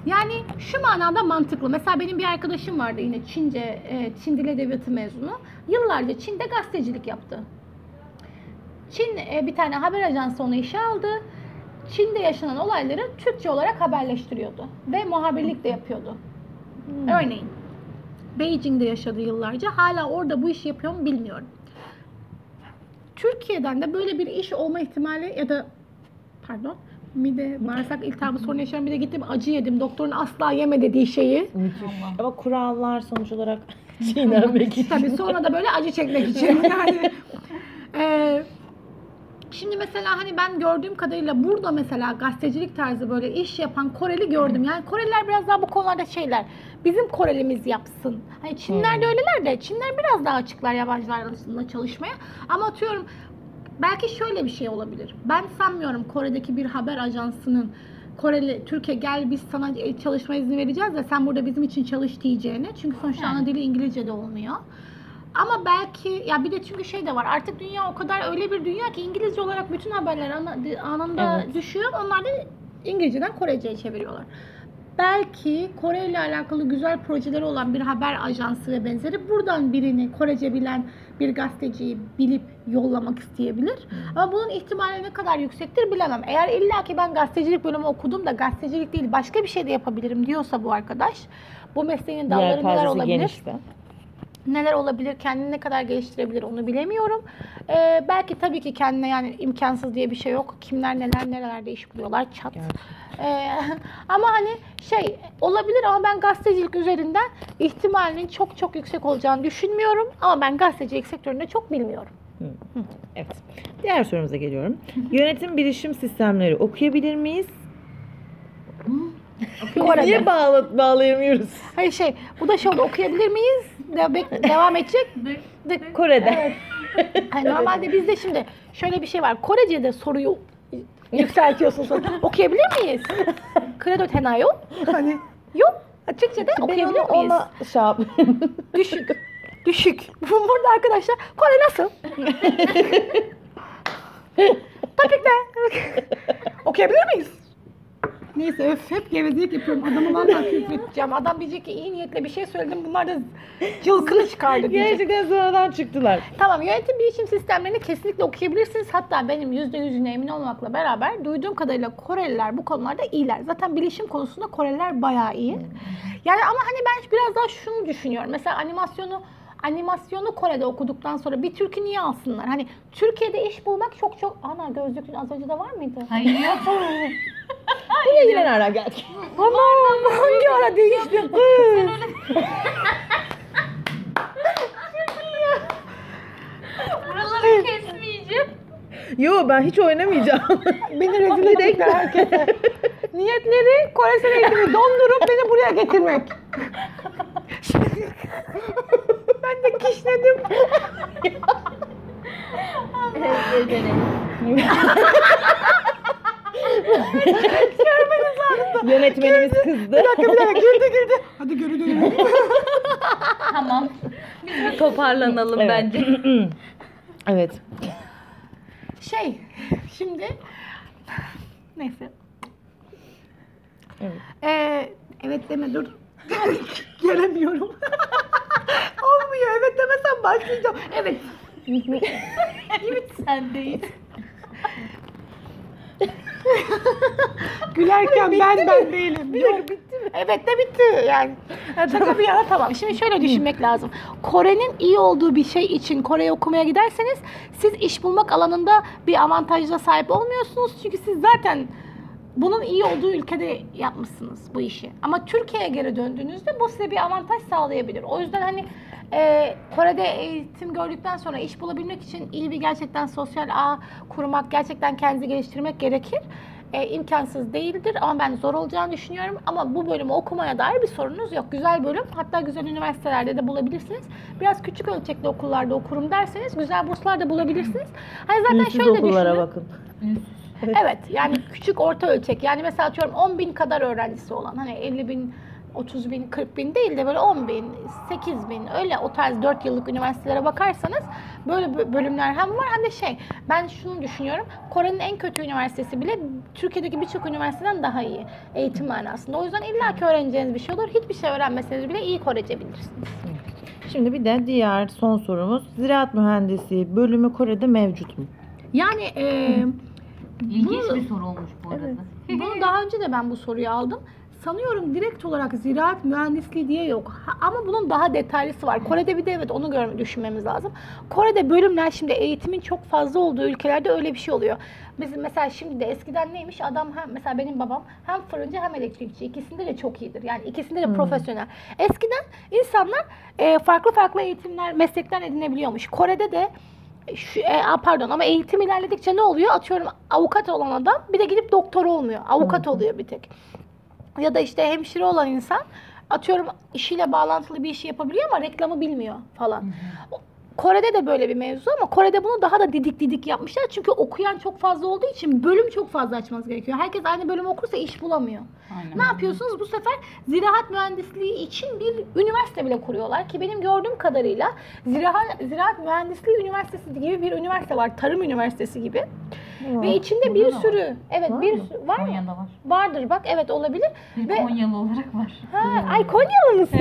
yani şu manada mantıklı. Mesela benim bir arkadaşım vardı yine Çince, e, Çin Dil Edebiyatı mezunu. Yıllarca Çin'de gazetecilik yaptı. Çin e, bir tane haber ajansı onu işe aldı. Çin'de yaşanan olayları Türkçe olarak haberleştiriyordu. Ve muhabirlik de yapıyordu. Örneğin Beijing'de yaşadı yıllarca. Hala orada bu işi yapıyor mu bilmiyorum. Türkiye'den de böyle bir iş olma ihtimali ya da pardon mide bağırsak iltihabı sorunu yaşıyorum. Bir de gittim acı yedim. Doktorun asla yeme dediği şeyi. Müthiş. Ama kurallar sonuç olarak çiğnenmek için. Tabii sonra da böyle acı çekmek için. Yani eee, şimdi mesela hani ben gördüğüm kadarıyla burada mesela gazetecilik tarzı böyle iş yapan Koreli gördüm. Yani Koreliler biraz daha bu konularda şeyler. Bizim Korelimiz yapsın. Hani Çinler de öyleler de Çinler biraz daha açıklar yabancılar arasında çalışmaya. Ama atıyorum belki şöyle bir şey olabilir. Ben sanmıyorum Kore'deki bir haber ajansının Koreli, Türkiye gel biz sana e, çalışma izni vereceğiz de sen burada bizim için çalış diyeceğini. Çünkü sonuçta Yani. ana dili İngilizce de olmuyor. Ama belki ya bir de çünkü şey de var artık dünya o kadar öyle bir dünya ki İngilizce olarak bütün haberler anında Evet. düşüyor. Onlar da İngilizceden Korece'ye çeviriyorlar. Belki Kore ile alakalı güzel projeleri olan bir haber ajansı ve benzeri buradan birini Korece bilen bir gazeteciyi bilip yollamak isteyebilir. Ama bunun ihtimali ne kadar yüksektir bilemem. Eğer illa ki ben gazetecilik bölümü okudum da gazetecilik değil başka bir şey de yapabilirim diyorsa bu arkadaş bu mesleğin dalları neler olabilir? genişse. Neler olabilir, kendini ne kadar geliştirebilir onu bilemiyorum. Ee, belki tabii ki kendine yani imkansız diye bir şey yok. Kimler neler nerelerde iş buluyorlar çat. Ee, ama hani şey olabilir ama ben gazetecilik üzerinden ihtimalinin çok çok yüksek olacağını düşünmüyorum. Ama ben gazetecilik sektöründe çok bilmiyorum. Evet. Diğer sorumuza geliyorum. Yönetim bilişim sistemleri okuyabilir miyiz? Kore'de. Niye bağla bağlayamıyoruz? Hayır şey bu da şey oldu okuyabilir miyiz? De- devam edecek. De- Kore'de. Hani normalde bizde şimdi şöyle bir şey var. Korece'de soruyu yükseltiyorsun sonra. Okuyabilir miyiz? Kredo tenayo. Hani yok. Türkçe'de Ben okuyabilir onu miyiz? ona şey. Düşük. Düşük. Burada arkadaşlar Kore nasıl? Tabii ki Okuyabilir miyiz? Neyse öf hep gevezelik yapıyorum. Adamı vallahi küfredeceğim. Adam diyecek ki iyi niyetle bir şey söyledim. Bunlar da cılkını çıkardı diyecek. Gerçekten sonradan çıktılar. Tamam yönetim bilişim sistemlerini kesinlikle okuyabilirsiniz. Hatta benim %100'üne emin olmakla beraber duyduğum kadarıyla Koreliler bu konularda iyiler. Zaten bilişim konusunda Koreliler bayağı iyi. Yani ama hani ben biraz daha şunu düşünüyorum. Mesela animasyonu animasyonu Kore'de okuduktan sonra bir Türk'ü niye alsınlar? Hani Türkiye'de iş bulmak çok çok... Ana gözlüğün az önce de var mıydı? Hayır. Buraya yine ara geldik. Aman hangi ara değişti kız? Buraları kesmeyeceğim. Yo ben hiç oynamayacağım. Beni rezil edecekler herkese. Niyetleri Kore eğitimi dondurup beni buraya getirmek. ben de kişnedim. Evet, evet. Yönetmenimiz kızdı. Bir dakika bir dakika girdi girdi. Hadi geri dönelim. Tamam. Biz toparlanalım Evet. bence. evet. Şey şimdi neyse. Evet. Ee, evet deme dur. Gelemiyorum. Olmuyor. Evet demesem başlayacağım. Evet. evet sen değil. Gülerken ben ben değilim. Yok. bitti mi? Evet de bitti yani. Şaka bir yana tamam. Şimdi şöyle düşünmek lazım. Kore'nin iyi olduğu bir şey için Kore'ye okumaya giderseniz siz iş bulmak alanında bir avantajla sahip olmuyorsunuz. Çünkü siz zaten bunun iyi olduğu ülkede yapmışsınız bu işi. Ama Türkiye'ye geri döndüğünüzde bu size bir avantaj sağlayabilir. O yüzden hani e, Kore'de eğitim gördükten sonra iş bulabilmek için iyi bir gerçekten sosyal ağ kurmak, gerçekten kendinizi geliştirmek gerekir. E, imkansız değildir ama ben zor olacağını düşünüyorum. Ama bu bölümü okumaya dair bir sorunuz yok. Güzel bölüm. Hatta güzel üniversitelerde de bulabilirsiniz. Biraz küçük ölçekli okullarda okurum derseniz güzel burslar da bulabilirsiniz. Hani zaten Ünsüz şöyle okullara düşünün. bakın. Evet yani küçük orta ölçek yani mesela atıyorum 10 bin kadar öğrencisi olan hani 50 bin 30 bin 40 bin değil de böyle 10 bin 8 bin öyle o tarz 4 yıllık üniversitelere bakarsanız böyle bö- bölümler hem var hem de şey ben şunu düşünüyorum Kore'nin en kötü üniversitesi bile Türkiye'deki birçok üniversiteden daha iyi eğitim manasında. O yüzden illaki öğreneceğiniz bir şey olur. Hiçbir şey öğrenmeseniz bile iyi Korece bilirsiniz. Şimdi bir de diğer son sorumuz. Ziraat mühendisi bölümü Kore'de mevcut mu? Yani eee İlginç Bu- bir soru olmuş bu arada. Bunu daha önce de ben bu soruyu aldım. Sanıyorum direkt olarak ziraat mühendisliği diye yok. Ha- ama bunun daha detaylısı var. Kore'de bir de evet onu görme, düşünmemiz lazım. Kore'de bölümler şimdi eğitimin çok fazla olduğu ülkelerde öyle bir şey oluyor. Bizim mesela şimdi de eskiden neymiş adam hem mesela benim babam hem fırıncı hem elektrikçi ikisinde de çok iyidir. Yani ikisinde de profesyonel. Eskiden insanlar e, farklı farklı eğitimler, meslekler edinebiliyormuş. Kore'de de şu, e, pardon ama eğitim ilerledikçe ne oluyor? Atıyorum avukat olan adam bir de gidip doktor olmuyor. Avukat oluyor bir tek. Ya da işte hemşire olan insan atıyorum işiyle bağlantılı bir işi yapabiliyor ama reklamı bilmiyor falan. Kore'de de böyle bir mevzu ama Kore'de bunu daha da didik didik yapmışlar. Çünkü okuyan çok fazla olduğu için bölüm çok fazla açmanız gerekiyor. Herkes aynı bölüm okursa iş bulamıyor. Aynen. Ne yapıyorsunuz? Bu sefer ziraat mühendisliği için bir üniversite bile kuruyorlar ki benim gördüğüm kadarıyla ziraat, ziraat mühendisliği üniversitesi gibi bir üniversite var. Tarım üniversitesi gibi. Ve içinde bir Burada da var. sürü evet Var bir mı? sürü var mı? Konya'da var. Vardır bak evet olabilir. Bir Ve- Konyalı olarak var. Ha, ay Konyalı mısın?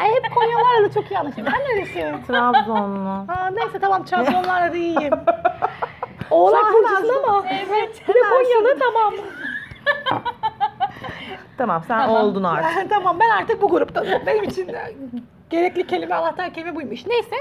Ay hep Konyalılarla çok iyi anlaşıyorum. Sen neresin? Trabzonlu. Ha, neyse tamam Trabzonlarla da iyiyim. Oğlak burcusun ama. Evet. Bir de Konyalı tamam. Tamam sen Tamam. oldun artık. tamam ben artık bu gruptanım. Benim için de gerekli kelime anahtar kelime buymuş. Neyse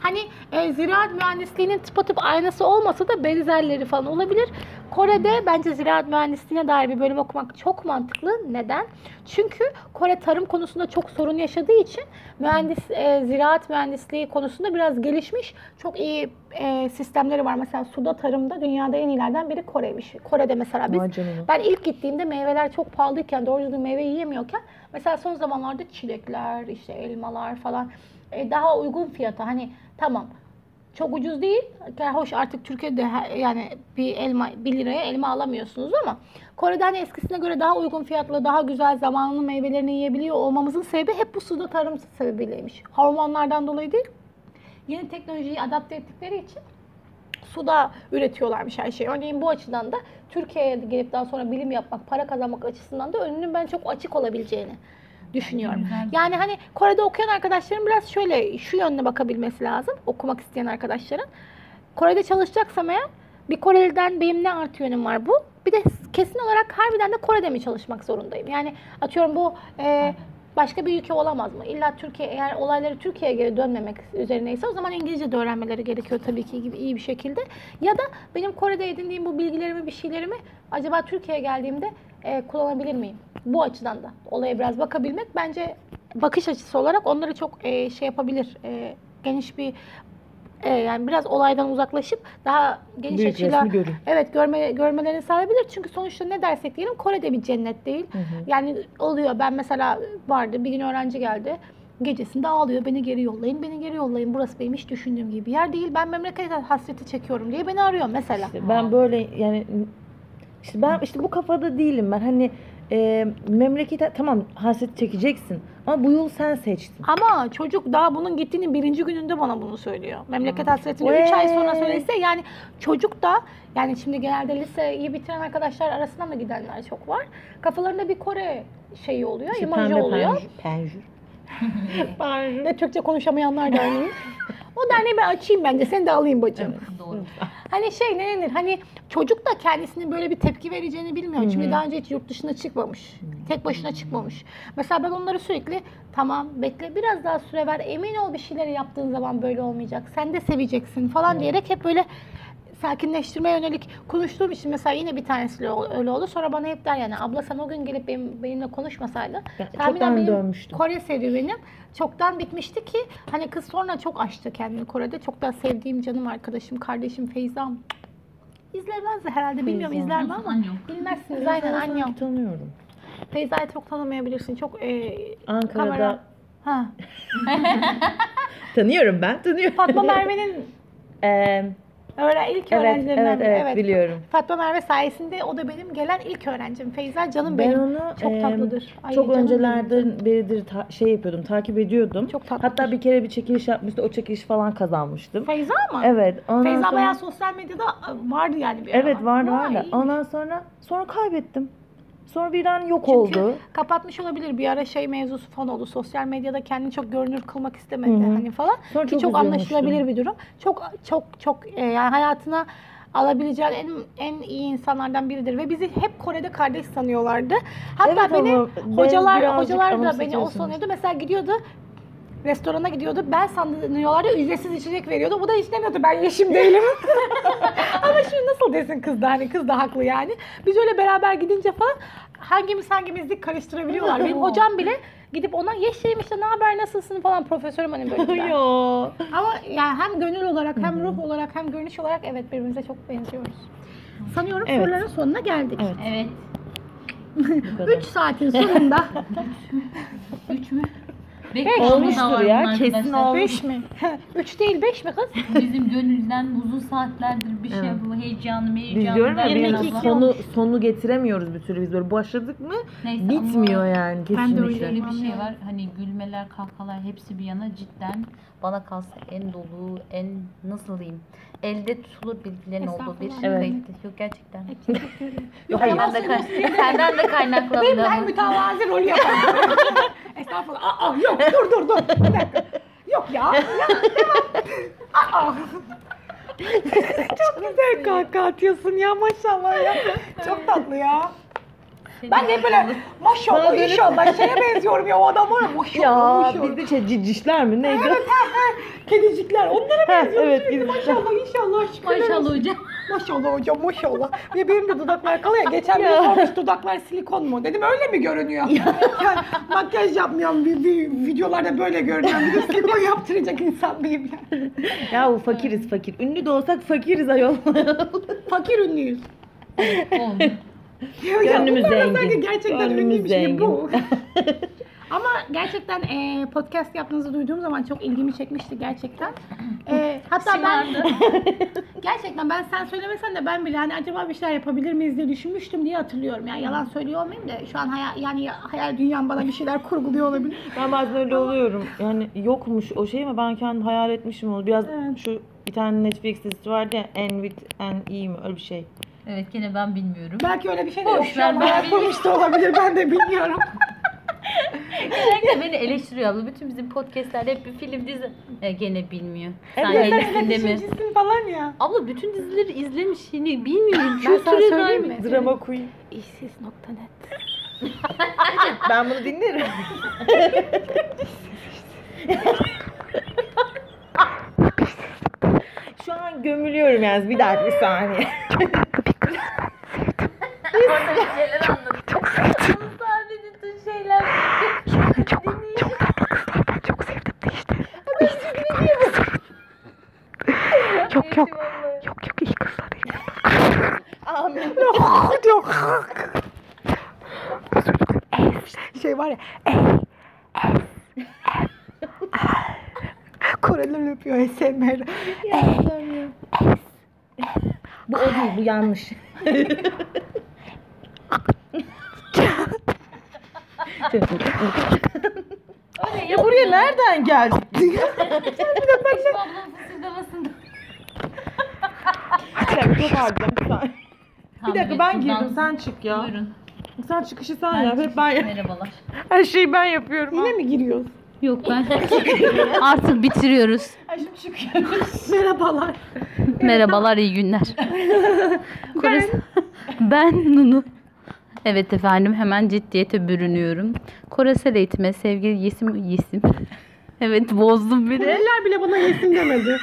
hani e, ziraat mühendisliğinin tıpatıp aynası olmasa da benzerleri falan olabilir. Kore'de bence ziraat mühendisliğine dair bir bölüm okumak çok mantıklı. Neden? Çünkü Kore tarım konusunda çok sorun yaşadığı için mühendis e, ziraat mühendisliği konusunda biraz gelişmiş. Çok iyi e, sistemleri var. Mesela suda tarımda dünyada en iyilerden biri Kore'ymiş. Kore'de mesela biz Vay canına. ben ilk gittiğimde meyveler çok pahalıyken, doğru düzgün meyve yiyemiyorken mesela son zamanlarda çilekler, işte elmalar falan e, daha uygun fiyata. Hani tamam çok ucuz değil. Hoş artık Türkiye'de yani bir elma 1 liraya elma alamıyorsunuz ama Kore'de hani eskisine göre daha uygun fiyatlı, daha güzel zamanlı meyvelerini yiyebiliyor olmamızın sebebi hep bu suda tarım sebebiyleymiş. Hormonlardan dolayı değil. Yeni teknolojiyi adapte ettikleri için suda üretiyorlarmış her şeyi. Örneğin bu açıdan da Türkiye'ye gelip daha sonra bilim yapmak, para kazanmak açısından da önünün ben çok açık olabileceğini düşünüyorum. Güzel. Yani hani Kore'de okuyan arkadaşların biraz şöyle şu yönüne bakabilmesi lazım. Okumak isteyen arkadaşların. Kore'de çalışacaksam eğer bir Koreli'den benim ne artı yönüm var bu. Bir de kesin olarak harbiden de Kore'de mi çalışmak zorundayım? Yani atıyorum bu e, başka bir ülke olamaz mı? İlla Türkiye eğer olayları Türkiye'ye geri dönmemek üzerineyse o zaman İngilizce de öğrenmeleri gerekiyor tabii ki gibi iyi bir şekilde. Ya da benim Kore'de edindiğim bu bilgilerimi, bir şeylerimi acaba Türkiye'ye geldiğimde e, kullanabilir miyim? Bu açıdan da olaya biraz bakabilmek bence bakış açısı olarak onları çok e, şey yapabilir. e, geniş bir e, yani biraz olaydan uzaklaşıp daha geniş Büyük açıyla resmi görün. evet görme görmelerini sağlayabilir. Çünkü sonuçta ne dersek diyelim Kore'de bir cennet değil. Yani oluyor. Ben mesela vardı bir gün öğrenci geldi. Gecesinde ağlıyor. Beni geri yollayın, beni geri yollayın. Burası benim hiç düşündüğüm gibi bir yer değil. Ben memleket hasreti çekiyorum diye beni arıyor mesela. İşte ben böyle yani işte ben işte bu kafada değilim ben hani e, memlekete tamam hasret çekeceksin ama bu yolu sen seçtin. Ama çocuk daha bunun gittiğinin birinci gününde bana bunu söylüyor. Memleket hasretini 3 ay sonra söylese yani çocuk da yani şimdi genelde liseyi bitiren arkadaşlar arasından da gidenler çok var. Kafalarında bir Kore şeyi oluyor, İşte imajı pembe oluyor. penjür, penjür. Ve Türkçe konuşamayanlar derneği. o derneği ben açayım bence. Seni de alayım bacım. Doğru. Hani şey ne denir? Hani çocuk da kendisinin böyle bir tepki vereceğini bilmiyor. Çünkü daha önce hiç yurt dışına çıkmamış. Tek başına çıkmamış. Mesela ben onları sürekli tamam bekle biraz daha süre ver. Emin ol bir şeyleri yaptığın zaman böyle olmayacak. Sen de seveceksin falan diyerek hep böyle sakinleştirmeye yönelik konuştuğum için mesela yine bir tanesiyle öyle oldu. Sonra bana hep der yani abla sen o gün gelip benim, benimle konuşmasaydın Ben tahminen çoktan benim dönmüştüm. Kore serüvenim çoktan bitmişti ki hani kız sonra çok açtı kendini Kore'de. Çok da sevdiğim canım arkadaşım, kardeşim Feyzam. İzlemez de herhalde bilmiyorum Feyza. izler mi ama bilmezsiniz aynen annem. Tanıyorum. Feyza'yı çok tanımayabilirsin. Çok e, Ankara'da kamera. Ha. tanıyorum ben, tanıyorum. Fatma Merve'nin Ee, öğren ilk evet, öğrencilerinden evet, biri. evet, biliyorum. Fatma Merve sayesinde o da benim gelen ilk öğrencim. Feyza canım Ben benim. onu çok em, tatlıdır. Ay, çok öncelerden beridir ta- şey yapıyordum, takip ediyordum. Çok tatlıdır. Hatta bir kere bir çekiliş yapmıştı, o çekiliş falan kazanmıştım. Feyza mı? Evet. Ondan Feyza sonra- bayağı sosyal medyada e, vardı yani bir. Evet vardı vardı. Ondan sonra sonra kaybettim. Sonra birden yok Çünkü oldu. kapatmış olabilir. Bir ara şey mevzusu falan oldu. Sosyal medyada kendini çok görünür kılmak istemedi Hı hı. hani falan. Sonra Ki çok çok, anlaşılabilir bir durum. Çok çok çok e, yani hayatına alabileceğin en en iyi insanlardan biridir ve bizi hep Kore'de kardeş sanıyorlardı. Hatta Evet beni hocalar hocalar da beni o sanıyordu. Mesela gidiyordu restorana gidiyordu. Ben sanıyorlardı ücretsiz içecek veriyordu. Bu da hiç demiyordu. Ben yeşim değilim. Ama şimdi nasıl desin kız da hani kız da haklı yani. Biz öyle beraber gidince falan hangimiz hangimizlik karıştırabiliyorlar. Benim hocam bile gidip ona yeşim işte ne haber nasılsın falan profesörüm hani böyle. Yo. Ama yani hem gönül olarak hem ruh olarak hem görünüş olarak evet birbirimize çok benziyoruz. Sanıyorum Evet. soruların sonuna geldik. Evet. Evet. 3 saatin sonunda Üç mü? Olmuştur ya, kesin olmuş. 5 mi? 3 değil 5 mi kız? Bizim gönülden uzun saatlerdir bir şey Evet. bu heyecanlı Biz heyecanlı. diyorum ya abla- sonu sonu getiremiyoruz bir türlü biz böyle başladık mı Neyse bitmiyor ama yani Ben de kesinlikle. öyleyim. Şöyle bir şey Anlıyorum. var hani gülmeler kahkahalar hepsi bir yana cidden bana kalsa en dolu en nasıl diyeyim elde tutulur bilgilerin olduğu bir Estağfurullah. Evet. Yok gerçekten. Yok, hayır. Senden de, kay- senden de kaynaklandı. Benim en ama. mütevazi rolü yaparım. Estağfurullah. Aa, yok dur dur dur. Bir dakika. Yok ya. ya devam. Aa. Çok güzel kahkaha atıyorsun ya maşallah ya. Çok tatlı ya. Ben de böyle maşallah Bana böyle- inşallah şeye benziyorum ya o adam var ya maşallah Ya maşallah. bizde şey cicişler mi neydi? Evet he he. Kedicikler onlara Ha, benziyorum. evet, sürekli. kedicikler. Maşallah inşallah şükürler olsun. Maşallah hocam. Maşallah hocam maşallah. Ve benim de dudaklar kalıyor. Geçen biri sormuş dudaklar silikon mu? Dedim öyle mi görünüyor? yani makyaj yapmayan bir, bir videolarda böyle görünüyor. Bir de silikon yaptıracak insan mıyım yani? Ya bu fakiriz fakir. Ünlü de olsak fakiriz ayol. Fakir ünlüyüz. Oldu. Ya Gönlümüz da zengin. sanki gerçekten Gönlümüz ünlü bir şey zengin. bu. Ama gerçekten e, podcast yaptığınızı duyduğum zaman çok ilgimi çekmişti gerçekten. E, hatta ben gerçekten ben sen söylemesen de ben bile hani acaba bir şeyler yapabilir miyiz diye düşünmüştüm diye hatırlıyorum. Yani yalan söylüyor olmayayım da şu an hayal, yani hayal dünyam bana bir şeyler kurguluyor olabilir. Ben bazen öyle oluyorum. Yani yokmuş o şey ama ben kendim hayal etmişim onu. Biraz Evet. şu bir tane Netflix dizisi vardı ya En with en iyi mi öyle bir şey. Evet gene ben bilmiyorum. Belki öyle bir şey de Boş yok. Ver, ben hayal kurmuş da olabilir ben de bilmiyorum. Genellikle beni eleştiriyor abla. Bütün bizim podcastlerde hep bir film dizi. E, gene bilmiyor. Sen Evet, Sen ellisinde mi? düşüncüsün falan ya. Abla bütün dizileri izlemiş. Yine bilmiyorum. Ben sana Kültüre söyleyeyim dair- mi? Drama Queen. İşsiz.net Ben bunu dinlerim. Şu an gömülüyorum yani. Bir dakika bir saniye. Orada bir şeyler anladım. Çok sevdim. Sadece tüm şeyler. çok, çok tatlı kızlar. Ben çok sevdim de işte. Yok yok. Yok yok iyi kızlar iyi. Amin. Yok yok. Şey var ya. Koreliler öpüyor SMR. Bu o değil, bu yanlış. ya buraya nereden geldik? Ablam fısıldamasında. Bir dakika çok harcayacağım bir saniye. Bir dakika ben girdim sen çık ya. Buyurun. Sen çıkışı sen yap hep ben yap. Merhabalar. Her şeyi ben yapıyorum. Yine ha. mi giriyoruz? Yok ben. Artık bitiriyoruz. Merhabalar. Merhabalar, iyi günler. Kores- ben Nunu. Evet efendim hemen ciddiyete bürünüyorum. Koresel eğitime sevgili Yesim Yesim. evet bozdum bir de. Eller bile bana yesin demedi.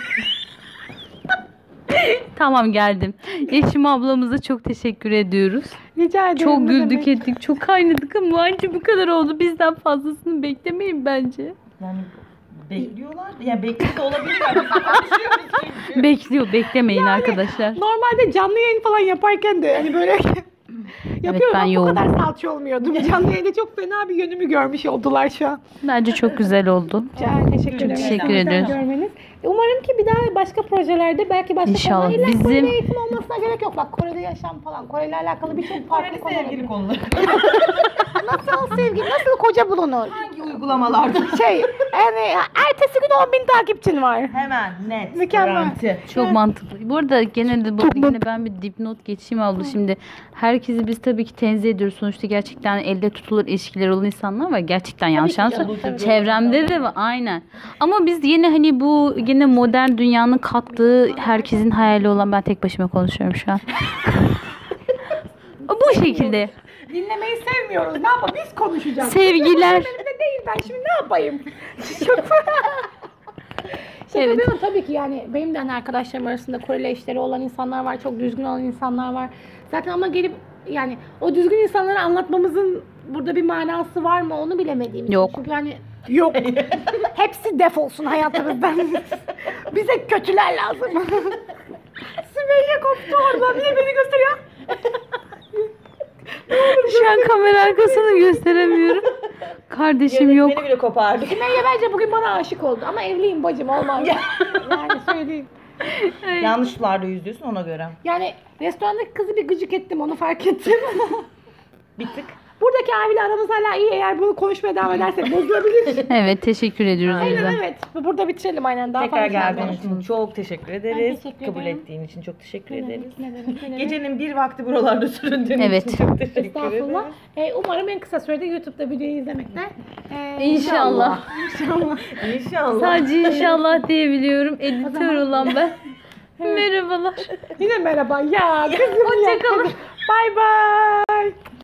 Tamam geldim. Yeşim ablamıza çok teşekkür ediyoruz. Rica ederim. Çok güldük demek. ettik. Çok kaynadık ama anca bu kadar oldu. Bizden fazlasını beklemeyin bence. Yani bekliyorlar. Yani bekliyor da çünkü. Bekliyor. Beklemeyin arkadaşlar. Normalde canlı yayın falan yaparken de hani böyle yapıyorum ben ama bu yoğum. kadar salça olmuyordum. Canlı yayında çok fena bir yönümü görmüş oldular şu an. Bence çok güzel oldu. Çok teşekkür ederim. teşekkür. Görmeniz. Umarım ki bir daha başka projelerde belki başka İnşallah. konular- İlla Bizim- Kore'de eğitim olmasına gerek yok. Bak Kore'de yaşam falan. Kore'yle alakalı birçok farklı konu. sevgili konuları. Nasıl sevgi, nasıl koca bulunur? Hangi uygulamalarda? Şey, yani ertesi gün 10 bin takipçin var. Hemen net. Mükemmel. Garanti. Çok mantıklı. Bu arada gene de bu yine ben bir dipnot geçeyim abla. Şimdi herkesi biz tabii ki tenzih ediyoruz. Sonuçta gerçekten elde tutulur ilişkiler olan insanlar var. Gerçekten yanlış anlaşılma. Çevremde de var. Aynen. Ama biz yine hani bu yine modern dünyanın kattığı herkesin hayali olan ben tek başıma konuşuyorum şu an. bu şekilde. Dinlemeyi sevmiyoruz. Ne yapalım? Biz konuşacağız. Sevgiler. Elimde değil ben şimdi ne yapayım? Çok Evet. evet. tabii ki yani benim de hani arkadaşlarım arasında Koreli eşleri olan insanlar var, çok düzgün olan insanlar var. Zaten ama gelip yani o düzgün insanlara anlatmamızın burada bir manası var mı onu bilemediğim için. Yok. Çünkü hani yok. Hepsi defolsun hayatımızdan. Bize kötüler lazım. Sümeyye koptu orada. Bir de beni gösteriyor. Şu an kamera arkasını gösteremiyorum. Kardeşim yok. Beni bile kopardı. Sümeyye bence bugün bana aşık oldu. Ama evliyim bacım olmaz. yani söyleyeyim. Yanlış sularda yüzüyorsun ona göre. Yani restorandaki kızı bir gıcık ettim onu fark ettim. Bir tık. Buradaki abiyle aramız hala iyi eğer bunu konuşmaya devam edersek bozulabilir. Evet teşekkür ediyoruz aynen yüzden. evet. Burada bitirelim aynen. Daha Tekrar fazla geldiğin konuşmayalım. için çok teşekkür ederiz. teşekkür Kabul ederim. ettiğin için çok teşekkür Ne ederiz. demek, ne demek, ne demek. Gecenin bir vakti buralarda süründüğün Evet. için çok teşekkür Estağfurullah. ederim. Ee, umarım en kısa sürede YouTube'da videoyu izlemekte. Ee, İnşallah. İnşallah. İnşallah. Sadece inşallah diyebiliyorum. Editör olan ben. Merhabalar. Yine merhaba ya kızım ya. Hoşçakalın. Bay bay.